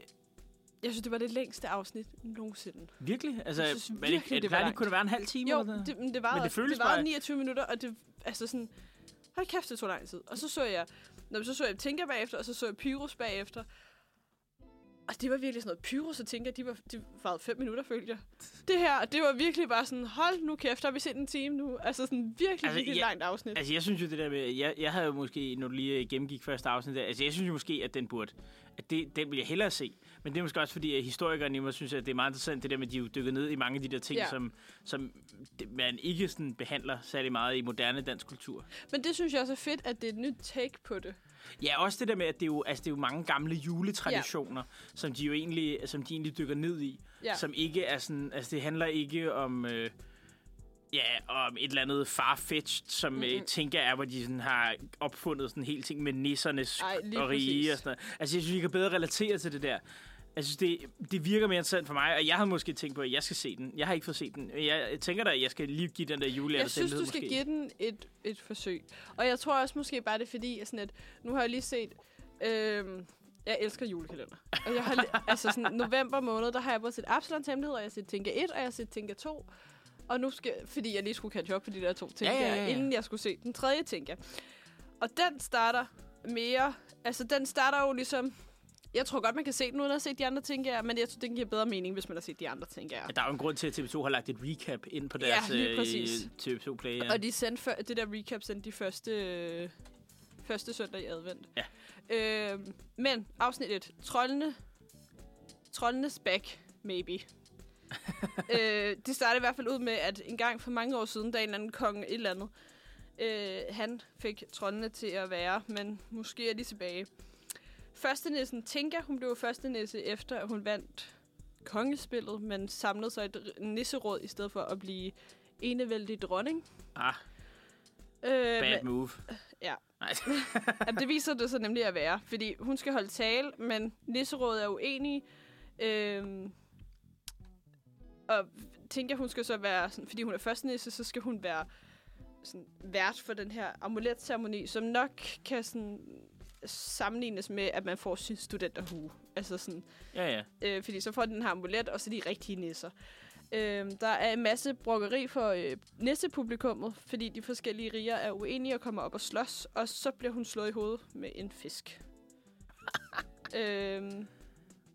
Speaker 2: Jeg synes, det var det længste afsnit nogensinde.
Speaker 3: virkelig... Altså,
Speaker 2: Jeg synes virkelig,
Speaker 3: det,
Speaker 2: det var
Speaker 3: det kunne det være en halv time?
Speaker 2: Jo,
Speaker 3: eller
Speaker 2: det, det var,
Speaker 3: Men det føles
Speaker 2: det var
Speaker 3: bare-
Speaker 2: 29 minutter, og det altså sådan... Hold kæft, det tog lang tid. Og så så jeg... Når så så jeg Tinker bagefter, og så så jeg Pyrus bagefter. Og det var virkelig sådan noget. Pyrus og Tinker, de var, de var fem minutter, følte jeg. Det her, det var virkelig bare sådan, hold nu kæft, har vi set en time nu? Altså sådan virkelig,
Speaker 3: Altså,
Speaker 2: virkelig
Speaker 3: jeg-
Speaker 2: langt afsnit.
Speaker 3: Altså, jeg synes jo det der med... Jeg, jeg havde jo måske, når du lige gennemgik første afsnit der, altså, jeg synes jo måske, at den burde... At det, den vil jeg hellere se. Men det er måske også fordi, at historikerne i mig synes, at det er meget interessant, det der med, at de er jo dykket ned i mange af de der ting,
Speaker 2: Ja.
Speaker 3: som, som man ikke sådan behandler særlig meget i moderne dansk kultur.
Speaker 2: Men det synes jeg også er fedt, at det er et nyt take på det.
Speaker 3: Ja, også det der med, at det er jo, altså, det er jo mange gamle juletraditioner, ja. som de jo egentlig, som de egentlig dykker ned i.
Speaker 2: Ja.
Speaker 3: Som ikke er sådan, altså det handler ikke om, øh, ja, om et eller andet farfetched, som øh, tænker er, hvor de sådan har opfundet sådan en hel ting med nissernes
Speaker 2: Ej,
Speaker 3: og rige
Speaker 2: præcis.
Speaker 3: og sådan noget. Altså jeg synes, vi kan bedre relatere til det der. Jeg synes, det, det virker mere interessant for mig, og jeg havde måske tænkt på, at jeg skal se den. Jeg har ikke fået set den. Jeg, tænker da, at jeg skal lige give den der julehjerte
Speaker 2: Jeg synes, du skal
Speaker 3: måske.
Speaker 2: give den et, et forsøg. Og jeg tror også måske bare, det er fordi, sådan at nu har jeg lige set... Øhm, jeg elsker julekalender. Og jeg har altså sådan, november måned, der har jeg både set Absalons Hemmelighed, og jeg har set Tinka 1, og jeg har set Tinka 2. Og nu skal, fordi jeg lige skulle catch up på de der to ting,
Speaker 3: Ja, ja, ja,
Speaker 2: inden jeg skulle se den tredje Tinka. Og den starter mere... Altså, den starter jo ligesom... Jeg tror godt, man kan se den uden at set de andre ting, ja, men jeg tror, den giver bedre mening, hvis man har set de andre ting, ja.
Speaker 3: Ja, der er jo en grund til, at TV2 har lagt et recap ind på
Speaker 2: Ja,
Speaker 3: deres
Speaker 2: lige
Speaker 3: øh,
Speaker 2: præcis.
Speaker 3: TV2 Play. Ja.
Speaker 2: Og de sendte før, det der recap sendte de første, øh, første søndag i advent.
Speaker 3: Ja.
Speaker 2: Øh, men afsnit 1. Trollene. Trollenes back, maybe. øh, det startede i hvert fald ud med, at en gang for mange år siden, da en eller anden konge et eller andet, øh, han fik trollene til at være, men måske er de tilbage. Første nissen Tinka, hun blev første nisse efter, at hun vandt kongespillet, men samlede sig et nisseråd i stedet for at blive enevældig dronning.
Speaker 3: Ah,
Speaker 2: Øh,
Speaker 3: bad
Speaker 2: men,
Speaker 3: move.
Speaker 2: ja.
Speaker 3: Nej.
Speaker 2: det viser det så nemlig at være, fordi hun skal holde tale, men nisserådet er uenige. Øhm, og tænker, hun skal så være, sådan, fordi hun er første nisse, så skal hun være sådan, vært for den her amuletceremoni, som nok kan sådan, sammenlignes med, at man får sin studenterhue. Altså sådan,
Speaker 3: Ja, ja.
Speaker 2: øh, fordi så får de den her amulet, og så de rigtige nisser. Øh, der er en masse brokkeri for øh, nissepublikummet, fordi de forskellige riger er uenige og kommer op og slås, og så bliver hun slået i hovedet med en fisk. øhm,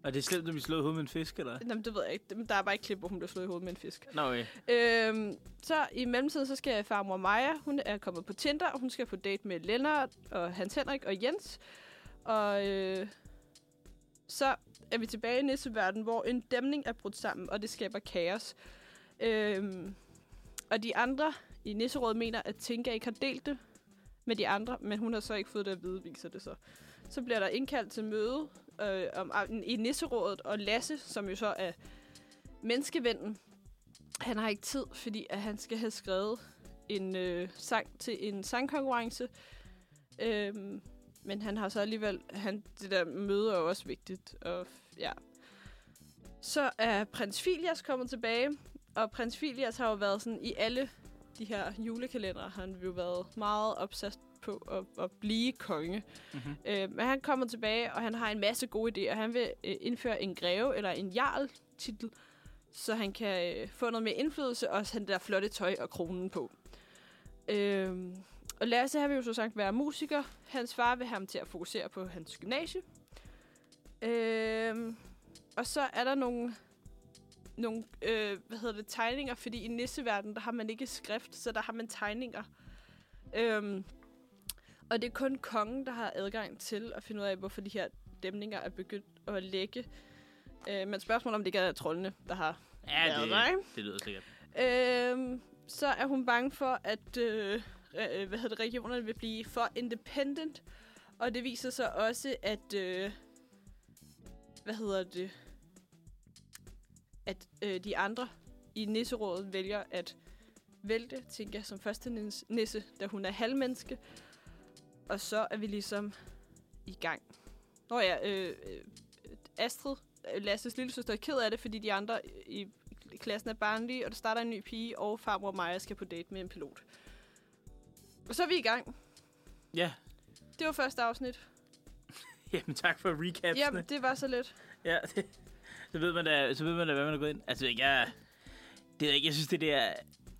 Speaker 3: Og det er slemt, at vi slået hovedet med en fisk, eller?
Speaker 2: jamen, det ved jeg ikke. Der er bare et klip, hvor hun bliver slået i hovedet med en fisk.
Speaker 3: Nå, okay.
Speaker 2: Øhm, så i mellemtiden, så skal farmor Maja, hun er kommet på Tinder, og hun skal på date med Lennart og Hans Henrik og Jens. Og øh, så er vi tilbage i nisseverdenen, hvor en dæmning er brudt sammen, og det skaber kaos. Øhm, og de andre i Nisserådet mener, at Tinka ikke har delt det med de andre, men hun har så ikke fået det at vide, viser det så. Så bliver der indkaldt til møde øh, om, ah, i Nisserådet, og Lasse, som jo så er menneskevennen, han har ikke tid, fordi at han skal have skrevet en øh, sang til en sangkonkurrence. Øhm, men han har så alligevel... Han, det der møde er jo også vigtigt. Og, ja. Så er prins Filias kommet tilbage. Og prins Filias har jo været sådan i alle de her julekalendere, Han har jo været meget opsat på at, at blive konge.
Speaker 3: Mm-hmm.
Speaker 2: Øh, men han kommer tilbage, og han har en masse gode idéer. Han vil øh, indføre en greve eller en jarl-titel, så han kan øh, få noget mere indflydelse, og han der flotte tøj og kronen på. Øh, og Lasse, han vil jo så sagt være musiker. Hans far vil have ham til at fokusere på hans gymnasie. Øh, og så er der nogle, nogle øh, hvad hedder det, tegninger, fordi i nisseverdenen, der har man ikke skrift, så der har man tegninger. Øh, og det er kun kongen, der har adgang til at finde ud af, hvorfor de her dæmninger er begyndt at lægge. Øh, men spørgsmålet om det ikke er trollene, der har
Speaker 3: Ja,
Speaker 2: været der,
Speaker 3: det, det lyder sikkert.
Speaker 2: Øhm, så er hun bange for, at øh, øh, hvad hedder det, regionerne vil blive for independent. Og det viser sig også, at... Øh, hvad hedder det? At øh, de andre i nisserådet vælger at vælte Tinka som første nis- nisse, da hun er halvmenneske. Og så er vi ligesom i gang. Nå ja, øh, øh, Astrid, øh, Lasses lille søster, er ked af det, fordi de andre i klassen er barnlige, og der starter en ny pige, og farmor Maja skal på date med en pilot. Og så er vi i gang.
Speaker 3: Ja,
Speaker 2: Det var første afsnit.
Speaker 3: jamen tak for recapsene.
Speaker 2: Jamen, det var så lidt.
Speaker 3: Ja, det, så, ved man da, så ved man da, hvad man er gået ind. Altså, jeg, det er ikke, jeg synes, det der...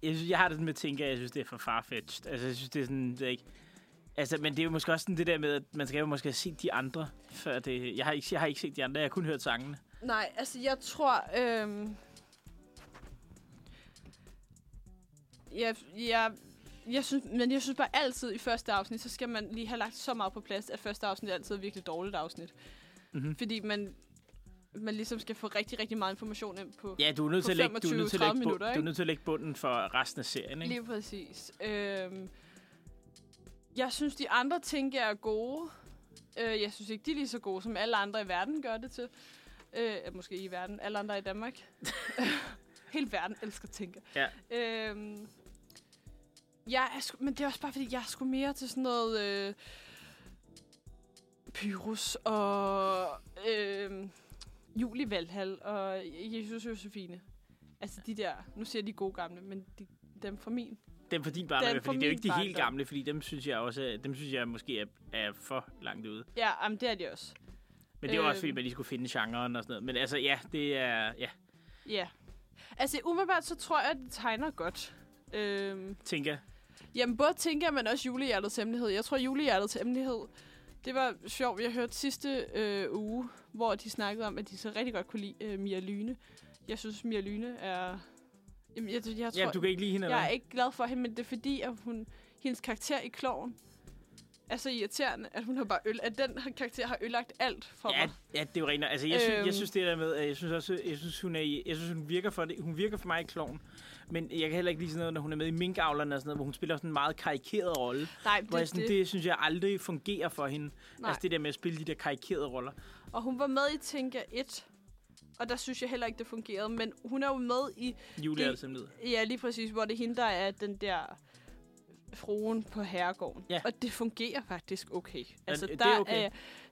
Speaker 3: Jeg, synes, jeg har det sådan med at tænke, at jeg synes, det er for farfetched. Altså, jeg synes, det er sådan, det er ikke... Altså, men det er jo måske også sådan det der med, at man skal jo måske have set de andre, før det... Jeg har ikke, jeg har ikke set de andre, jeg har kun hørt sangene.
Speaker 2: Nej, altså jeg tror... Øhm, jeg, jeg, jeg synes, men jeg synes bare altid i første afsnit, så skal man lige have lagt så meget på plads, at første afsnit altid er virkelig dårligt afsnit.
Speaker 3: Mhm.
Speaker 2: Fordi man, man ligesom skal få rigtig, rigtig meget information ind på.
Speaker 3: Ja, du er nødt til at lægge, du er nødt til at
Speaker 2: 25-30
Speaker 3: lægge,
Speaker 2: minutter,
Speaker 3: bund, du er nødt til at lægge bunden for resten af serien, ikke?
Speaker 2: Lige præcis. Øhm, jeg synes, de andre ting er gode. Øh, jeg synes ikke, de er lige så gode, som alle andre i verden gør det til. Øh, måske i verden. Alle andre i Danmark. Hele verden elsker tænker.
Speaker 3: Ja.
Speaker 2: Øhm, jeg er men det er også bare, fordi jeg er sgu mere til sådan noget... Øh, Pyrus og øh, Julie Valhall og Jesus Josefine. Altså de der, nu jeg de gode gamle, men de, dem fra min.
Speaker 3: Dem for din barndom,
Speaker 2: Den
Speaker 3: fordi
Speaker 2: fra
Speaker 3: det er jo ikke de helt gamle, fordi dem synes jeg også, dem synes jeg måske er, er for langt ude.
Speaker 2: Ja, jamen, det er de også.
Speaker 3: Men det er jo også, fordi
Speaker 2: Øhm.
Speaker 3: man lige skulle finde genren og sådan noget. Men altså, ja, det er, ja,
Speaker 2: Ja. Altså umiddelbart, så tror jeg, at det tegner godt. Øhm,
Speaker 3: tænker
Speaker 2: jamen, både tænker men også julehjertets hemmelighed. Jeg tror, julehjertets hemmelighed, det var sjovt. Jeg hørte sidste øh, uge, hvor de snakkede om, at de så rigtig godt kunne lide øh, Mia Lyne. Jeg synes, Mia Lyne er... Jamen, jeg, jeg tror,
Speaker 3: Ja, du kan ikke lide hende, eller
Speaker 2: jeg er ikke glad for hende, men det er fordi, at hun, hendes karakter i Kloven er så irriterende, at hun har bare øl, at den her karakter har ødelagt alt for
Speaker 3: Ja,
Speaker 2: mig.
Speaker 3: ja, det er jo rent. Altså, jeg, synes,
Speaker 2: Øhm.
Speaker 3: jeg synes det der med, at jeg synes også, jeg synes, hun, er, jeg synes, hun virker for det. Hun virker for mig i kloven. Men jeg kan heller ikke lide sådan noget, når hun er med i minkavlerne og sådan noget, hvor hun spiller sådan en meget karikeret rolle.
Speaker 2: Nej,
Speaker 3: Hvor jeg sådan, det. det synes jeg aldrig fungerer for hende.
Speaker 2: Nej.
Speaker 3: Altså det der med at spille de der karikerede roller.
Speaker 2: Og hun var med i Tinka 1, og der synes jeg heller ikke, det fungerede. Men hun er jo med i,
Speaker 3: Julie
Speaker 2: Det-
Speaker 3: er altså med.
Speaker 2: ja lige præcis, hvor det er hende, der er den der fruen på herregården.
Speaker 3: Ja.
Speaker 2: Og det fungerer faktisk okay. Altså,
Speaker 3: det
Speaker 2: der,
Speaker 3: er okay.
Speaker 2: Er,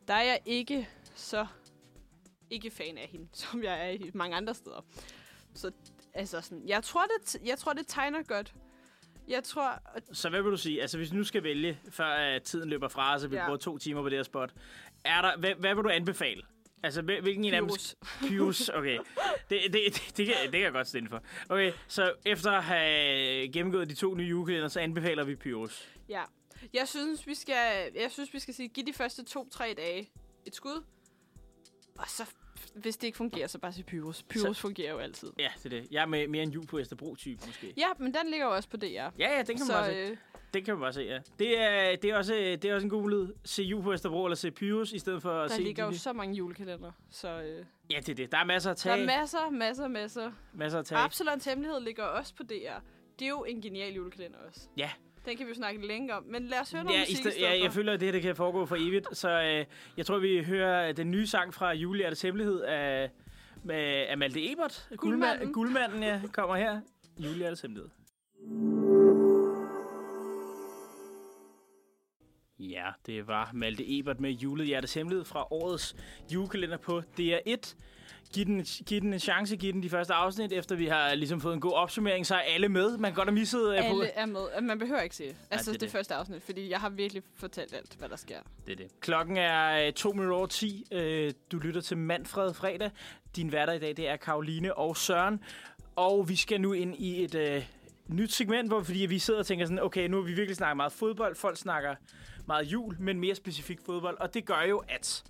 Speaker 2: der er jeg ikke så ikke fan af hende, som jeg er i mange andre steder. Så altså sådan, jeg tror, det, jeg tror, det tegner godt. Jeg tror, at
Speaker 3: Så hvad vil du sige? Altså hvis vi nu skal vælge, før uh, tiden løber fra os, og vi
Speaker 2: Ja.
Speaker 3: bruger to timer på det her spot. Er der, hvad, hvad vil du anbefale? Altså hvil- hvilken en af dem...
Speaker 2: Pyrus.
Speaker 3: Okay. Det, det, det, det, kan, det kan jeg godt stille for. Okay, så efter at have gennemgået de to nye julekalender, så anbefaler vi Pyrus.
Speaker 2: Ja. Jeg synes, vi skal, jeg synes, vi skal sige, giv de første to-tre dage et skud. Og så, hvis det ikke fungerer, så bare sige Pyrus. Pyrus fungerer jo altid.
Speaker 3: Ja, det er det. Jeg er med, mere en jul på Østerbro-type, måske.
Speaker 2: Ja, men den ligger jo også på DR.
Speaker 3: Ja, ja, den kan man
Speaker 2: så,
Speaker 3: bare se.
Speaker 2: øh,
Speaker 3: Den kan man bare se, ja. Det er, det er, også, det er også en god mulighed. Se jul på Østerbro, eller se Pyrus, i stedet for at
Speaker 2: der
Speaker 3: se...
Speaker 2: ligger
Speaker 3: de-
Speaker 2: jo så mange julekalender. Så øh,
Speaker 3: Ja, det er det. Der er masser at
Speaker 2: der er
Speaker 3: tage.
Speaker 2: masser, masser, masser.
Speaker 3: masser at tage.
Speaker 2: Absalons Hemmelighed ligger også på DR. Det er jo en genial julekalender også.
Speaker 3: Ja,
Speaker 2: Den kan vi jo snakke længe om. Men lad os høre noget
Speaker 3: Ja,
Speaker 2: musik i
Speaker 3: sted,
Speaker 2: stedet
Speaker 3: ja, jeg føler, at det her det kan foregå for evigt. Så øh, jeg tror, vi hører den nye sang fra Julehjertes Hemmelighed af, med, af Malte Ebert.
Speaker 2: Guldmanden.
Speaker 3: Guldmanden, ja, kommer her. Julehjertes Hemmelighed. Ja, det var Malte Ebert med Julehjertes Hemmelighed fra årets julekalender på DR1. Giv den, giv den en chance, giv den de første afsnit, efter vi har ligesom fået en god opsummering, så er alle med. Man kan godt have misset øh, på...
Speaker 2: Alle er med. Altså, Man behøver ikke se altså
Speaker 3: det er
Speaker 2: det,
Speaker 3: det.
Speaker 2: første afsnit, fordi jeg har virkelig fortalt alt, hvad der sker.
Speaker 3: Det er det. Klokken er øh, to minutter over 10. Øh, Du lytter til Manfred Fredag. Din værter i dag, det er Karoline og Søren. Og vi skal nu ind i et øh, nyt segment, hvor fordi vi sidder og tænker sådan, okay, nu har vi virkelig snakket meget fodbold. Folk snakker meget jul, men mere specifikt fodbold. Og det gør jo, at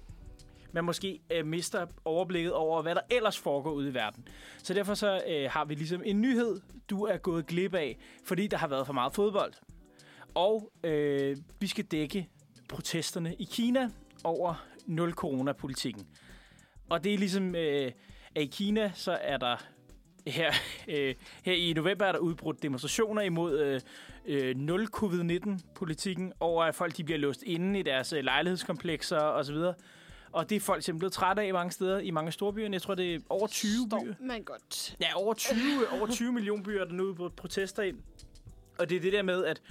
Speaker 3: man måske øh, mister overblikket over, hvad der ellers foregår ude i verden. Så derfor så øh, har vi ligesom en nyhed, du er gået glip af, fordi der har været for meget fodbold. Og øh, vi skal dække protesterne i Kina over nul-corona-politikken. Og det er ligesom, øh, at i Kina, så er der her, øh, her i november er der udbrudt demonstrationer imod øh, øh, nul-covid-19-politikken over, at folk de bliver låst inde i deres øh, lejlighedskomplekser osv. Og det er folk simpelthen blevet trætte af mange steder, i mange storbyer. Jeg tror, det er over 20 byer.
Speaker 2: Man godt.
Speaker 3: Ja, over 20, over 20 millioner byer, der nu er på protester ind. Og det er det der med, at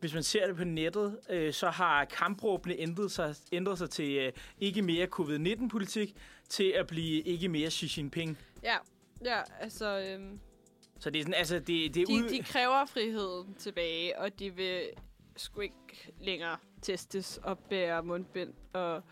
Speaker 3: hvis man ser det på nettet, øh, så har kampråbene ændret sig, ændret sig til øh, ikke mere covid-19-politik, til at blive ikke mere Xi Jinping.
Speaker 2: Ja, ja altså... Øhm,
Speaker 3: Så det er sådan, altså, det, det er
Speaker 2: de,
Speaker 3: ud...
Speaker 2: de kræver friheden tilbage, og de vil sgu ikke længere testes og bære mundbind. Og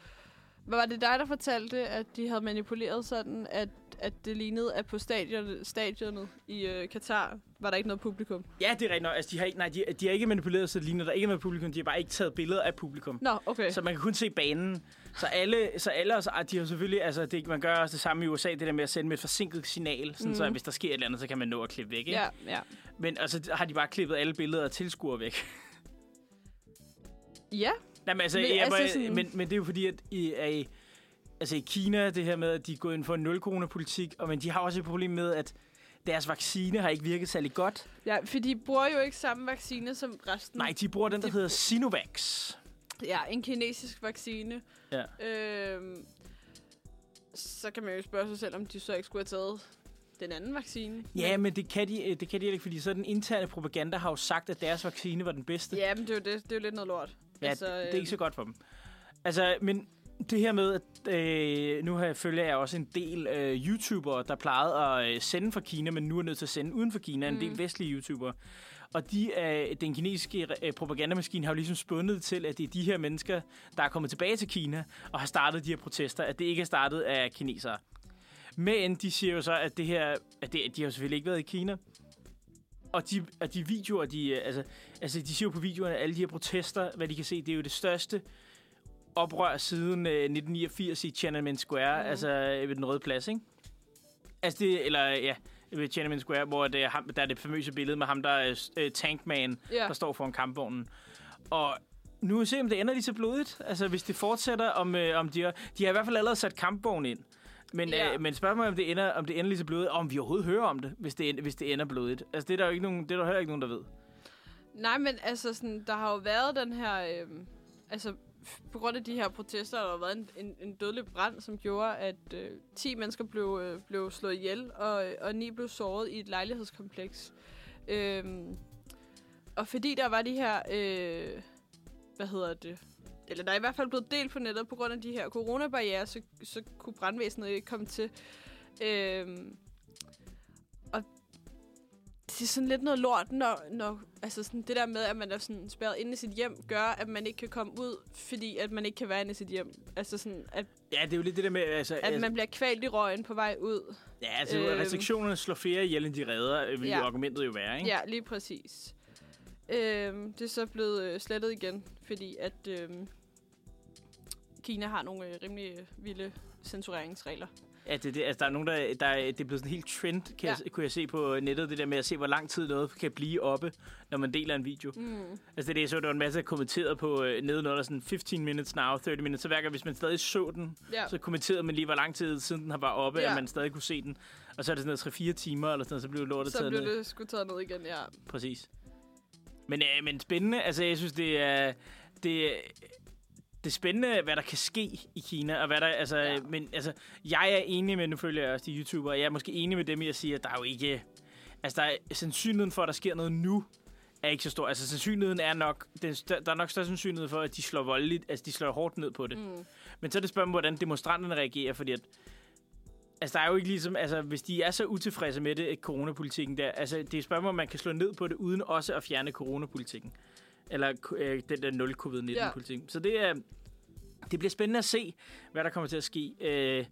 Speaker 2: hvad var det dig, der fortalte, at de havde manipuleret sådan, at, at det lignede, at på stadionet, stadionet i øh, Katar var der ikke noget publikum?
Speaker 3: Ja, det er rigtigt nok. Altså, de har ikke, nej, de, de har ikke manipuleret, så det ligner, der ikke er noget publikum. De har bare ikke taget billeder af publikum.
Speaker 2: Nå, okay.
Speaker 3: Så man kan kun se banen. Så alle, så alle os, de har selvfølgelig, altså det, man gør også det samme i USA, det der med at sende med et forsinket signal, sådan mm. så
Speaker 2: Mhm.
Speaker 3: hvis der sker et eller andet, så kan man nå at klippe væk, ikke?
Speaker 2: Ja, ja.
Speaker 3: Men altså har de bare klippet alle billeder af tilskuere væk.
Speaker 2: Ja,
Speaker 3: Nej, men, altså,
Speaker 2: Men
Speaker 3: jeg,
Speaker 2: altså
Speaker 3: altså,
Speaker 2: sådan-
Speaker 3: men, men det er jo fordi, at i, er i, altså, i Kina, det her med, at de er gået ind for en nul-corona-politik, og men de har også et problem med, at deres vaccine har ikke virket særlig godt.
Speaker 2: ja, for de bruger jo ikke samme vaccine som resten.
Speaker 3: Nej, de bruger den, der
Speaker 2: De-
Speaker 3: hedder Sinovac.
Speaker 2: Ja, en kinesisk vaccine.
Speaker 3: Ja.
Speaker 2: Øhm, så kan man jo spørge sig selv, om de så ikke skulle have taget den anden vaccine.
Speaker 3: Ja, men det kan, de, øh, det kan de ikke, fordi så den interne propaganda har jo sagt, at deres vaccine var den bedste.
Speaker 2: Ja, men det er jo, det, det er jo lidt noget lort.
Speaker 3: Ja, altså, det er
Speaker 2: øhm,
Speaker 3: ikke så godt for dem. Altså, men det her med, at øh, nu har jeg følger jeg også en del øh, YouTubere, der plejede at øh, sende fra Kina, men nu er nødt til at sende uden for Kina, en
Speaker 2: Mm.
Speaker 3: del vestlige YouTubere. Og de, øh, den kinesiske øh, propagandamaskine har jo ligesom spundet til, at det er de her mennesker, der er kommet tilbage til Kina og har startet de her protester, at det ikke er startet af kinesere. Men de siger jo så, at det her, at det, de har jo selvfølgelig ikke været i Kina. Og de, og de videoer, de, øh, altså, altså de siger jo på videoerne, at alle de her protester, hvad de kan se, det er jo det største oprør siden øh, 1989 i Tiananmen Square, mm. altså øh, ved den røde plads, ikke? Altså det, eller ja, ved Tiananmen Square, hvor det er ham, der er det famøse billede med ham, der er øh, Tankman,
Speaker 2: Ja.
Speaker 3: der står foran kampvognen. Og nu vil vi se, om det ender lige så blodigt. Altså, hvis det fortsætter, om, øh, om de har... De har i hvert fald allerede sat kampvognen ind. Men,
Speaker 2: Ja.
Speaker 3: øh, men spørg mig, om det, ender, om det ender lige så blodigt, og om vi overhovedet hører om det, hvis det, hvis det ender blodigt. Altså, det er der jo ikke nogen, det er der heller ikke nogen, der ved.
Speaker 2: Nej, men altså, sådan, der har jo været den her... Øhm, altså, på grund af de her protester, der har været en, en, en dødelig brand, som gjorde, at øh, 10 mennesker blev, øh, blev slået ihjel, og, øh, og 9 blev såret i et lejlighedskompleks. Øhm, og fordi der var de her... Øh, hvad hedder det? Eller der er i hvert fald blevet delt på nettet på grund af de her coronabarriere, så, så kunne brandvæsenet ikke komme til. Øhm, det er sådan lidt noget lort, når, når altså sådan det der med, at man er sådan spærret inde i sit hjem, gør, at man ikke kan komme ud, fordi at man ikke kan være inde i sit hjem. Altså sådan, at,
Speaker 3: Ja, det er jo lidt det der med... Altså,
Speaker 2: at man bliver kvalt i røgen på vej ud.
Speaker 3: ja, altså,
Speaker 2: øhm,
Speaker 3: restriktionerne slår flere ihjel, end de redder, øh, vil
Speaker 2: Ja.
Speaker 3: argumentet jo være, ikke?
Speaker 2: Ja, lige præcis. Øhm, det er så blevet øh, slettet igen, fordi at øhm, Kina har nogle øh, rimelig øh, vilde censureringsregler.
Speaker 3: Ja, det, det, altså, der er nogen, der, der er, det er blevet sådan en helt trend, kan ja. jeg, kunne jeg se på nettet, det der med at se, hvor lang tid noget kan blive oppe, når man deler en video.
Speaker 2: Mm.
Speaker 3: Altså det er det, jeg så, der var en masse kommenteret på øh, nedenunder, sådan 15 minutes now, 30 minutes, så hver gang, hvis man stadig så den,
Speaker 2: Ja.
Speaker 3: så kommenterede man lige, hvor lang tid siden den har været oppe,
Speaker 2: Ja.
Speaker 3: at man stadig kunne se den. Og så er det sådan noget 3-4 timer, eller sådan noget, så blev lortet
Speaker 2: Så
Speaker 3: taget
Speaker 2: blev
Speaker 3: ned.
Speaker 2: det sgu taget ned igen, ja.
Speaker 3: Præcis. Men, øh, men spændende, altså jeg synes, det er... Det, det er spændende, hvad der kan ske i Kina, og hvad der, altså,
Speaker 2: Ja.
Speaker 3: men altså, jeg er enig med, nu følger jeg også de YouTubere, jeg er måske enig med dem i at sige, at der er jo ikke, altså der er sandsynligheden for, at der sker noget nu, er ikke så stor. Altså sandsynligheden er nok, den, stør- der er nok større sandsynlighed for, at de slår voldeligt, altså de slår hårdt ned på det.
Speaker 2: Mm.
Speaker 3: Men så er det spørgsmålet, hvordan demonstranterne reagerer, fordi at, altså der er jo ikke ligesom, altså hvis de er så utilfredse med det, coronapolitikken der, altså det er et spørgsmål, om man kan slå ned på det, uden også at fjerne coronapolitikken. Eller øh, den der 0 covid-19-politik. Så det er, det bliver spændende at se, hvad der kommer til at ske. Øh,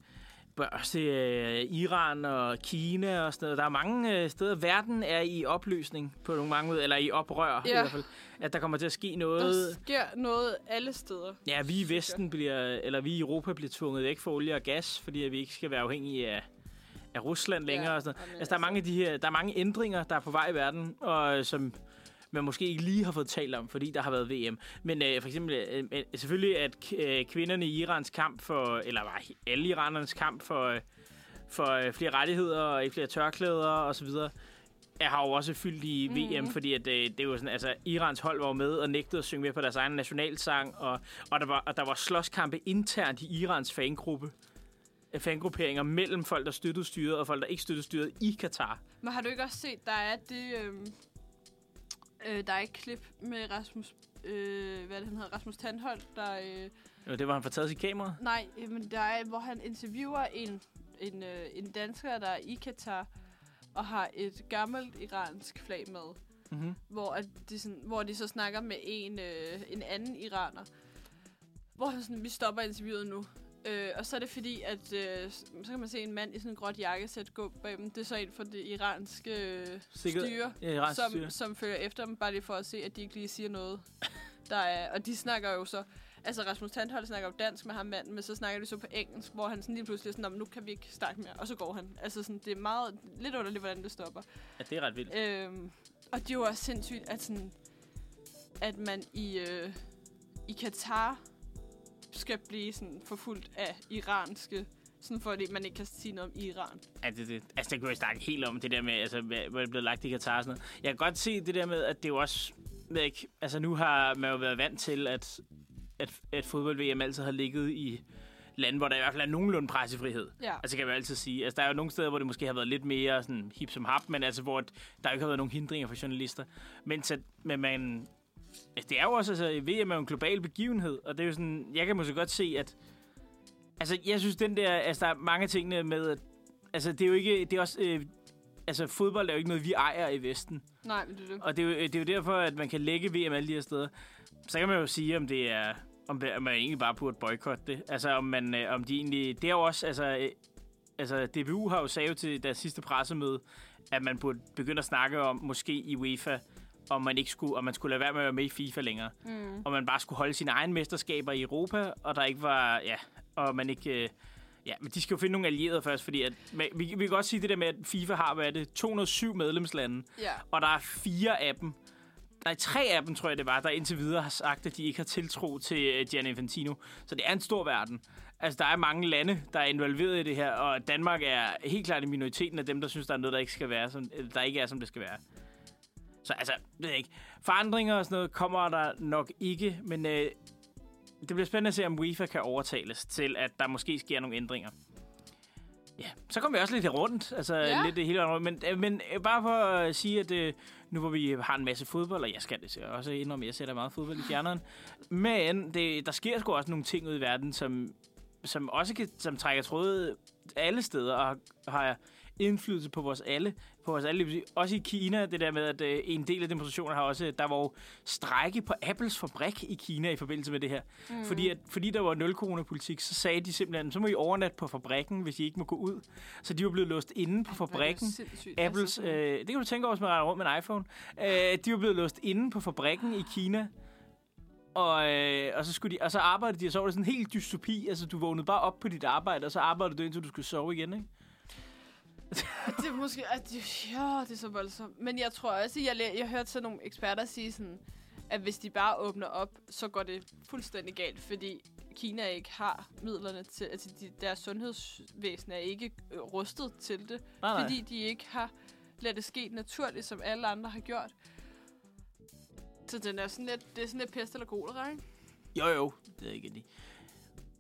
Speaker 3: også øh, Iran og Kina og sådan noget. Der er mange øh, steder, verden er i opløsning på nogle mange måder, eller i oprør
Speaker 2: Ja.
Speaker 3: i hvert fald. At der kommer til at ske
Speaker 2: Der
Speaker 3: noget.
Speaker 2: sker noget alle steder.
Speaker 3: Ja, vi i Vesten bliver, eller vi i Europa bliver tvunget væk fra olie og gas, fordi vi ikke skal være afhængige af, af Rusland længere.
Speaker 2: Ja,
Speaker 3: og sådan. noget. Altså, der er mange af de her, der er mange ændringer, der er på vej i verden, og øh, som man måske ikke lige har fået talt om, fordi der har været VM. Men øh, for eksempel, øh, øh, selvfølgelig, at øh, kvinderne i Irans kamp for, eller var alle iranernes kamp for, øh, for øh, flere rettigheder og ikke flere tørklæder og så videre, er, har jo også fyldt i VM,
Speaker 2: Mhm.
Speaker 3: fordi at, øh, det er jo sådan, altså, Irans hold var med og nægtede at synge med på deres egen nationalsang, og, og, der, var, og der var slåskampe internt i Irans fangruppe øh, fangrupperinger mellem folk, der støttede styret, og folk, der ikke støttede styret i Katar.
Speaker 2: Men har du ikke også set, der er det... Øhm, øh, der er et klip med Rasmus... Øh, hvad det, han hedder? Rasmus Tandholt, der... Øh,
Speaker 3: Jo, det var han får taget sit kamera.
Speaker 2: nej, øh, men der er, hvor han interviewer en, en, øh, en dansker, der er i Katar, og har et gammelt iransk flag med.
Speaker 3: Mm-hmm.
Speaker 2: hvor, at de sådan, hvor de så snakker med en, øh, en anden iraner. Hvor han sådan, vi stopper interviewet nu. Øh, og så er det fordi, at øh, så kan man se en mand i sådan en gråt jakkesæt gå bag dem. Det er så en fra det iranske øh,
Speaker 3: Sikkert-
Speaker 2: styre,
Speaker 3: Ja, iransk
Speaker 2: som,
Speaker 3: styre.
Speaker 2: som følger efter dem, bare lige for at se, at de ikke lige siger noget. Der er, og de snakker jo så... Altså, Rasmus Tandholt snakker jo dansk med ham manden, men så snakker de så på engelsk, hvor han sådan lige pludselig er sådan, "Nå, men nu kan vi ikke snakke mere, og så går han. Altså, sådan, det er meget lidt underligt, hvordan det stopper.
Speaker 3: Ja, det er ret vildt.
Speaker 2: Øhm, og det er jo også sindssygt, at, sådan, at man i, øh, i Katar skal blive sådan forfulgt af iranske, sådan fordi man ikke kan sige noget om Iran.
Speaker 3: Ja, det, det, altså, det kunne jeg snakke helt om, det der med, altså, hvad er blevet lagt i Katar og sådan noget. Jeg kan godt se det der med, at det jo også, ikke, altså nu har man jo været vant til, at, at, at fodbold-VM altid har ligget i lande, hvor der i hvert fald er nogenlunde pressefrihed.
Speaker 2: Ja.
Speaker 3: Altså kan man altid sige. Altså der er jo nogle steder, hvor det måske har været lidt mere sådan hip som hap, men altså hvor der ikke har været nogen hindringer for journalister. Men, så, men man, altså, det er jo også, altså VM er jo en global begivenhed, og det er jo sådan, jeg kan måske godt se, at altså jeg synes den der, altså der er mange ting med, at altså det er jo ikke, det er også, øh, altså fodbold er jo ikke noget, vi ejer i Vesten.
Speaker 2: Nej, men det er det.
Speaker 3: Og det er, jo, det er jo derfor, at man kan lægge VM alle de her steder. Så kan man jo sige, om det er om, det, om man egentlig bare burde boykotte det. Altså om man øh, om de egentlig... Det er jo også... Altså, øh, altså DBU har jo sagt til deres sidste pressemøde, at man burde begynde at snakke om, måske i UEFA, om man ikke skulle, om man skulle lade være med at være med i FIFA længere.
Speaker 2: Mm.
Speaker 3: Og man bare skulle holde sine egne mesterskaber i Europa, og der ikke var... Ja, og man ikke... Øh, Ja, men de skal jo finde nogle allierede først, fordi at, vi, vi kan godt sige det der med, at FIFA har, hvad er det, 207 medlemslande,
Speaker 2: Ja.
Speaker 3: og der er fire af dem, nej, tre af dem, tror jeg det var, der indtil videre har sagt, at de ikke har tiltro til øh, Gianni Infantino. Så det er en stor verden. Altså, der er mange lande, der er involveret i det her, og Danmark er helt klart i minoriteten af dem, der synes, der er noget, der ikke skal være, som, eller der ikke er, som det skal være. Så altså, ved jeg ikke. Forandringer og sådan noget kommer der nok ikke, men øh, det bliver spændende at se, om UEFA kan overtales til, at der måske sker nogle ændringer. Ja, så kommer vi også lidt rundt, altså
Speaker 2: Ja.
Speaker 3: lidt det hele rundt. Men, øh, men øh, bare for at sige, at øh, nu hvor vi har en masse fodbold, og jeg skal det også indrømme, jeg sætter meget fodbold i fjerneren. Men det, der sker sgu også nogle ting ud i verden, som, som også kan, som trækker tråde alle steder, og har, har indflydelse på vores alle, på vores alle. Også i Kina, det der med, at øh, en del af demonstrationer har også, der var jo strække på Apples fabrik i Kina i forbindelse med det her. Mm. Fordi, at, fordi der var nul politik så sagde de simpelthen, så må I overnatte på fabrikken, hvis I ikke må gå ud. Så de var blevet låst inde på fabrikken.
Speaker 2: Det.
Speaker 3: Apples,
Speaker 2: Altså, sådan-
Speaker 3: øh, det kan du tænke over, hvis man rundt med en iPhone. Øh, de var blevet låst inde på fabrikken i Kina. Og, øh, og, så skulle de, og så arbejdede de, og så var det sådan en helt dystopi. Altså, du vågnede bare op på dit arbejde, og så arbejdede du indtil du skulle sove igen, ikke?
Speaker 2: Det er måske... At, ja, det er så voldsomt. Men jeg tror også, jeg, jeg hørte sådan nogle eksperter sige sådan, at hvis de bare åbner op, så går det fuldstændig galt, fordi Kina ikke har midlerne til, altså de, deres sundhedsvæsen er ikke øh, rustet til det,
Speaker 3: Nej, nej.
Speaker 2: fordi de ikke har ladet det ske naturligt, som alle andre har gjort. Så den er sådan lidt, det er sådan lidt pest eller kolera, ikke?
Speaker 3: Jo, jo. Det er ikke det.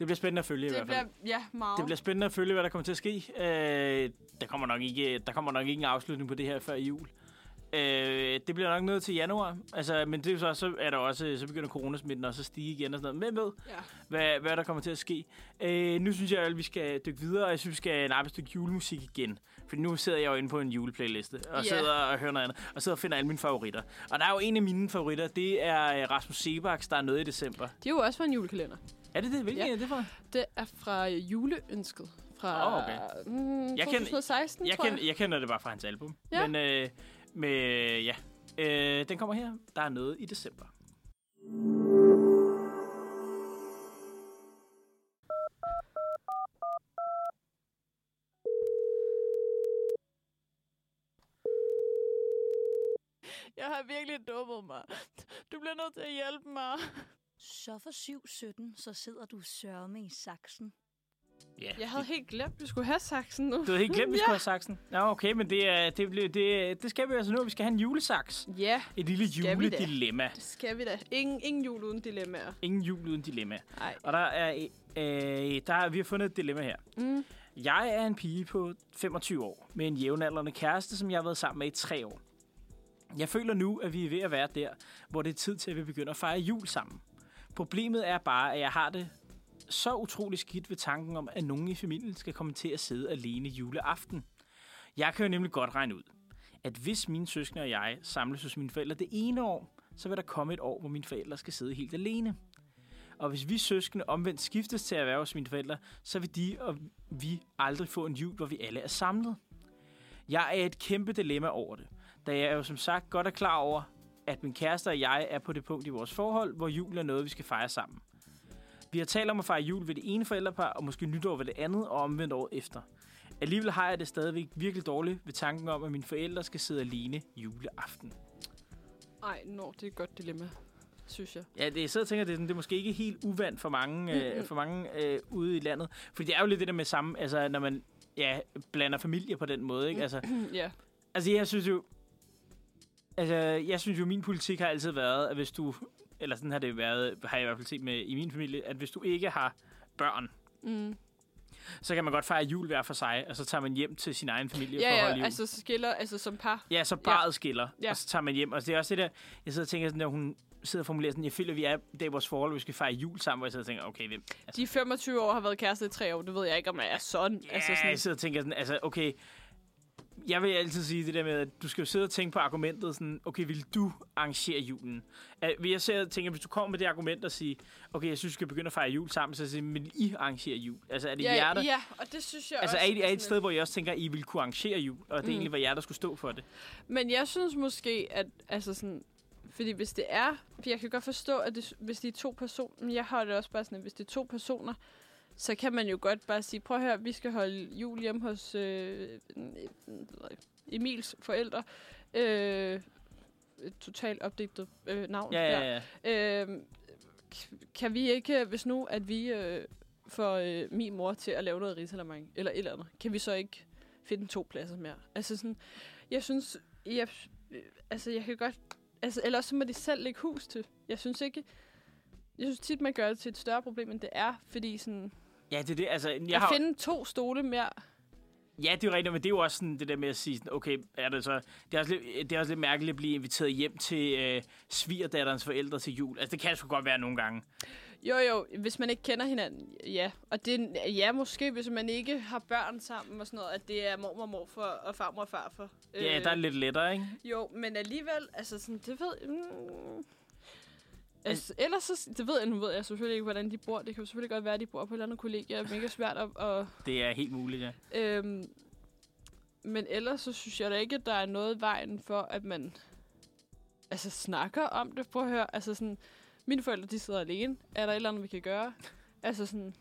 Speaker 3: Det bliver spændende at følge i
Speaker 2: Det
Speaker 3: hvert fald.
Speaker 2: bliver, ja, meget.
Speaker 3: Det bliver spændende at følge, hvad der kommer til at ske. Øh, der, kommer nok ikke, der kommer nok ikke en afslutning på det her før jul. Øh, det bliver nok noget til januar. Altså, men det er så, så er der også, så begynder coronasmitten også at stige igen og sådan noget. Men ved,
Speaker 2: Ja.
Speaker 3: hvad, hvad der kommer til at ske. Øh, nu synes jeg, at vi skal dykke videre, og jeg synes, vi skal nærmest stykke julemusik igen. For nu sidder jeg jo inde på en juleplayliste, og
Speaker 2: Ja.
Speaker 3: sidder og hører noget andet, og sidder og finder alle mine favoritter. Og der er jo en af mine favoritter, det er øh, Rasmus Sebaks, der er noget i december.
Speaker 2: Det er jo også fra en julekalender.
Speaker 3: Er det det? Hvilken
Speaker 2: Ja.
Speaker 3: er det for?
Speaker 2: Det er fra juleønsket. Fra
Speaker 3: Åh, okay.
Speaker 2: mm,
Speaker 3: Jeg kender-
Speaker 2: 2016,
Speaker 3: Jeg,
Speaker 2: tror jeg.
Speaker 3: kender, jeg kender det bare fra hans album.
Speaker 2: Ja.
Speaker 3: Men øh, med, ja, øh, den kommer her. Der er noget i december.
Speaker 2: Jeg har virkelig dummet mig. Du bliver nødt til at hjælpe mig.
Speaker 6: Så for 7.17, så sidder du sørme i saksen.
Speaker 3: Ja.
Speaker 2: Jeg havde helt glemt, at vi skulle have saksen nu.
Speaker 3: Du havde helt glemt, vi skulle have saksen. Nå, okay, men det, er, det, bliver, det, det skal vi altså nu. Vi skal have en julesaks.
Speaker 2: Ja,
Speaker 3: Et lille juledilemma.
Speaker 2: det skal vi da. Ingen, ingen jul uden dilemmaer.
Speaker 3: Ingen jul uden dilemma.
Speaker 2: Nej.
Speaker 3: Og der er, øh, der er, vi har fundet et dilemma her.
Speaker 2: Mm.
Speaker 3: Jeg er en pige på 25 år med en jævnaldrende kæreste, som jeg har været sammen med i tre år. Jeg føler nu, at vi er ved at være der, hvor det er tid til, at vi begynder at fejre jul sammen. Problemet er bare, at jeg har det så utrolig skidt ved tanken om, at nogen i familien skal komme til at sidde alene juleaften. Jeg kan jo nemlig godt regne ud, at hvis mine søskende og jeg samles hos mine forældre det ene år, så vil der komme et år, hvor mine forældre skal sidde helt alene. Og hvis vi søskende omvendt skiftes til at være hos mine forældre, så vil de og vi aldrig få en jul, hvor vi alle er samlet. Jeg er et kæmpe dilemma over det, da jeg jo som sagt godt er klar over, at min kæreste og jeg er på det punkt i vores forhold, hvor jul er noget, vi skal fejre sammen. Vi har talt om at fejre jul ved det ene forældrepar, og måske nytår ved det andet, og omvendt året efter. Alligevel har jeg det stadigvæk virkelig dårligt ved tanken om, at mine forældre skal sidde alene juleaften.
Speaker 2: Ej, nå, det er et godt dilemma, synes jeg.
Speaker 3: Ja, det, jeg sidder og tænker, det er, sådan, det er måske ikke helt uvandt for mange, øh,
Speaker 2: Mm-mm.
Speaker 3: for mange øh, ude i landet. For det er jo lidt det der med samme, altså når man ja, blander familier på den måde. Ikke? Altså,
Speaker 2: ja.
Speaker 3: altså jeg synes jo, altså jeg synes jo, min politik har altid været, at hvis du, eller sådan har det været, har jeg i hvert fald set med i min familie, at hvis du ikke har børn,
Speaker 2: Mm.
Speaker 3: så kan man godt fejre jul hver for sig, og så tager man hjem til sin egen familie for
Speaker 2: Ja,
Speaker 3: at holde
Speaker 2: ja,
Speaker 3: jul.
Speaker 2: altså så skiller, altså som par.
Speaker 3: Ja, så barret skiller,
Speaker 2: Ja.
Speaker 3: og så tager man hjem. Og det er også det der, jeg sidder og tænker sådan der, hun sidder og formulerer sådan, jeg føler, vi er der i vores forhold, vi skal fejre jul sammen, hvor jeg sidder og tænker, okay, hvem?
Speaker 2: De 25 år har været kærester i tre år, det ved jeg ikke, om jeg er sådan.
Speaker 3: Ja,
Speaker 2: altså
Speaker 3: jeg
Speaker 2: sådan,
Speaker 3: sidder og tænker sådan, altså, okay, jeg vil altid sige det der med, at du skal jo sidde og tænke på argumentet sådan, okay, vil du arrangere julen? At, vil jeg sidder og tænker, hvis du kommer med det argument og siger, okay, jeg synes, vi skal begynde at fejre jul sammen, så siger jeg, vil I arrangere jul? Altså, er det
Speaker 2: ja,
Speaker 3: jer, der...
Speaker 2: ja, og det synes jeg
Speaker 3: Altså,
Speaker 2: også.
Speaker 3: er I, er I et sted, hvor I også tænker, at I vil kunne arrangere jul, og det
Speaker 2: Mm.
Speaker 3: egentlig var jer, der skulle stå for det?
Speaker 2: Men jeg synes måske, at altså sådan, fordi hvis det er, for jeg kan godt forstå, at det, hvis de er to personer, men jeg har det også bare sådan, at hvis det er to personer, så kan man jo godt bare sige, prøv at høre, vi skal holde jul hjemme hos øh, Emils forældre. Øh, totalt opdigtet øh, navn
Speaker 3: Ja,
Speaker 2: der.
Speaker 3: ja, ja.
Speaker 2: Øh, kan vi ikke, hvis nu, at vi øh, får øh, min mor til at lave noget risalamande, eller et eller andet, kan vi så ikke finde to pladser mere? Altså sådan, jeg synes, jeg, øh, altså jeg kan godt, altså ellers så må de selv lægge hus til. Jeg synes ikke, jeg synes tit, man gør det til et større problem, end det er, fordi sådan,
Speaker 3: Ja, det er det. Altså, jeg
Speaker 2: jeg
Speaker 3: har,
Speaker 2: at finde to stole mere,
Speaker 3: Ja, det er jo rigtigt, men det er jo også sådan det der med at sige, sådan, okay, er det så... Det er også lidt, det er også lidt mærkeligt at blive inviteret hjem til øh, svigerdatterens forældre til jul. Altså, det kan sgu godt være nogle gange.
Speaker 2: Jo, jo, hvis man ikke kender hinanden, ja. Og det er, ja, måske, hvis man ikke har børn sammen og sådan noget, at det er mormor, morfar og farmor og farfar.
Speaker 3: Ja, der er lidt lettere, ikke?
Speaker 2: Jo, men alligevel, altså sådan, det ved... Mm, altså, ellers så, det ved jeg, nu ved jeg selvfølgelig ikke, hvordan de bor. Det kan jo selvfølgelig godt være, at de bor på et eller andet kollegie, og mega svært at... Og,
Speaker 3: Det er helt muligt, ja.
Speaker 2: øhm, men ellers så synes jeg da ikke, at der er noget i vejen for, at man altså snakker om det. Prøv at høre, altså sådan, mine forældre, de sidder alene. Er der et eller andet, vi kan gøre? Altså sådan,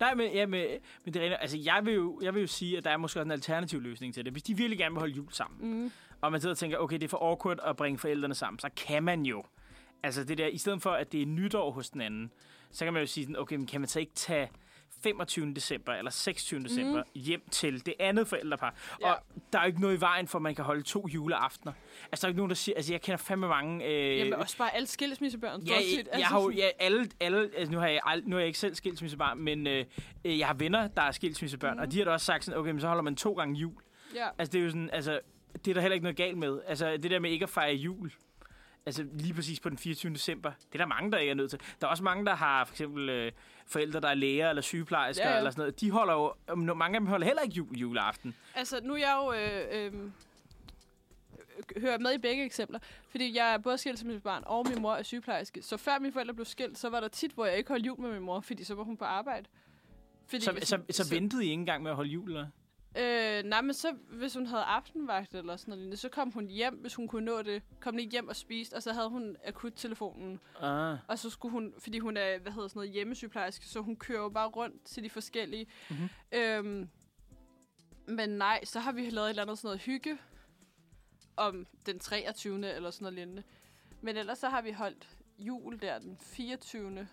Speaker 3: Nej, men, ja, men, men det er. Altså, jeg vil, jo, jeg vil jo sige, at der er måske også en alternativ løsning til det. Hvis de virkelig gerne vil holde jul sammen,
Speaker 2: mm,
Speaker 3: og man sidder og tænker, okay, det er for awkward at bringe forældrene sammen, så kan man jo. Altså det der, i stedet for at det er nytår hos den anden, så kan man jo sige sådan, okay, men kan man så ikke tage 25. december eller 26. december hjem til det andet forældrepar.
Speaker 2: Mhm. Ja.
Speaker 3: Og der er jo ikke noget i vejen for, at man kan holde to juleaftener. Altså, der er ikke nogen, der siger... Altså, jeg kender fandme mange... Øh,
Speaker 2: Jamen også bare alle skilsmissebørn.
Speaker 3: Ja, jeg, jeg
Speaker 2: Altså
Speaker 3: har jo, ja, alle, alle, altså nu, har jeg, nu er jeg ikke selv skilsmissebarn, men øh, øh, jeg har venner, der er skilsmissebørn, mm. og de har da også sagt sådan, okay, men så holder man to gange jul.
Speaker 2: Ja.
Speaker 3: Altså, det er jo sådan, altså, det er der heller ikke noget galt med. Altså, det der med ikke at fejre jul, altså lige præcis på den 24. december, det er der mange, der ikke er nødt til. Der er også mange, der har for eksempel øh, forældre, der er læger eller sygeplejersker
Speaker 2: Ja, ja.
Speaker 3: eller sådan noget. De holder jo, mange af dem holder heller ikke jul juleaften.
Speaker 2: Altså, nu er jeg jo... Øh, øh, hører med i begge eksempler, fordi jeg er både skilsmissebarn, og min mor er sygeplejerske. Så før mine forældre blev skilt, så var der tit, hvor jeg ikke holdt jul med min mor, fordi så var hun på arbejde. Fordi,
Speaker 3: Så, så, så ventede I ikke engang med at holde jul, eller?
Speaker 2: Øh, nej, men så, hvis hun havde aftenvagt eller sådan noget, så kom hun hjem, hvis hun kunne nå det. Kom lige hjem og spiste, og så havde hun akuttelefonen.
Speaker 3: Ah.
Speaker 2: Og så skulle hun, fordi hun er, hvad hedder sådan noget, hjemmesygeplejerske, så hun kører jo bare rundt til de forskellige.
Speaker 3: Mhm.
Speaker 2: Mm-hmm. Øhm, men nej, så har vi lavet et eller andet sådan noget hygge om den 23. eller sådan noget lignende. Men ellers så har vi holdt jul der den 24.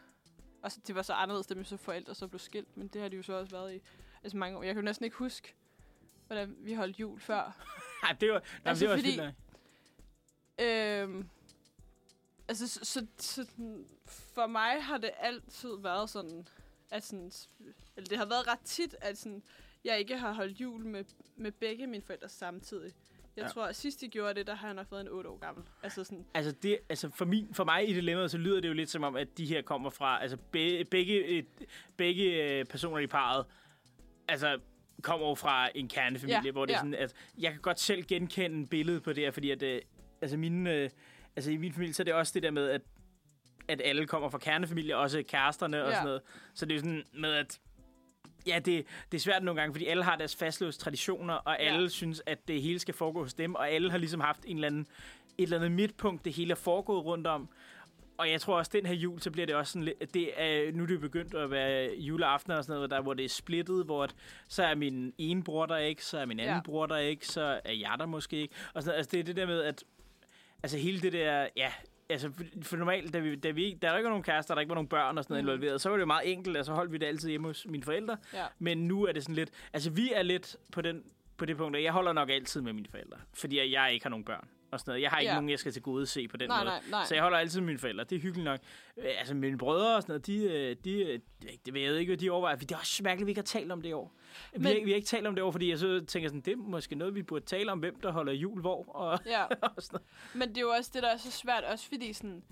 Speaker 2: Og så, det var så anderledes, da mine så forældre så blev skilt, men det har de jo så også været i altså mange år. Jeg kan jo næsten ikke huske, hvordan vi holdt jul før.
Speaker 3: Ej, det var, nej,
Speaker 2: Altså,
Speaker 3: det var
Speaker 2: fordi-. Øhm, altså, så, så, så for mig har det altid været sådan, at sådan, eller det har været ret tit, at sådan, jeg ikke har holdt jul med, med begge mine forældre samtidig. Jeg
Speaker 3: Ja.
Speaker 2: tror, at sidst de gjorde det, der har jeg nok været en 8 år gammel. Altså sådan,
Speaker 3: Altså, det, altså for, min, for mig i dilemmaet, så lyder det jo lidt som om, at de her kommer fra, altså be, begge, begge øh, personer i parret, altså kommer jo fra en kernefamilie,
Speaker 2: Ja,
Speaker 3: hvor det er
Speaker 2: ja.
Speaker 3: sådan, at jeg kan godt selv genkende billedet på det her, fordi at, øh, altså, mine, øh, altså i min familie, så er det også det der med, at, at alle kommer fra kernefamilie, også kæresterne og
Speaker 2: Ja.
Speaker 3: sådan noget. Så det er jo sådan med, at Ja, det, det er svært nogle gange, fordi alle har deres fastlåste traditioner, og alle
Speaker 2: Ja.
Speaker 3: synes, at det hele skal foregå hos dem, og alle har ligesom haft en eller anden, et eller andet midtpunkt, det hele er foregået rundt om. Og jeg tror også, den her jul, så bliver det også sådan lidt... Det er, nu er det begyndt at være juleaften og sådan noget, der, hvor det er splittet, hvor at, så er min ene bror der ikke, så er min anden ja. Bror der ikke, så er jeg der måske ikke. Og sådan, altså, det er det der med, at... Altså hele det der... Ja, altså for, normalt, da vi, da vi ikke, der er ikke var nogen kærester, der ikke var nogen børn og sådan noget
Speaker 2: Mhm.
Speaker 3: involveret, så var det jo meget enkelt, og så holdt vi det altid hjemme hos mine forældre.
Speaker 2: ja.
Speaker 3: Men nu er det sådan lidt... Altså, vi er lidt på, den, på det punkt, at jeg holder nok altid med mine forældre. Fordi jeg ikke har nogen børn og sådan noget. Jeg har ikke
Speaker 2: Ja.
Speaker 3: nogen, jeg skal til gode se på den
Speaker 2: Nej,
Speaker 3: måde.
Speaker 2: nej, nej.
Speaker 3: Så jeg holder altid mine forældre. Det er hyggeligt nok. Øh, Altså, mine brødre og sådan noget, de, øh, de, øh, det ved jeg ikke, hvad de overvejer. Det er også mærkeligt, at vi ikke har talt om det i år. Vi,
Speaker 2: Men-
Speaker 3: har, vi har ikke talt om det år, fordi jeg så tænker sådan, det er måske noget, vi burde tale om, hvem der holder jul hvor. Og,
Speaker 2: Ja.
Speaker 3: og sådan noget.
Speaker 2: Men det er jo også det, der er så svært, også fordi sådan...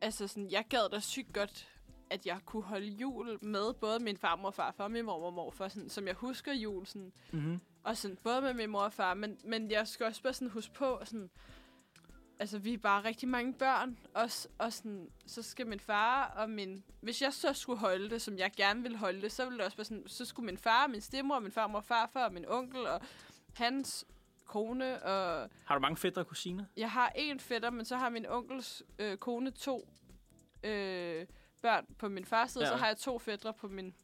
Speaker 2: Altså sådan, jeg gad da sygt godt, at jeg kunne holde jul med både min farmor og farfar og min mormor og morfar, sådan, som jeg husker jul, sådan,
Speaker 3: Mm-hmm.
Speaker 2: og sådan, både med min mor og far, men, men jeg skal også bare sådan huske på, sådan, altså vi er bare rigtig mange børn, også, og sådan, så skal min far og min, hvis jeg så skulle holde det, som jeg gerne ville holde det, så ville det også være sådan, så skulle min far, min stemor, min farmor og farfar og min onkel og hans kone og
Speaker 3: Har du mange fætter og kusiner?
Speaker 2: jeg har en fætter, men så har min onkels øh, kone to øh, børn på min fars side,
Speaker 3: Ja.
Speaker 2: så har jeg to fætter på min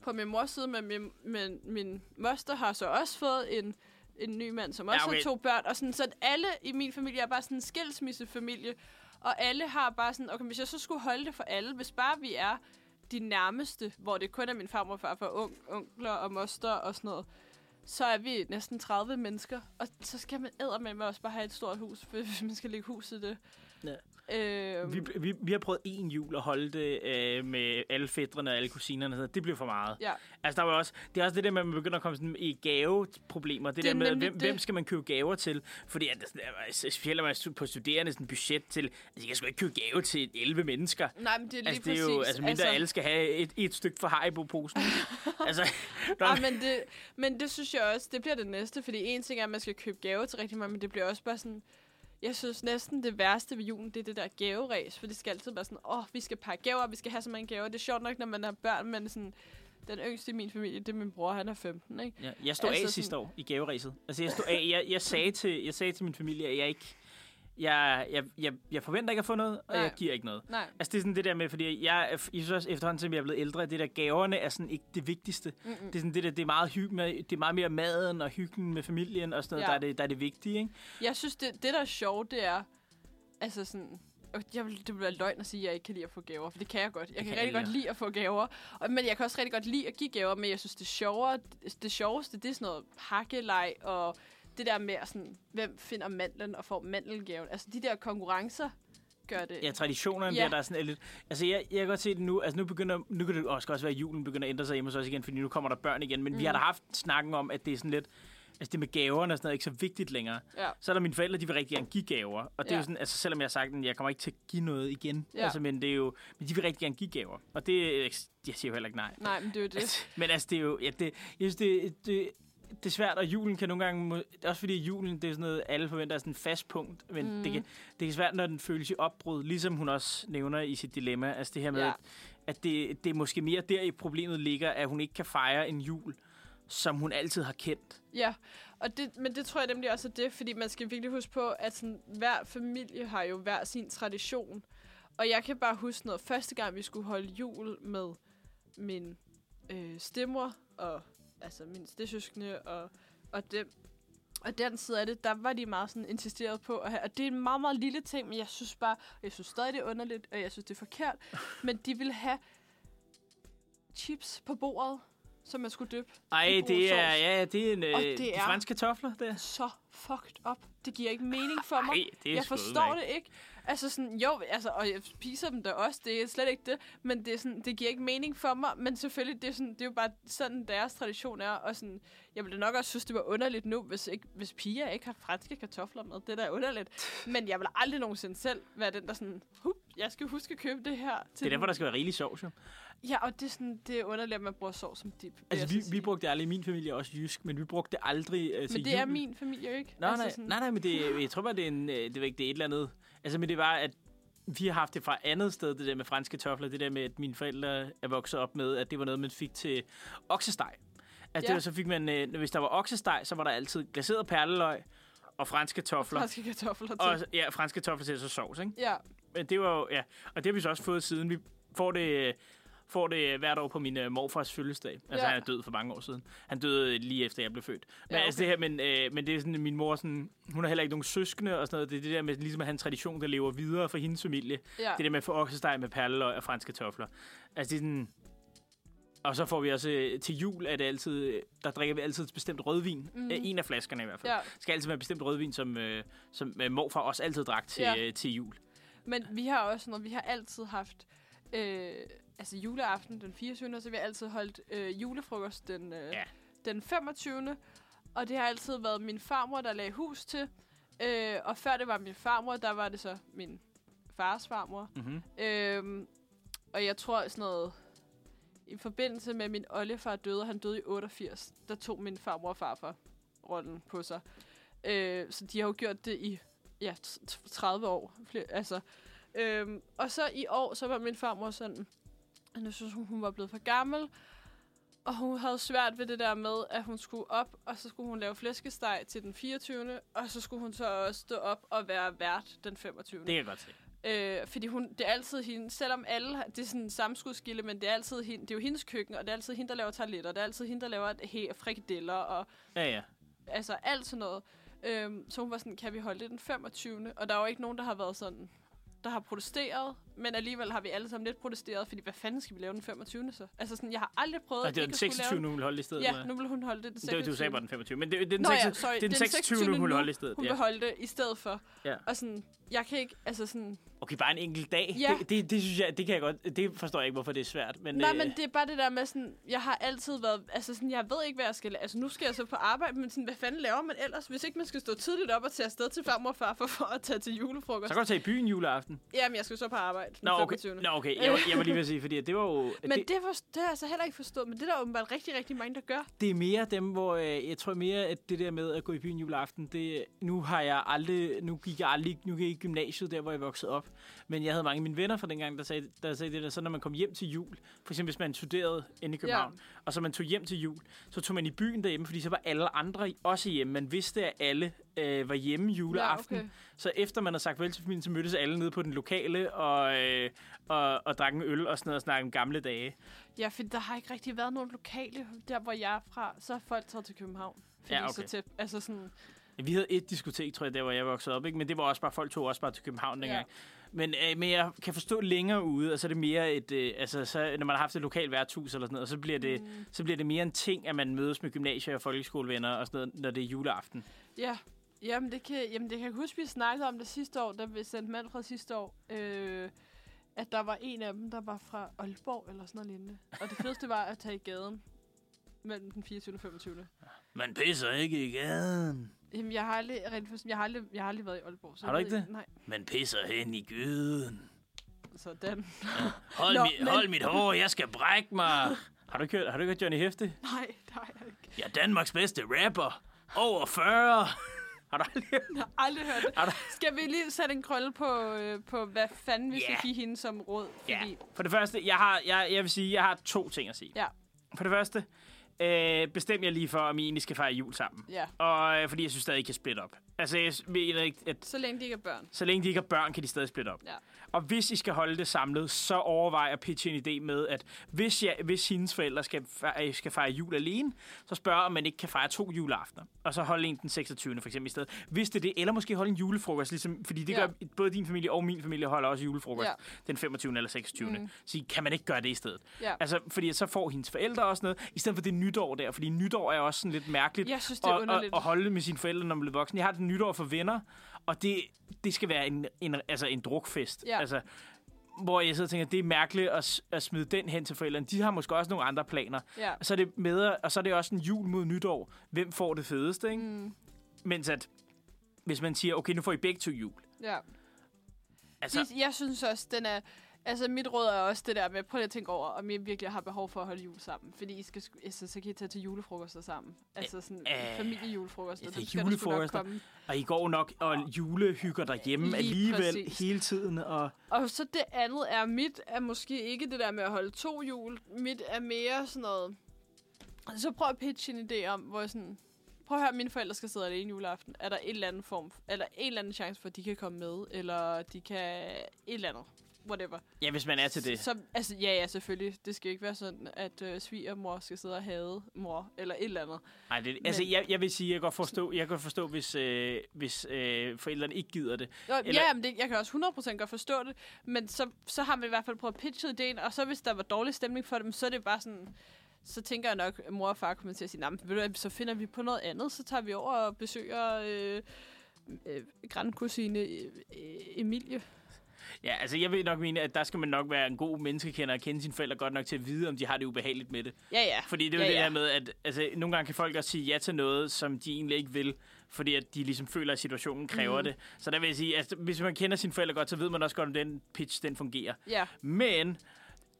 Speaker 2: på min mors side, men min, min, min moster har så også fået en, en ny mand, som også
Speaker 3: Ja, okay.
Speaker 2: har to børn. Og sådan, så alle i min familie er bare sådan en skilsmissefamilie. Og alle har bare sådan, okay, hvis jeg så skulle holde det for alle, hvis bare vi er de nærmeste, hvor det kun er min farmor og farfar, on, onkler og moster og sådan noget, så er vi næsten 30 mennesker. Og så skal man med også bare have et stort hus, hvis man skal lægge hus i det.
Speaker 3: Ja.
Speaker 2: Øhm,
Speaker 3: Vi, vi, vi har prøvet en jul at holde det øh, med alle fædrene og alle kusinerne. noget. Det blev for meget.
Speaker 2: ja.
Speaker 3: Altså, der var også, det er også det der med, at man begynder at komme sådan i gaveproblemer. Det,
Speaker 2: Det er
Speaker 3: der med, hvem,
Speaker 2: det.
Speaker 3: hvem skal man købe gaver til? Fordi at, er- specielt man på studerende sådan budget til... Altså, jeg skal ikke købe gave til 11 mennesker.
Speaker 2: Nej, men det er lige
Speaker 3: Altså, det er
Speaker 2: præcis.
Speaker 3: jo, altså, mindre altså, alle skal have et, et stykke for Haribo-posen. altså, der,
Speaker 2: Ej, men det, men det synes jeg også, det bliver det næste, fordi en ting er, at man skal købe gaver til rigtig mange, men det bliver også bare sådan, jeg synes næsten det værste ved julen, det er det der gaveræs, for det skal altid være sådan, åh, oh, vi skal pakke gaver, vi skal have så mange gaver. Det er sjovt nok, når man har børn, men sådan, den yngste i min familie, det er min bror, han er 15, ikke?
Speaker 3: ja, jeg stod
Speaker 2: altså
Speaker 3: af
Speaker 2: sådan-
Speaker 3: sidste år i gaveræset. Altså, jeg stod af. Jeg, jeg, sagde til, jeg sagde til min familie, at jeg ikke... Jeg, jeg, jeg, jeg forventer ikke at få noget, og
Speaker 2: Nej.
Speaker 3: jeg giver ikke noget.
Speaker 2: Nej.
Speaker 3: Altså, det er sådan det der med, fordi jeg, jeg synes også efterhånden, som jeg er blevet ældre, det der gaverne er sådan ikke det vigtigste.
Speaker 2: Mm-mm.
Speaker 3: Det er sådan det der, det er meget hygge med, det er meget mere maden og hyggen med familien og sådan noget,
Speaker 2: Ja.
Speaker 3: der, er det, der er det vigtige, ikke?
Speaker 2: Jeg synes, det, det der er sjovt, det er, altså sådan, jeg vil, det vil være løgn at sige, at jeg ikke kan lide at få gaver, for det kan jeg godt. Jeg kan,
Speaker 3: kan
Speaker 2: rigtig godt lide at få gaver, og, men jeg kan også rigtig godt lide at give gaver, men jeg synes, det sjovere, det sjoveste, det er sådan noget hakkelej, og det der med, sådan, hvem finder mandlen og får mandelgaven. Altså, de der konkurrencer gør det.
Speaker 3: Ja, traditionerne
Speaker 2: Ja.
Speaker 3: der, der er sådan lidt... Altså, jeg, jeg kan godt se det nu. Altså, nu begynder... Nu kan det også også være, at julen begynder at ændre sig hjemme hos os igen, fordi nu kommer der børn igen. Men mm. vi har da haft snakken om, at det er sådan lidt... Altså, det med gaverne og sådan noget er ikke så vigtigt længere.
Speaker 2: Ja.
Speaker 3: Så er der mine forældre, de vil rigtig gerne give gaver. Og det er
Speaker 2: Ja.
Speaker 3: jo sådan, altså selvom jeg har sagt, at jeg kommer ikke til at give noget igen.
Speaker 2: Ja.
Speaker 3: Altså, men det er jo... Men de vil rigtig gerne give gaver. Og det... Jeg siger jo heller ikke nej.
Speaker 2: Nej, men det er jo det.
Speaker 3: Altså, men altså, det er jo... Ja, det, jeg synes, det, det, det er svært, og julen kan nogle gange... Også fordi julen, det er sådan noget, alle forventer er sådan en fast punkt. Men mm. det, kan, det er svært, når den føles i opbrud, ligesom hun også nævner i sit dilemma. Altså det her med,
Speaker 2: ja.
Speaker 3: at, at det, det er måske mere der i problemet ligger, at hun ikke kan fejre en jul, som hun altid har kendt.
Speaker 2: Ja, og det, men det tror jeg nemlig også er det, fordi man skal virkelig huske på, at sådan, hver familie har jo hver sin tradition. Og jeg kan bare huske noget. Første gang, vi skulle holde jul med min øh, stemmer og altså min stedsøskende og, og dem, og den side af det, der var de meget sådan insisteret på at have, og det er en meget, meget lille ting, men jeg synes bare, jeg synes stadig, det er underligt, og jeg synes, det er forkert, men de ville have chips på bordet, som man skulle dyppe.
Speaker 3: Ej,
Speaker 2: i
Speaker 3: det er, ja, det er en,
Speaker 2: Og
Speaker 3: øh,
Speaker 2: det
Speaker 3: de
Speaker 2: er-
Speaker 3: franske kartofler, der.
Speaker 2: så fucked up. Det giver ikke mening for mig.
Speaker 3: Ej, det er
Speaker 2: jeg forstår
Speaker 3: ikke.
Speaker 2: det ikke. Altså sådan, jo, altså, og jeg spiser dem da også, det er slet ikke det, men det, er sådan, det giver ikke mening for mig, men selvfølgelig, det er, sådan, det er jo bare sådan, deres tradition er, og sådan, jeg ville nok også synes, det var underligt nu, hvis, ikke, hvis piger ikke har franske kartofler med, det er da underligt, men jeg vil aldrig nogensinde selv være den, der sådan, hup, jeg skal huske at købe det her. Til
Speaker 3: Det er derfor,
Speaker 2: den."
Speaker 3: der skal være rigelig sovs, jo.
Speaker 2: Ja, og det er, sådan, det er underligt, at man bruger sovs som dip.
Speaker 3: Altså, vi, vi brugte aldrig, min familie er også jysk, men vi brugte det aldrig øh, til
Speaker 2: Men det er
Speaker 3: jul.
Speaker 2: min familie jo ikke.
Speaker 3: Nej,
Speaker 2: altså
Speaker 3: nej,
Speaker 2: sådan,
Speaker 3: nej, nej, men det, jeg tror bare, det er, en, øh, det, er ikke, det er et eller andet... Altså, men det var, at vi har haft det fra andet sted, det der med franske kartofler, det der med, at mine forældre er vokset op med, at det var noget, man fik til oksesteg. Altså,
Speaker 2: Ja.
Speaker 3: det var, så fik man, øh, hvis der var oksesteg, så var der altid glaseret perleløg og franske kartofler.
Speaker 2: franske kartofler til.
Speaker 3: Og, ja, franske kartofler til så sovs, ikke?
Speaker 2: ja,
Speaker 3: Men det var jo, ja, og det har vi så også fået siden. Vi får det, øh, får det hvert år på min øh, morfars fødselsdag. Altså,
Speaker 2: Ja.
Speaker 3: han er død for mange år siden. Han døde lige efter, jeg blev født. Men,
Speaker 2: Ja,
Speaker 3: ja, altså,
Speaker 2: okay.
Speaker 3: det her, men, øh, men det er sådan, min mor, sådan, hun har heller ikke nogen søskende og sådan noget. Det er det der med ligesom at have en tradition, der lever videre for hendes familie.
Speaker 2: ja.
Speaker 3: Det der med at få oksesteg med perleløg og franske kartofler. Altså, det er sådan... Og så får vi også øh, til jul, at det altid, øh, der drikker vi altid et bestemt rødvin. Mm. En af flaskerne i hvert fald.
Speaker 2: ja.
Speaker 3: Det skal altid være et bestemt rødvin, som, øh, som øh, morfar også altid drak til,
Speaker 2: Ja.
Speaker 3: øh, til jul.
Speaker 2: Men vi har også noget, vi har altid haft, øh, altså juleaften den 24. og så har vi altid holdt øh, julefrokost den, øh,
Speaker 3: Ja.
Speaker 2: den 25. Og det har altid været min farmor, der lagde hus til. Øh, og før det var min farmor, der var det så min fars farmor.
Speaker 3: Mm-hmm.
Speaker 2: Øh, og jeg tror sådan noget, i forbindelse med min oldefar døde, og han døde i 88, der tog min farmor og farfar rollen på sig. Øh, så de har jo gjort det i ja, t- t- 30 år. Altså. Øhm, og så i år, så var min farmor sådan, at nu synes hun, hun var blevet for gammel, og hun havde svært ved det der med, at hun skulle op, og så skulle hun lave flæskesteg til den 24. Og så skulle hun så også stå op og være vært den 25.
Speaker 3: Det kan jeg godt se.
Speaker 2: Øh, fordi hun, det er altid hende, selvom alle, det er sådan en samskudskilde, men det er altid hende, det er jo hendes køkken, og det er altid hende, der laver tarletter, det er altid hende, der laver he, frikadeller, og
Speaker 3: Ja, ja.
Speaker 2: altså alt sådan noget. Øhm, så hun var sådan, kan vi holde det den 25. Og der er jo ikke nogen, der har været sådan, der har protesteret, men alligevel har vi alle sammen lidt protesteret, fordi hvad fanden skal vi lave den 25. så? Altså sådan, jeg har aldrig prøvet
Speaker 3: Og det
Speaker 2: ikke
Speaker 3: den
Speaker 2: at skulle
Speaker 3: 26.
Speaker 2: lave
Speaker 3: nu vil holde i stedet.
Speaker 2: Ja, nu vil hun holde det den
Speaker 3: det,
Speaker 2: 26.
Speaker 3: du sagde bare den 25. Men det, det er den,
Speaker 2: Nå ja,
Speaker 3: 26,
Speaker 2: sorry,
Speaker 3: det er den 26.
Speaker 2: nu,
Speaker 3: nu vil holde i stedet.
Speaker 2: Hun
Speaker 3: Ja.
Speaker 2: vil holde det i stedet for.
Speaker 3: Ja.
Speaker 2: Og sådan, jeg kan ikke, altså sådan,
Speaker 3: Okay, bare en enkelt dag.
Speaker 2: Ja.
Speaker 3: Det, det, det, synes jeg, det kan jeg godt, det forstår jeg ikke, hvorfor det er svært. Men,
Speaker 2: Nej,
Speaker 3: øh,
Speaker 2: men det er bare det der med sådan, jeg har altid været, altså sådan, jeg ved ikke, hvad jeg skal. Altså nu skal jeg så på arbejde, men sådan, hvad fanden laver man ellers, hvis ikke man skal stå tidligt op og tage afsted til farmor og far for, for at tage til julefrokost?
Speaker 3: Så kan du tage i byen juleaften.
Speaker 2: Jamen, jeg skal så på arbejde den
Speaker 3: Nå, okay.
Speaker 2: 25.
Speaker 3: Nå, okay. Jeg, var- jeg var lige ved at sige, fordi det var jo...
Speaker 2: Men det, det, for, det har jeg altså heller ikke forstået, men det er der åbenbart rigtig, rigtig mange, der gør.
Speaker 3: det er mere dem, hvor øh, jeg tror mere, at det der med at gå i byen juleaften, det, nu har jeg aldrig, nu gik jeg aldrig, nu gik jeg i gymnasiet, der hvor jeg voksede op. Men jeg havde mange af mine venner fra dengang, der sagde, der sagde det der, så når man kom hjem til jul, for eksempel hvis man studerede inde i København, ja. og så man tog hjem til jul, så tog man i byen derhjemme, fordi så var alle andre også hjemme. Man vidste, at alle øh, var hjemme juleaften.
Speaker 2: Ja, okay.
Speaker 3: Så efter man havde sagt vel til familien, så mødtes alle nede på den lokale og, øh, og, og drak en øl og sådan noget og snakkede om gamle dage.
Speaker 2: Ja, for der har ikke rigtig været nogen lokale, der hvor jeg er fra, så er folk taget til København. Fordi
Speaker 3: Ja, okay.
Speaker 2: så tæt, altså sådan,
Speaker 3: Vi havde et diskotek, tror jeg, der hvor jeg voksede op, ikke? men det var også bare, folk tog også bare til København dengang. Men, øh, men jeg kan forstå længere ude, og så er det mere et... Øh, altså, så, når man har haft et lokalt værtshus eller sådan noget, så bliver, det, mm. så bliver det mere en ting, at man mødes med gymnasier og folkeskolevenner og sådan noget, når det er juleaften.
Speaker 2: Ja, jamen det, kan, jamen det kan jeg huske, vi snakkede om det sidste år, da vi sendte Manfred sidste år, øh, at der var en af dem, der var fra Aalborg eller sådan noget lignende. Og det fedeste var at tage i gaden mellem den 24. og 25.
Speaker 3: Man pisser ikke i gaden.
Speaker 2: Jamen, jeg har aldrig, rent forstået, jeg har aldrig, jeg har aldrig været i Aalborg. Så
Speaker 3: Har du ikke det?
Speaker 2: Nej,
Speaker 3: Man pisser hen i gyden.
Speaker 2: sådan.
Speaker 3: Hold,
Speaker 2: Nå,
Speaker 3: mi,
Speaker 2: men-
Speaker 3: hold mit hår, jeg skal brække mig. Har du ikke hørt, har du ikke hørt Johnny Hæfte?
Speaker 2: Nej, det har jeg ikke.
Speaker 3: Jeg er Danmarks bedste rapper. Over 40. Har du aldrig hørt?
Speaker 2: Har aldrig hørt det.
Speaker 3: Du-
Speaker 2: Skal vi lige sætte en krølle på, øh, på hvad fanden vi skal
Speaker 3: Ja.
Speaker 2: give hende som råd? Fordi,
Speaker 3: Ja. For det første, jeg, har, jeg, jeg vil sige, jeg har to ting at sige.
Speaker 2: Ja.
Speaker 3: For det første, øh, bestem jeg lige for, om I egentlig skal fejre jul sammen.
Speaker 2: ja.
Speaker 3: Og øh, fordi jeg synes stadig, I kan splitte op. Altså, jeg mener ikke, at
Speaker 2: Så længe de ikke er børn.
Speaker 3: så længe de ikke har børn, kan de stadig splitte op.
Speaker 2: Ja.
Speaker 3: Og hvis I skal holde det samlet, så overvej at pitche en idé med, at hvis, jeg, hvis hendes forældre skal fejre, skal fejre jul alene, så spørg, om man ikke kan fejre to juleaftener. Og så holde en den 26. for eksempel i stedet. Hvis det er det, eller måske holde en julefrokost, ligesom, fordi det
Speaker 2: Ja.
Speaker 3: gør både din familie og min familie holder også julefrokost
Speaker 2: Ja.
Speaker 3: den 25. eller 26.
Speaker 2: Mm.
Speaker 3: Så kan man ikke gøre det i stedet.
Speaker 2: Ja.
Speaker 3: Altså, fordi så får hendes forældre også noget, i stedet for det nytår der. Fordi nytår er også sådan lidt mærkeligt
Speaker 2: Jeg synes, det er
Speaker 3: at, at, at holde med sine forældre, når man bliver voksen. Jeg har det nytår for venner, og det, det skal være en, en, altså en drukfest.
Speaker 2: Ja.
Speaker 3: Altså, hvor jeg sidder og tænker, det er mærkeligt at, at smide den hen til forældrene. De har måske også nogle andre planer.
Speaker 2: Ja.
Speaker 3: Og så er det, med, og så er det også en jul mod nytår. Hvem får det fedeste, ikke?
Speaker 2: Mm,
Speaker 3: Mens at, hvis man siger, okay, nu får I begge to jul.
Speaker 2: ja.
Speaker 3: Altså,
Speaker 2: Altså, jeg synes også, den er... Altså, mit råd er også det der med, prøv lige at tænke over, om I virkelig har behov for at holde jul sammen. Fordi I skal, altså, så kan I tage til julefrokoster sammen. Altså sådan
Speaker 3: øh,
Speaker 2: familiejulefrokoster.
Speaker 3: ja, det er julefrokoster. og I går nok og julehygger derhjemme
Speaker 2: Lige
Speaker 3: alligevel
Speaker 2: præcis.
Speaker 3: hele tiden. Og,
Speaker 2: Og så det andet er, mit er måske ikke det der med at holde to jul. Mit er mere sådan noget... Så prøv at pitche en idé om, hvor sådan... Prøv at høre, mine forældre skal sidde alene juleaften. Er der en eller anden form, eller en eller anden chance for, at de kan komme med, eller de kan et eller andet. Whatever.
Speaker 3: ja, hvis man er til det.
Speaker 2: Så, altså, ja, ja, selvfølgelig. Det skal ikke være sådan, at øh, svigermor skal sidde og hade mor, eller et eller andet.
Speaker 3: Nej, det, altså,
Speaker 2: Men-
Speaker 3: jeg, jeg vil sige, jeg kan godt forstå, jeg kan forstå hvis, øh, hvis øh, forældrene ikke gider det.
Speaker 2: Nå,
Speaker 3: Eller-.
Speaker 2: Ja, men det, jeg kan også 100% godt forstå det, men så, så har man i hvert fald prøvet at pitche ideen, og så hvis der var dårlig stemning for dem, så er det bare sådan, så tænker jeg nok, at mor og far kommer til at sige, "Nå, men ved du, så finder vi på noget andet, så tager vi over og besøger øh, øh, grandkusine øh, Emilie.
Speaker 3: Ja, altså jeg vil nok mene, at der skal man nok være en god menneskekender og kende sine forældre godt nok til at vide, om de har det ubehageligt med det.
Speaker 2: Ja, ja.
Speaker 3: Fordi det er jo
Speaker 2: Ja,
Speaker 3: det
Speaker 2: ja.
Speaker 3: her med, at altså, nogle gange kan folk også sige ja til noget, som de egentlig ikke vil, fordi at de ligesom føler, at situationen kræver
Speaker 2: Mhm.
Speaker 3: det. Så der vil jeg sige, at hvis man kender sine forældre godt, så ved man også godt, om den pitch den fungerer.
Speaker 2: Ja,
Speaker 3: Men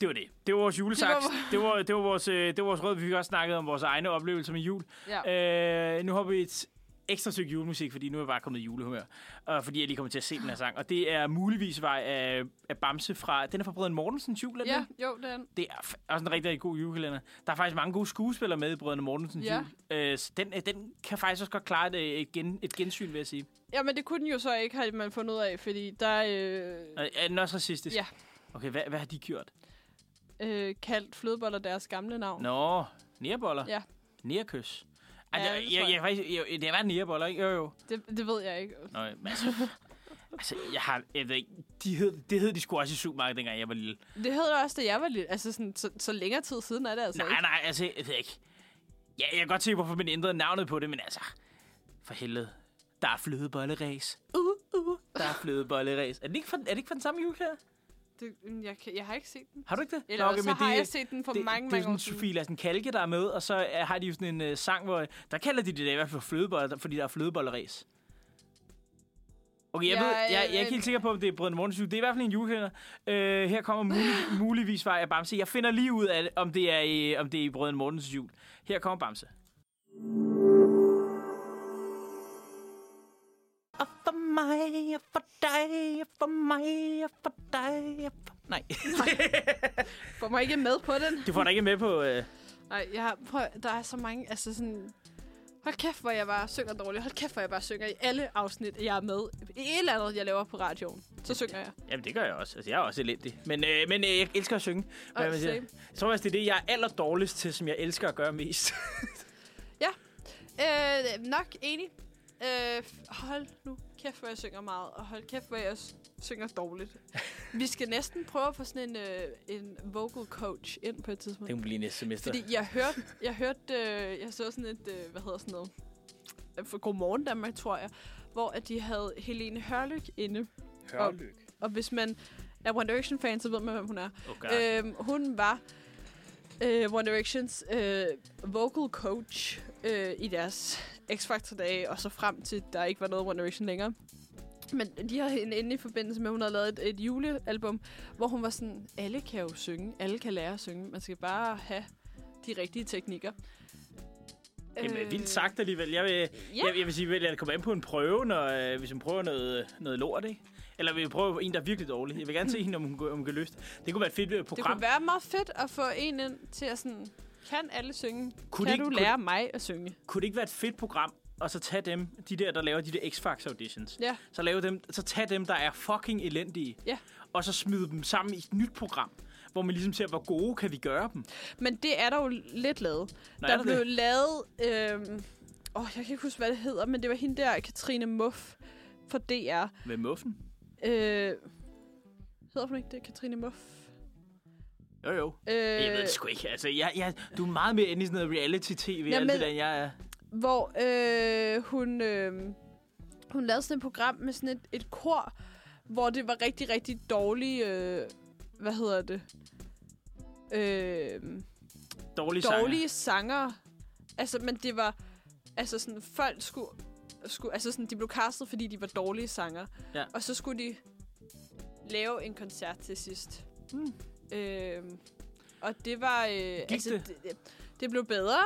Speaker 3: det var det. Det var vores julesaks.
Speaker 2: Det
Speaker 3: var, det var, vores, øh, det var vores råd. Vi fik også snakket om vores egne oplevelser med jul.
Speaker 2: ja.
Speaker 3: Øh, nu har vi et ekstra stykke julemusik, fordi nu er jeg bare kommet i julehumør. Og fordi jeg lige kommer til at se den her sang. Og det er muligvis vej af, af Bamse fra... Den er fra Brødrene Mortensens jul, er
Speaker 2: ja,
Speaker 3: det?
Speaker 2: jo, den.
Speaker 3: Det er også en rigtig, rigtig god julekalender. Der er faktisk mange gode skuespillere med i Brødrene Mortensens
Speaker 2: Ja.
Speaker 3: jul. Øh, så den, øh, den kan faktisk også godt klare et, øh, et, gen, et gensyn, vil jeg sige.
Speaker 2: Ja, men det kunne den jo så ikke, har man fundet ud af, fordi der øh,
Speaker 3: Øh, Er den også racistisk?
Speaker 2: Ja.
Speaker 3: Okay, hvad, hvad har de gjort?
Speaker 2: øh, kaldt flødeboller deres gamle navn.
Speaker 3: Nå, nærboller?
Speaker 2: Ja.
Speaker 3: Nærkys? Ej,
Speaker 2: Ja,
Speaker 3: det,
Speaker 2: det
Speaker 3: jeg, jeg, jeg, faktisk, jeg, det var nærboller, ikke? Jo, jo.
Speaker 2: Det, det ved jeg ikke.
Speaker 3: Nå, men altså, altså, jeg har, jeg ved ikke, de hed, det hed de sgu også i supermarkedet, dengang jeg var lille.
Speaker 2: Det hed det også, da jeg var lille. Altså, sådan, så, så længere tid siden er det altså
Speaker 3: Nej,
Speaker 2: ikke.
Speaker 3: nej, altså, jeg ved ikke. Ja, jeg kan godt se, hvorfor man ændrede navnet på det, men altså, for helvede. Der er flødebolleræs. Uh, uh, der er flødebolleræs. Er det ikke fra, er det ikke fra den samme julekalender?
Speaker 2: Det, jeg, kan- jeg har ikke set den.
Speaker 3: Har du ikke det?
Speaker 2: Eller
Speaker 3: Nå,
Speaker 2: okay, så
Speaker 3: men
Speaker 2: har
Speaker 3: det-
Speaker 2: jeg set den for
Speaker 3: det,
Speaker 2: mange,
Speaker 3: det er
Speaker 2: mange år
Speaker 3: sådan
Speaker 2: siden.
Speaker 3: Sofie Lassen Kalke, der er med, og så uh, har de jo sådan en uh, sang, hvor der kalder de det da i hvert fald for flødeboller, fordi der er flødebolleræs. Okay, jeg,
Speaker 2: Ja,
Speaker 3: ved, jeg, jeg er
Speaker 2: ja,
Speaker 3: ikke helt sikker på, om det er Brødrene Mortens jul. Det er i hvert fald en julekalender. Uh, her kommer mulig, muligvis vej af Bamse. Jeg finder lige ud af, det, om det er i, om det er i Brødrene Mortens jul. Her kommer Bamse. Mig, og for dig, og for mig, og for dig, og for... Nej,
Speaker 2: Får mig ikke med på den.
Speaker 3: du får da ikke med på... Uh...
Speaker 2: Nej, jeg har, prøv, der er så mange, altså sådan... Hold kæft, hvor jeg bare synger dårligt. Hold kæft, hvor jeg bare synger i alle afsnit, jeg er med. I et eller andet, jeg laver på radioen. Så synger jeg.
Speaker 3: Jamen, det gør jeg også. Altså, jeg er også elendig. Men, øh, men øh, jeg elsker at synge.
Speaker 2: Og
Speaker 3: Hvad man siger.
Speaker 2: same.
Speaker 3: Jeg tror faktisk, det er det, jeg er aller dårligst til, som jeg elsker at gøre mest.
Speaker 2: Øh, nok enig. Øh, hold nu kæft, hvor jeg synger meget, og hold kæft, hvor jeg synger dårligt. Vi skal næsten prøve at få sådan en, øh, en vocal coach ind på et tidspunkt.
Speaker 3: Det kunne blive næste semester.
Speaker 2: Fordi jeg hørte, jeg hørte, øh, jeg så sådan et, øh, hvad hedder sådan noget, for Godmorgen Danmark, tror jeg, hvor at de havde Helene Hørlyk inde.
Speaker 3: Hørlyk.
Speaker 2: Og hvis man er One Direction-fan, så ved man, hvem hun er.
Speaker 3: Okay.
Speaker 2: Øhm, hun var øh, One Directions øh, vocal coach øh, i deres X-Factor-dage, og så frem til, der ikke var noget One Direction længere. Men de har hende inde i forbindelse med, at hun har lavet et, et julealbum, hvor hun var sådan, alle kan jo synge, alle kan lære at synge, man skal bare have de rigtige teknikker.
Speaker 3: Jamen, vildt sagt alligevel. Jeg vil,
Speaker 2: Ja,
Speaker 3: jeg, jeg vil sige, at det kommer an på en prøve, når, øh, hvis hun prøver noget, noget lort, ikke? Eller vil jeg prøve en, der er virkelig dårlig? Jeg vil gerne se hende, om hun, om hun kan løfte. Det kunne være et fedt øh,
Speaker 2: det
Speaker 3: program.
Speaker 2: kunne være meget fedt at få en ind til at sådan, kan alle synge?
Speaker 3: Kunne
Speaker 2: kan
Speaker 3: det
Speaker 2: du
Speaker 3: ikke-
Speaker 2: lære mig at synge?
Speaker 3: Kunne det ikke være et fedt program, og så tage dem, de der, der laver de der X-Factor auditions.
Speaker 2: Ja.
Speaker 3: Så, lave dem, så tag dem, der er fucking elendige.
Speaker 2: Ja.
Speaker 3: Og så smide dem sammen i et nyt program, hvor man ligesom ser, hvor gode kan vi gøre dem.
Speaker 2: Men det er der jo lidt lavet.
Speaker 3: Nå, er
Speaker 2: der
Speaker 3: der
Speaker 2: blev
Speaker 3: det?
Speaker 2: lavet... Øhm, åh, jeg kan ikke huske, hvad det hedder, men det var hende der, Katrine Muff fra DR.
Speaker 3: Med muffen?
Speaker 2: Øh, hedder hun ikke det, Katrine Muff?
Speaker 3: Jo, jo.
Speaker 2: Øh,
Speaker 3: Jeg ved det sgu ikke. Altså, jeg, jeg, du er meget mere inde i sådan noget reality-tv, alt det der, end jeg er.
Speaker 2: Hvor øh, hun, øh, hun lavede sådan et program med sådan et, et kor, hvor det var rigtig, rigtig dårlige... Øh, hvad hedder det? Øh,
Speaker 3: Dårlige, sanger.
Speaker 2: dårlige sanger. Altså, men det var... Altså, sådan, folk skulle... skulle altså, sådan, de blev castet, fordi de var dårlige sanger.
Speaker 3: Ja.
Speaker 2: Og så skulle de lave en koncert til sidst.
Speaker 3: Hmm.
Speaker 2: Øhm, og det var... Øh, altså,
Speaker 3: det?
Speaker 2: det? Det, blev bedre.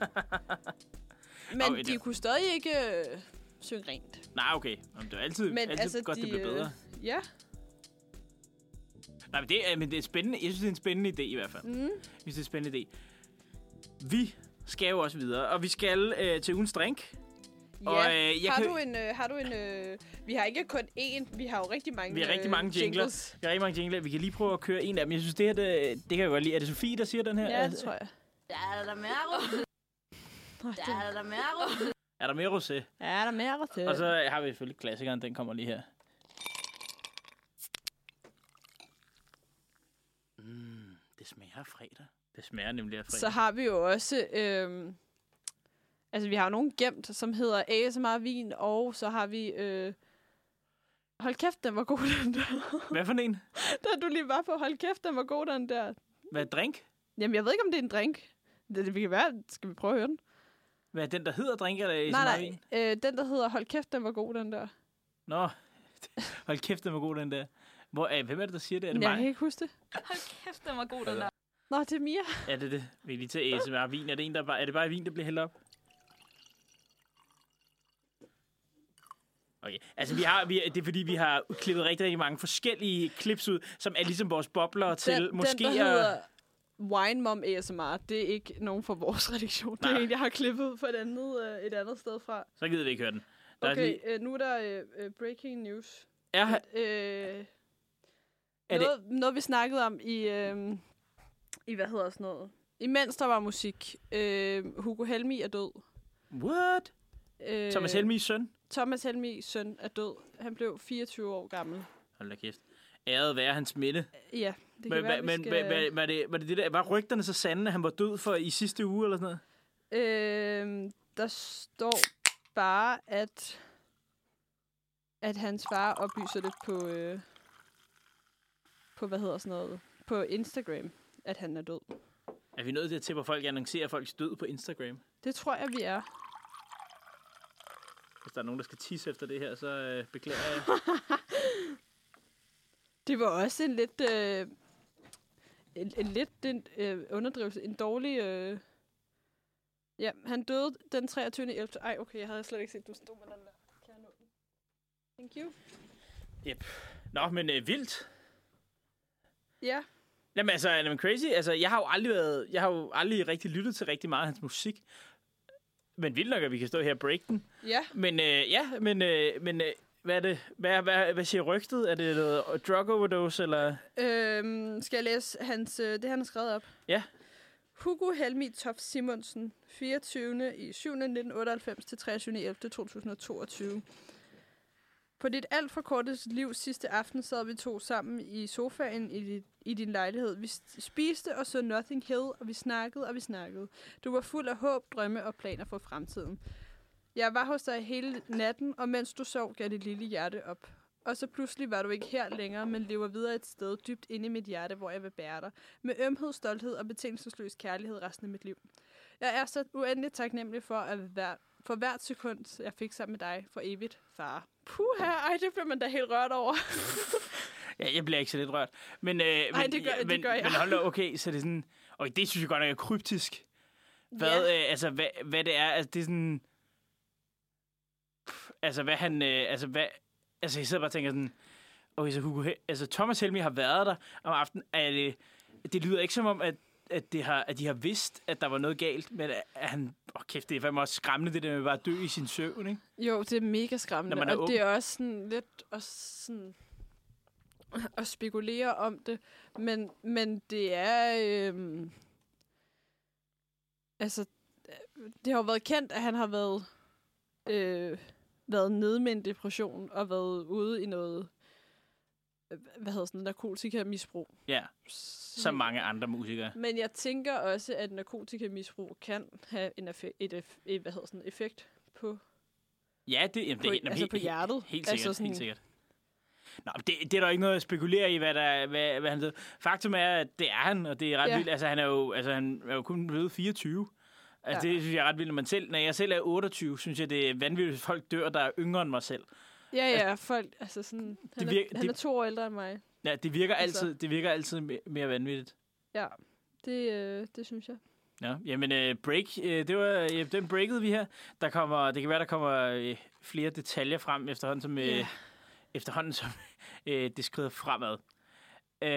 Speaker 2: men
Speaker 3: Okay,
Speaker 2: de kunne stadig ikke øh, synge rent.
Speaker 3: Nej, okay. Jamen, det er altid,
Speaker 2: Men
Speaker 3: altid
Speaker 2: altså,
Speaker 3: godt,
Speaker 2: de,
Speaker 3: det
Speaker 2: øh,
Speaker 3: bedre.
Speaker 2: Ja.
Speaker 3: Nej, men det, er, men det er spændende. Jeg synes, det er en spændende idé i hvert fald.
Speaker 2: Mm.
Speaker 3: Jeg synes, det er en spændende idé. Vi skal jo også videre, og vi skal øh, til ugens drink.
Speaker 2: Ja.
Speaker 3: Og, øh, jeg
Speaker 2: har,
Speaker 3: kan-
Speaker 2: du en, øh, har du en... Øh, vi har ikke kun én, vi har jo rigtig mange
Speaker 3: Vi har rigtig
Speaker 2: øh,
Speaker 3: mange jingler. Jeg har rigtig mange jingler. Vi kan lige prøve at køre en af dem. Jeg synes, det her, det, det kan jeg godt lide. Er det Sofie, der siger den her?
Speaker 2: Ja, det tror jeg.
Speaker 6: Der er der mere Der er der mere
Speaker 3: Er der mere rosé?
Speaker 2: Ja, der er mere til.
Speaker 3: Og så har vi selvfølgelig klassikeren. Den kommer lige her. Mm, det smager af fredag. Det smager nemlig af fredag.
Speaker 2: Så har vi jo også... Øhm, altså, vi har jo nogle gemt, som hedder ASMR Vin, og så har vi... Øh, hold kæft, den var god, den der.
Speaker 3: Hvad for en?
Speaker 2: da du lige var på, hold kæft, den var god, den der.
Speaker 3: Hvad drink?
Speaker 2: Jamen, jeg ved ikke, om det er en drink. Det, det vi kan være. Skal vi prøve at høre den?
Speaker 3: Hvad er den, der hedder drink, eller
Speaker 2: nej,
Speaker 3: ASMR
Speaker 2: nej.
Speaker 3: vin?
Speaker 2: Øh, den, der hedder hold kæft, den var god, den der.
Speaker 3: Nå, hold kæft, den var god, den der. Hvor, øh, hvem er det, der siger det? Er det
Speaker 2: jeg kan
Speaker 3: mig?
Speaker 2: ikke huske det.
Speaker 6: Hold kæft, den var god, den der.
Speaker 2: Nå, det er Mia.
Speaker 3: Er det det? Vi er lige til ASMR vin. Er det, en, der bare, er det bare vin, der bliver hældt op? Okay, altså vi har, vi, det er fordi, vi har klippet rigtig, rigtig mange forskellige clips ud, som er ligesom vores bobler til
Speaker 2: den,
Speaker 3: måske
Speaker 2: den, der hedder Wine Mom ASMR, det er ikke nogen fra vores redaktion. Det er
Speaker 3: Nej.
Speaker 2: en, jeg har klippet fra et andet, øh, et andet sted fra.
Speaker 3: Så gider vi ikke høre den. Der er
Speaker 2: Okay,
Speaker 3: lige-
Speaker 2: øh, nu er der øh, øh, breaking news.
Speaker 3: Er,
Speaker 2: Øh,
Speaker 3: Er det-
Speaker 2: noget, noget, vi snakkede om i, øh, i, hvad hedder sådan noget? Imens der var musik. Øh, Hugo Helmi er død.
Speaker 3: what?
Speaker 2: Øh,
Speaker 3: Thomas Helmis søn?
Speaker 2: Thomas Helmis søn er død. Han blev 24 år gammel.
Speaker 3: Hold da kæft. Æret være hans minde.
Speaker 2: Ja, det kan
Speaker 3: Men,
Speaker 2: være,
Speaker 3: men,
Speaker 2: vi
Speaker 3: men
Speaker 2: skal...
Speaker 3: var, det, var det det der, var rygterne så sande, at han var død for i sidste uge eller sådan noget?
Speaker 2: Øh, der står bare, at at hans far oplyser det på, øh, på hvad hedder sådan noget, på Instagram, at han er død.
Speaker 3: Er vi nødt til, hvor folk annoncerer folks død på Instagram?
Speaker 2: Det tror jeg, vi er.
Speaker 3: Hvis der er nogen, der skal tisse efter det her, så øh, beklager jeg.
Speaker 2: Det var også en lidt, øh, en, en lidt en, øh, underdrivelse, en dårlig... Øh, ja, han døde den 23. 11. Ej, okay, jeg havde slet ikke set, du stod med den der. Kan jeg nå den? Thank you.
Speaker 3: Nå, men øh, vildt.
Speaker 2: Ja,
Speaker 3: Jamen altså, jamen, crazy. Altså, jeg har jo aldrig været, jeg har jo aldrig rigtig lyttet til rigtig meget af hans musik. Men vildt nok, at vi kan stå her og break den.
Speaker 2: ja.
Speaker 3: Men øh, ja, men, øh, men øh, hvad er det? Hvad, hvad, hvad siger rygtet? Er det noget drug overdose, eller?
Speaker 2: Øhm, skal jeg læse hans, øh, det, han har skrevet op?
Speaker 3: Ja.
Speaker 2: Hugo Helmi Toft Simonsen, 24. i 7. 1998 til 23. 11. 2022. På dit alt for korte liv sidste aften sad vi to sammen i sofaen i, dit, i din lejlighed. Vi spiste og så Nothing Hill, og vi snakkede og vi snakkede. Du var fuld af håb, drømme og planer for fremtiden. Jeg var hos dig hele natten, og mens du sov, gav dit lille hjerte op. Og så pludselig var du ikke her længere, men lever videre et sted dybt inde i mit hjerte, hvor jeg vil bære dig. Med ømhed, stolthed og betingelsesløs kærlighed resten af mit liv. Jeg er så uendelig taknemmelig for, at være, for hvert sekund, jeg fik sammen med dig for evigt, far. Puha, ej, det bliver man da helt rørt over.
Speaker 3: Ja, jeg bliver ikke så lidt rørt. Men, øh,
Speaker 2: Ej,
Speaker 3: men,
Speaker 2: det gør- det
Speaker 3: men,
Speaker 2: gør jeg.
Speaker 3: Men hold okay, så det er sådan... Og det synes jeg godt nok er kryptisk. Hvad,
Speaker 2: Ja.
Speaker 3: øh, altså, hvad, hvad det er, altså det er sådan... Pff, altså, hvad han... Øh, altså, hvad... Altså, jeg sidder bare og tænker sådan... Okay, så Hugo, altså, Thomas Helmi har været der om aftenen. Er det, det lyder ikke som om, at, at, det har, at de har vidst, at der var noget galt, men at han... Åh, oh, kæft, det er fandme også skræmmende, det der med bare at dø i sin søvn, ikke?
Speaker 2: Jo, det er mega skræmmende,
Speaker 3: Når man er
Speaker 2: og
Speaker 3: ung.
Speaker 2: det er også sådan lidt også sådan at spekulere om det, men, men det er øhm, altså det har jo været kendt, at han har været øh, været nede med en depression og været ude i noget øh, hvad hedder sådan narkotikamisbrug.
Speaker 3: Ja, som mange andre musikere.
Speaker 2: Men jeg tænker også, at narkotikamisbrug kan have en effekt, et, et, hvad hedder sådan, effekt på
Speaker 3: Ja, det, jamen,
Speaker 2: På-
Speaker 3: det, jamen,
Speaker 2: altså
Speaker 3: helt-
Speaker 2: på hjertet.
Speaker 3: Helt, helt
Speaker 2: Altså
Speaker 3: sikkert,
Speaker 2: sådan-
Speaker 3: helt sikkert. Nå, det, det er der ikke noget at spekulere i, hvad, der, hvad, hvad han ved. Faktum er, at det er han, og det er ret
Speaker 2: Ja.
Speaker 3: vildt. Altså, han er jo, altså, han er jo kun blevet 24. Altså,
Speaker 2: Ja.
Speaker 3: det synes jeg er ret vildt, når man selv... Når jeg selv er 28, synes jeg, det er vanvittigt, at folk dør, der er yngre end mig selv.
Speaker 2: Ja, ja, folk, altså sådan, han,
Speaker 3: virker-
Speaker 2: er, han er
Speaker 3: det-
Speaker 2: to år ældre end mig.
Speaker 3: Ja, det virker
Speaker 2: Altså-
Speaker 3: altid, det virker altid mere, vanvittigt.
Speaker 2: Ja, det, øh, det synes jeg.
Speaker 3: Ja, jamen uh, break, uh, det var uh, den breakede vi her. Der kommer, det kan være, der kommer uh, flere detaljer frem efterhånden, som, uh,
Speaker 2: Ja.
Speaker 3: efterhånden, som uh, det skrider fremad. Uh,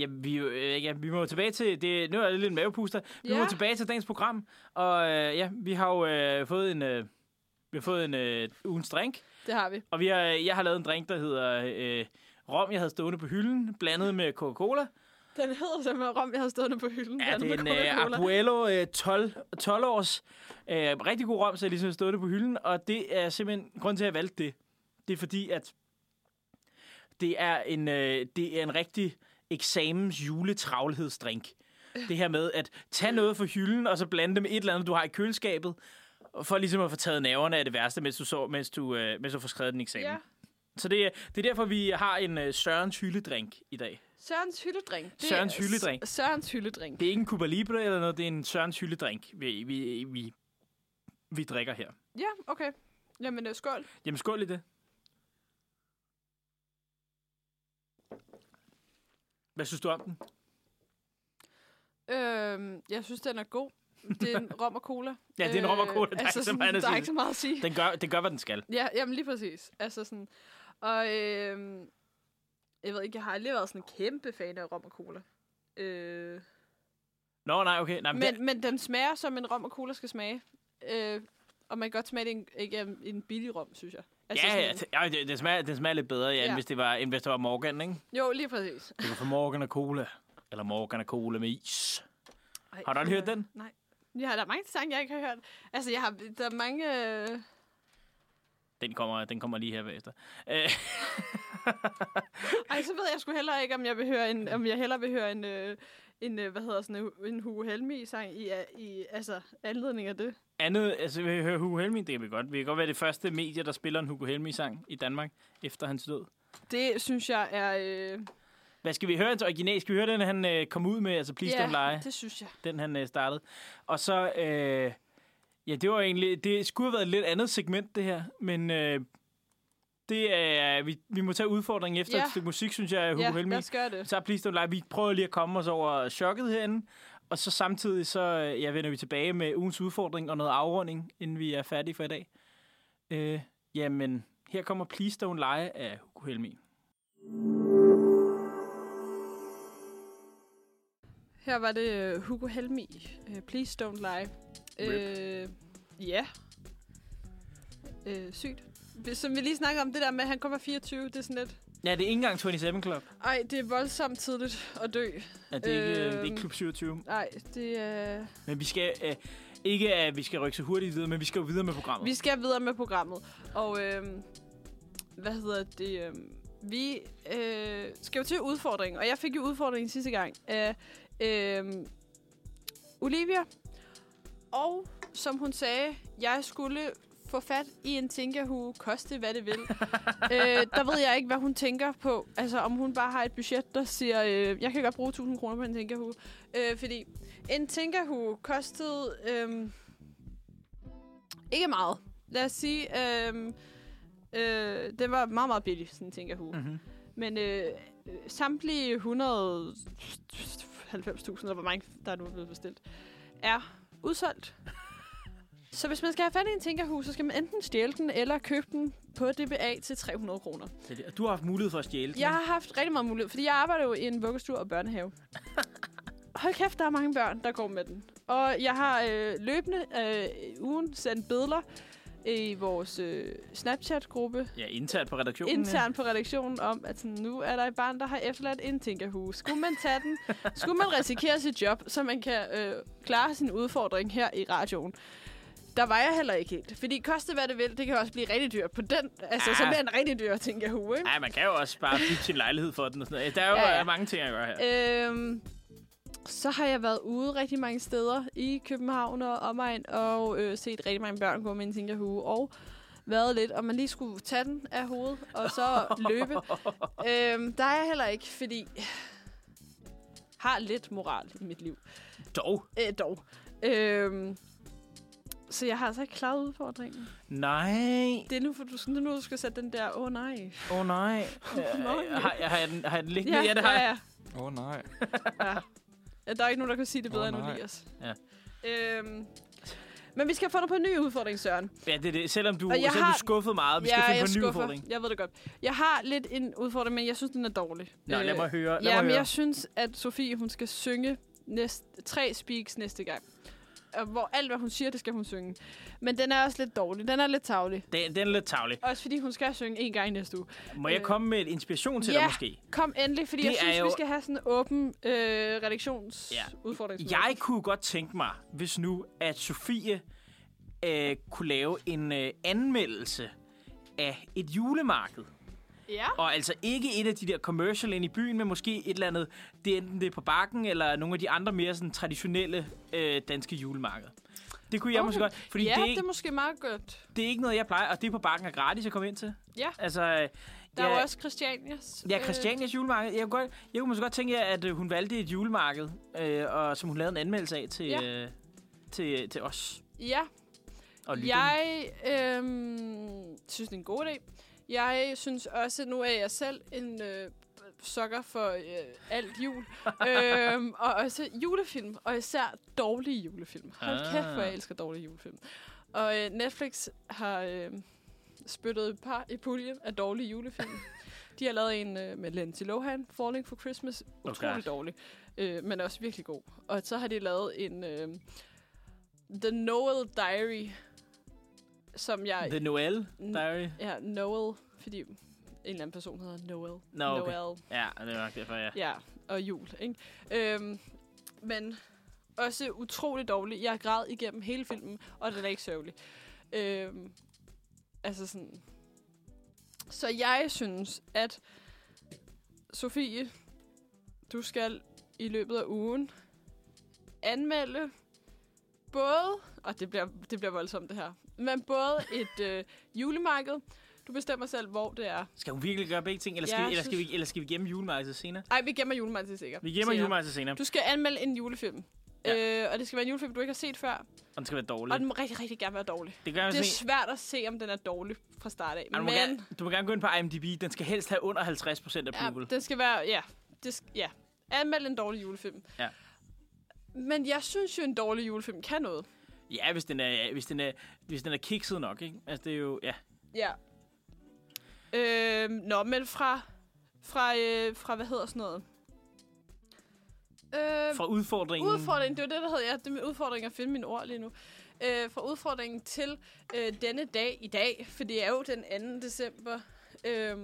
Speaker 3: ja, vi, uh, ja, vi må tilbage til, det, nu er det lidt en mavepuster, vi
Speaker 2: Ja.
Speaker 3: må tilbage til dagens program, og uh, ja, vi har jo uh, fået en, uh, vi har fået en uh, ugens drink,
Speaker 2: Det har vi.
Speaker 3: og vi har, jeg har lavet en drink, der hedder uh, rom, jeg havde stående på hylden, blandet med Coca-Cola.
Speaker 2: Den hedder simpelthen rom, jeg har stået på hylden.
Speaker 3: Ja, det er en uh. Abuelo uh, 12, 12 års uh, rigtig god rom, så jeg ligesom stået det på hylden, og det er simpelthen grund til, at jeg valgte det. Det er fordi, at det er en, uh, det er en rigtig eksamens juletravlhedsdrink. Det her med at tage noget fra hylden, og så blande det med et eller andet, du har i køleskabet, for ligesom at få taget nerverne af det værste, mens du, så, mens du, uh, mens du får skrevet din eksamen.
Speaker 2: Ja.
Speaker 3: Så det, er- det er derfor, vi har en uh, Sørens hylledrink i dag.
Speaker 2: Sørens hylledrink. Det
Speaker 3: Sørens
Speaker 2: er
Speaker 3: hylledrink.
Speaker 2: Sørens hylledrink.
Speaker 3: Det er ikke en Cuba Libre eller noget, det er en Sørens hylledrink, vi, vi, vi, vi drikker her.
Speaker 2: Ja, okay. Jamen, øh, skål.
Speaker 3: Jamen skål i det. Hvad synes du om den?
Speaker 2: Øhm, jeg synes, den er god. Det er en rom og cola.
Speaker 3: Ja, det er en rom og cola. Der er ikke så
Speaker 2: sådan, der er
Speaker 3: sige.
Speaker 2: ikke så meget at sige.
Speaker 3: Den gør, den gør, hvad den skal.
Speaker 2: Ja, jamen lige præcis. Altså sådan, og øhm, jeg ved ikke, jeg har aldrig været sådan en kæmpe fan af rom og cola. Øh,
Speaker 3: Nå, nej, okay. Nej, men,
Speaker 2: men, men den smager, som en rom og cola skal smage. Øh, og man kan godt smage det en, ikke en- billig rom, synes jeg.
Speaker 3: det,
Speaker 2: Altså
Speaker 3: ja, ja,
Speaker 2: sådan,
Speaker 3: det- ja det, det, smager, det smager lidt bedre, ja, ja. End, hvis det var, end hvis det var Morgan, ikke?
Speaker 2: Jo, lige præcis.
Speaker 3: Det var for Morgan og cola. Eller Morgan og cola med is.
Speaker 2: Ej,
Speaker 3: Har du aldrig hørt
Speaker 2: øh,
Speaker 3: den?
Speaker 2: Nej. Ja, der er mange sange, jeg ikke har hørt. Altså, jeg har, der er mange... Øh,
Speaker 3: Den kommer, den kommer lige her bagefter. Øh,
Speaker 2: ej, så ved jeg sgu heller ikke, om jeg vil høre en, om jeg hellere vil høre en, øh, en øh, hvad hedder sådan en, en Hugo Helmi-sang i, i, altså, anledning af det.
Speaker 3: andet, altså vi hører Hugo Helmi, det kan vi godt. Vi kan godt være det første medie, der spiller en Hugo Helmi-sang i Danmark efter hans død.
Speaker 2: Det synes jeg er... Øh,
Speaker 3: Hvad skal vi høre hans original? Skal vi høre den, han øh, kom ud med, altså Please
Speaker 2: ja,
Speaker 3: Don't Lie?
Speaker 2: det synes jeg.
Speaker 3: Den, han øh, startede. Og så, øh, ja, det var egentlig, det skulle have været et lidt andet segment, det her, men øh, det er, vi, vi må tage udfordringen efter
Speaker 2: Ja.
Speaker 3: et stykke musik, synes jeg, Hugo
Speaker 2: Ja,
Speaker 3: Helmi.
Speaker 2: lad gøre det.
Speaker 3: Så Please Don't Lie, vi prøver lige at komme os over chokket herinde, og så samtidig så øh, ja, vender vi tilbage med ugens udfordring og noget afrunding, inden vi er færdige for i dag. Øh, jamen, her kommer Please Don't Lie af Hugo Helmi.
Speaker 2: Her var det øh, Hugo Helmi. Uh, Please Don't Lie. Øh, ja. Øh, sygt. Hvis- Som vi lige snakkede om, det der med, at han kommer 24, det er sådan lidt...
Speaker 3: Ja, det er ikke engang 27 Club.
Speaker 2: Ej, det er voldsomt tidligt at dø.
Speaker 3: Ja, det, er ikke, øh, det er
Speaker 2: Øhm.
Speaker 3: ikke Klub 27.
Speaker 2: Nej, det er...
Speaker 3: Men vi skal... Øh, ikke at vi skal rykke så hurtigt videre, men vi skal jo videre med programmet.
Speaker 2: Vi skal videre med programmet. Og øhm, hvad hedder det? Øhm, vi øh, skal jo til udfordringen. Og jeg fik jo udfordringen sidste gang af øh, Olivia. Og som hun sagde, jeg skulle få fat i en tænkerhue, koste hvad det vil. øh, der ved jeg ikke, hvad hun tænker på. Altså, om hun bare har et budget, der siger, øh, jeg kan godt bruge 1000 kroner på en tænkerhue. Øh, fordi en tænkerhue kostede øh, ikke meget. Lad os sige, øh, øh, det var meget, meget billigt, sådan en tænkerhue.
Speaker 3: Mm-hmm.
Speaker 2: Men øh, samtlige 100 90.000, eller hvor mange der nu er blevet bestilt, er udsolgt. så hvis man skal have fat i en tinkerhus, så skal man enten stjæle den, eller købe den på DBA til 300 kroner.
Speaker 3: Du har haft mulighed for at stjæle den?
Speaker 2: Jeg har haft rigtig meget mulighed, fordi jeg arbejder jo i en vuggestue og børnehave. Hold kæft, der er mange børn, der går med den. Og jeg har øh, løbende øh, ugen sendt billeder i vores øh, Snapchat-gruppe
Speaker 3: Ja, internt på redaktionen.
Speaker 2: internt på redaktionen om, at sådan, nu er der et barn, der har efterladt en Tinkerhue. Skulle man tage den? Skulle man risikere sit job, så man kan øh, klare sin udfordring her i radioen? Der var jeg heller ikke helt. Fordi koste hvad det vil, det kan også blive rigtig dyrt på den. Altså,
Speaker 3: Ah.
Speaker 2: så bliver en rigtig dyr Tinkerhue, ikke?
Speaker 3: Ja, man kan jo også bare bygge sin lejlighed for den og sådan noget. Der er jo
Speaker 2: Ja,
Speaker 3: ja,
Speaker 2: ja.
Speaker 3: mange ting at gøre her.
Speaker 2: Øhm, så har jeg været ude rigtig mange steder i København og omegn, og øh, set rigtig mange børn gå med en Tinkerhue, og været lidt, om man lige skulle tage den af hovedet, og så løbe. øhm, der er jeg heller ikke, fordi jeg har lidt moral i mit liv.
Speaker 3: Dog.
Speaker 2: Øh, dog. Øhm, så jeg har altså ikke klaret udfordringen.
Speaker 3: Nej.
Speaker 2: Det er nu, for du, det er nu, du skal sætte den der, åh oh, nej.
Speaker 3: Åh oh, nej.
Speaker 2: nej.
Speaker 3: Øh, har, har, jeg den, har jeg den liggende? Ja, det har
Speaker 2: ja,
Speaker 3: jeg.
Speaker 2: ja.
Speaker 7: Åh oh, nej.
Speaker 2: Ja. Ja, Der er ikke nogen, der kan sige det bedre oh, end. Elias.
Speaker 3: Ja.
Speaker 2: Øhm, men vi skal have fundet på en ny udfordring, Søren.
Speaker 3: Ja, det er det. Selvom du, selvom
Speaker 2: har-
Speaker 3: du skuffede meget, vi skal
Speaker 2: ja,
Speaker 3: finde
Speaker 2: jeg
Speaker 3: på en ny
Speaker 2: skuffer.
Speaker 3: udfordring.
Speaker 2: Jeg ved det godt. Jeg har lidt en udfordring, men jeg synes, den er dårlig.
Speaker 3: Nå, lad mig høre. Lad
Speaker 2: ja,
Speaker 3: mig
Speaker 2: men
Speaker 3: høre.
Speaker 2: jeg synes, at Sofie, hun skal synge næste, tre speaks næste gang. Og Hvor alt, hvad hun siger, det skal hun synge. Men den er også lidt dårlig. Den er lidt tavlig.
Speaker 3: Den, den er lidt tavlig.
Speaker 2: Også fordi hun skal synge en gang i næste uge.
Speaker 3: Må jeg
Speaker 2: Øh,
Speaker 3: komme med et inspiration til
Speaker 2: ja.
Speaker 3: dig måske?
Speaker 2: Kom endelig, fordi
Speaker 3: Det
Speaker 2: jeg synes,
Speaker 3: jo-
Speaker 2: vi skal have sådan en åben øh, redaktionsudfordring.
Speaker 3: Ja. Jeg kunne godt tænke mig, hvis nu, at Sofie øh, kunne lave en øh, anmeldelse af et julemarked.
Speaker 2: Ja.
Speaker 3: Og altså ikke et af de der commercial ind i byen, men måske et eller andet, det er enten det er på bakken, eller nogle af de andre mere sådan, traditionelle øh, danske julemarkeder. Det kunne jeg
Speaker 2: Okay.
Speaker 3: måske godt, fordi
Speaker 2: ja,
Speaker 3: det, er
Speaker 2: det er måske meget godt.
Speaker 3: det er ikke noget, jeg plejer, og det er på bakken er gratis at komme ind til.
Speaker 2: Ja.
Speaker 3: Altså, øh,
Speaker 2: Der er
Speaker 3: ja,
Speaker 2: jo også Christianias.
Speaker 3: Ja, Christianias julemarked. Jeg kunne, godt, jeg kunne måske godt tænke, at øh, hun valgte et julemarked, øh, og som hun lavede en anmeldelse af til,
Speaker 2: Ja.
Speaker 3: øh, til, til os.
Speaker 2: Øh, ja,
Speaker 3: Og
Speaker 2: jeg øhm, synes, det er en god idé. Jeg synes også, nu er jeg selv en øh, sokker for øh, alt jul. øhm, og også julefilm, og især dårlige julefilm. Hold
Speaker 3: Ah.
Speaker 2: kæft, hvor jeg elsker dårlige julefilm. Og øh, Netflix har øh, spyttet et par i puljen af dårlige julefilm. De har lavet en øh, med Lindsay Lohan, Falling for Christmas. Utrolig
Speaker 3: Okay.
Speaker 2: dårlig, øh, men også virkelig god. Og så har de lavet en øh, The Noel Diary, som jeg...
Speaker 3: The Noel Diary.
Speaker 2: Ja, Noel, fordi en eller anden person hedder Noel.
Speaker 3: Nå, okay.
Speaker 2: Noel,
Speaker 3: Ja, det er nok derfor, ja.
Speaker 2: ja, og jul, ikke? Øhm, men også utrolig dårlig. Jeg græd igennem hele filmen, og den er ikke sørgelig. Øhm, altså sådan... Så jeg synes, at Sofie, du skal i løbet af ugen anmelde både, og det bliver, det bliver voldsomt det her, men både et øh, julemarked, du bestemmer selv, hvor det er.
Speaker 3: Skal hun virkelig gøre begge ting, eller skal,
Speaker 2: Ja,
Speaker 3: vi, eller skal, vi, eller skal vi gemme julemarkedet senere?
Speaker 2: Ej, vi gemmer julemarked til sikkert.
Speaker 3: Vi gemmer
Speaker 2: senere.
Speaker 3: julemarkedet senere,
Speaker 2: Du skal anmelde en julefilm.
Speaker 3: Ja.
Speaker 2: Ja. Øh, og det skal være en julefilm, du ikke har set før.
Speaker 3: og den skal være dårlig.
Speaker 2: Og den må rigtig, rigtig gerne være dårlig.
Speaker 3: det gør
Speaker 2: Det er
Speaker 3: se.
Speaker 2: svært at se, om den er dårlig fra start af.
Speaker 3: Ej, du, må
Speaker 2: Men
Speaker 3: gerne, du må gerne gå ind på IMDb. Den skal helst have under 50 procent
Speaker 2: ja,
Speaker 3: approval.
Speaker 2: den skal være... Ja, det ja. Anmeld en dårlig julefilm.
Speaker 3: Ja.
Speaker 2: Men jeg synes jo, en dårlig julefilm kan noget.
Speaker 3: Ja, hvis den er, hvis den er, hvis den er kikset nok, ikke? Altså, det er jo, ja.
Speaker 2: Ja. Øhm, nå, men fra... Fra, øh, fra hvad hedder sådan noget? Øh,
Speaker 3: Fra udfordringen.
Speaker 2: Udfordringen, det var det, der hedder, ja, det er min udfordring at finde mine ord lige nu. Øh, fra udfordringen til øh, denne dag i dag, for det er jo den 2. december. Øh,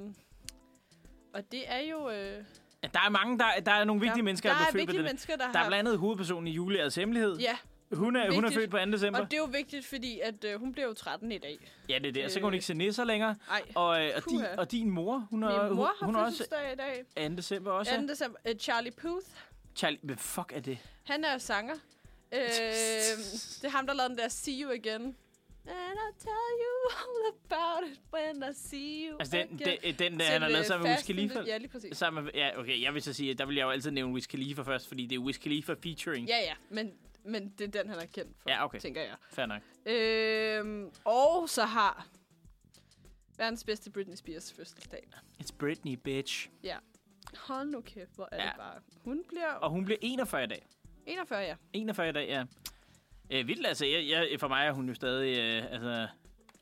Speaker 2: Og det er jo... Øh,
Speaker 3: Ja, Der er mange, der, der er nogle vigtige
Speaker 2: der,
Speaker 3: mennesker,
Speaker 2: der
Speaker 3: der,
Speaker 2: er
Speaker 3: er født
Speaker 2: mennesker, der,
Speaker 3: Der er
Speaker 2: har...
Speaker 3: blandt andet hovedpersonen i Julias Hemmelighed.
Speaker 2: Ja,
Speaker 3: Hun er, hun er født på 2. december.
Speaker 2: og det er jo vigtigt, fordi at, øh, hun bliver jo 13 i dag.
Speaker 3: Ja, det er det. Og så kan hun
Speaker 2: Øh.
Speaker 3: ikke se nisser længere.
Speaker 2: Ej,
Speaker 3: Og, øh, og, din, og din mor, hun er,
Speaker 2: min mor
Speaker 3: hun,
Speaker 2: har
Speaker 3: hun er også
Speaker 2: i dag.
Speaker 3: 2. december også.
Speaker 2: 2. december. Øh, Charlie Puth,
Speaker 3: Charlie, hvad fuck er det?
Speaker 2: han er sanger. Øh, det er ham, der lavede den der See You Again. And I'll tell you all about it when I see you
Speaker 3: Altså den,
Speaker 2: again.
Speaker 3: den, den der, han har lavet
Speaker 2: øh,
Speaker 3: sammen med Wiz Khalifa.
Speaker 2: Ja, lige præcis.
Speaker 3: Sammen med, ja, okay, jeg vil så sige, at der vil jeg jo altid nævne Wiz Khalifa først, fordi det er Wiz Khalifa featuring.
Speaker 2: Ja, ja, men, men det er den, han er kendt for,
Speaker 3: Ja, okay.
Speaker 2: tænker jeg.
Speaker 3: Fair nok.
Speaker 2: Øhm, og så har verdens bedste Britney Spears fødselsdag.
Speaker 3: It's Britney, bitch.
Speaker 2: Hold nu kæft, hvor er
Speaker 3: Ja.
Speaker 2: det bare. Hun bliver
Speaker 3: Og hun bliver 41 i dag.
Speaker 2: 41, ja.
Speaker 3: 41 i dag, ja. Øh, vildt, altså. Jeg, jeg, for mig er hun jo stadig, øh, altså...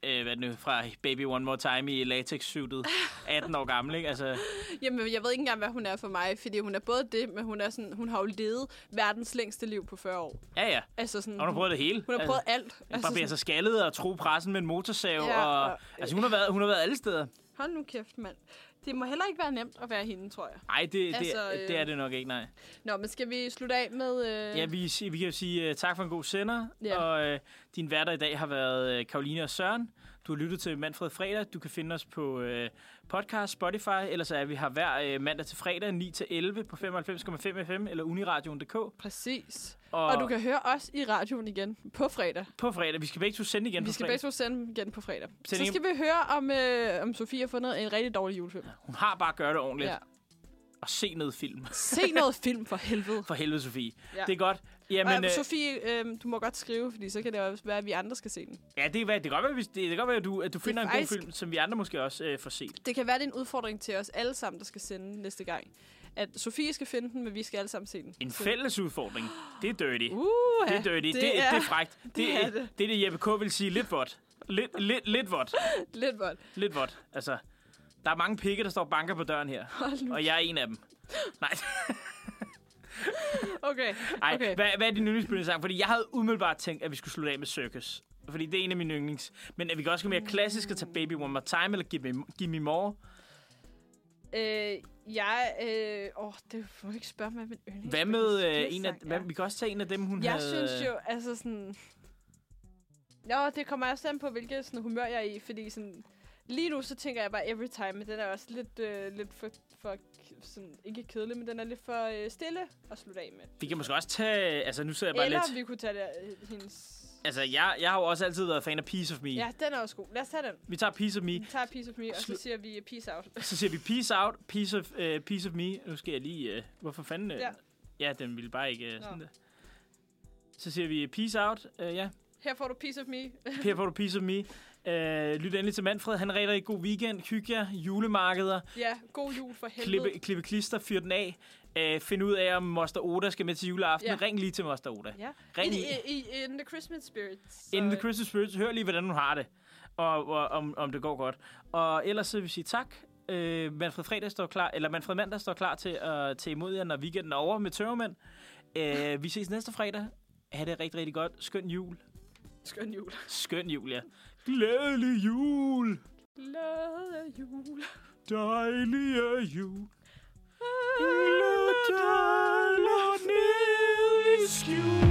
Speaker 3: Øh, hvad nu, fra Baby One More Time i latex-suitet. 18 år gammel, ikke? Altså,
Speaker 2: Jamen, jeg ved ikke engang, hvad hun er for mig, fordi hun er både det, men hun, er sådan, hun har jo levet verdens længste liv på 40 år.
Speaker 3: ja, ja.
Speaker 2: Altså sådan,
Speaker 3: Og hun har prøvet det hele.
Speaker 2: hun har prøvet alt.
Speaker 3: Altså,
Speaker 2: Altså, sådan,
Speaker 3: sig skaldet og tro pressen med en motorsav.
Speaker 2: Ja,
Speaker 3: og,
Speaker 2: og-
Speaker 3: altså, hun har, været, hun har været alle steder.
Speaker 2: hold nu kæft, mand. Det må heller ikke være nemt at være hende, tror jeg.
Speaker 3: Nej, det,
Speaker 2: Altså,
Speaker 3: det,
Speaker 2: øh,
Speaker 3: det er det nok ikke, nej.
Speaker 2: Nå, men skal vi slutte af med... Øh...
Speaker 3: Ja, vi, vi kan jo sige uh, tak for en god sender.
Speaker 2: Ja.
Speaker 3: Og uh, din værter i dag har været uh, Karoline og Søren. Du har lyttet til Manfred Fredag. Du kan finde os på uh, podcast, Spotify. Ellers er vi har hver uh, mandag til fredag 9-11 på 95,5 FM eller uniradioen.dk.
Speaker 2: Præcis.
Speaker 3: Og,
Speaker 2: Og du kan høre os i radioen igen på fredag.
Speaker 3: på fredag. Vi skal begge to sende igen
Speaker 2: Vi
Speaker 3: på
Speaker 2: skal
Speaker 3: fredag.
Speaker 2: begge to sende igen på fredag. Så
Speaker 3: Send
Speaker 2: skal vi høre, om, øh, om Sofie har fundet en rigtig dårlig julefilm.
Speaker 3: Hun har bare gjort det ordentligt.
Speaker 2: Ja.
Speaker 3: Og se noget film.
Speaker 2: Se noget film for helvede.
Speaker 3: For helvede, Sofie.
Speaker 2: Ja.
Speaker 3: Det er godt.
Speaker 2: Jamen, og,
Speaker 3: øh,
Speaker 2: Sofie, øh, du må godt skrive, fordi så kan det også være, at vi andre skal se den.
Speaker 3: ja, det, være, det kan godt være, det, det kan godt være at, du, at du finder en
Speaker 2: faktisk-
Speaker 3: god film, som vi andre måske også øh, får set.
Speaker 2: Det kan være, det er en udfordring til os alle sammen, der skal sende næste gang. At Sofie skal finde den, men vi skal alle sammen se den.
Speaker 3: En
Speaker 2: Så-
Speaker 3: fælles udfordring. Det er dirty.
Speaker 2: Uh,
Speaker 3: Det er dirty. Det, det, er, det er frækt. Det,
Speaker 2: det
Speaker 3: er
Speaker 2: er det.
Speaker 3: det, er det Jeppe K. vil sige lidt vådt. Lidt, lidt, lidt vådt.
Speaker 2: Lidt vold.
Speaker 3: Lidt vådt. Altså, der er mange pikke, der står og banker på døren her. Og jeg er en af dem. Nej,
Speaker 2: Okay,
Speaker 3: Ej,
Speaker 2: okay.
Speaker 3: hvad, hvad er din yndlingsbølgesang? Fordi jeg havde umiddelbart tænkt, at vi skulle slutte af med Circus. Fordi det er en af mine yndlings. Men at vi kan også gå mere klassisk og tage Baby One More Time, eller Give Me, Give Me More.
Speaker 2: Øh, jeg... Øh, åh, det du ikke spørge mig, min yndlings.
Speaker 3: Hvad med øh, en af... Hvad,
Speaker 2: er.
Speaker 3: vi kan også tage en af dem, hun
Speaker 2: Jeg
Speaker 3: havde...
Speaker 2: synes jo, altså sådan... Jo, det kommer også an på, hvilket sådan, humør jeg er i, fordi sådan... Lige nu, så tænker jeg bare Every Time, men den er også lidt, øh, lidt for, for sådan, ikke kedelig, men den er lidt for øh, stille at slutte af med.
Speaker 3: Vi kan måske også tage... Altså, nu sidder jeg bare
Speaker 2: Eller
Speaker 3: lidt...
Speaker 2: vi kunne tage det, øh, hendes...
Speaker 3: Altså, jeg, jeg har jo også altid været fan af Piece of Me.
Speaker 2: Ja, den er også god. Lad os tage den.
Speaker 3: Vi tager Piece of Me.
Speaker 2: Vi tager Piece of Me, og så siger vi Peace Out.
Speaker 3: Så siger vi peace out, piece of, uh, piece of me. Nu skal jeg lige... Uh, hvorfor fanden... Uh,
Speaker 2: Ja.
Speaker 3: ja, den ville bare ikke... Uh, sådan der. Så siger vi peace out. Uh, ja,
Speaker 2: Her får du Piece of Me.
Speaker 3: Per får du piece of me. Uh, lyt endelig til Manfred. Han er rigtig, rigtig god weekend. Hygge jer. Julemarkeder.
Speaker 2: ja, god jul for helvede.
Speaker 3: Klippe, klippe klister. Fyr den af. Uh, find ud af, om Moster Oda skal med til juleaften.
Speaker 2: Ja.
Speaker 3: Ring lige til Moster Oda.
Speaker 2: Ja.
Speaker 3: Ring
Speaker 2: In, i, i, in the Christmas spirit. Så,
Speaker 3: In the Christmas Spirit. Hør lige, hvordan hun har det. Og, og om, om det går godt. Og ellers så vil vi sige tak. Uh, Manfred Fredag står klar, eller Manfred Mandag står klar til at tage imod jer, når weekenden er over med tørmænd. Uh, vi ses næste fredag. Ha' det rigtig, rigtig godt. Skøn jul.
Speaker 2: Skøn jul.
Speaker 3: Skøn jul, ja. Glædelig jul.
Speaker 2: Glade jul.
Speaker 3: Dejlige jul. Lille dejler ned i skjul.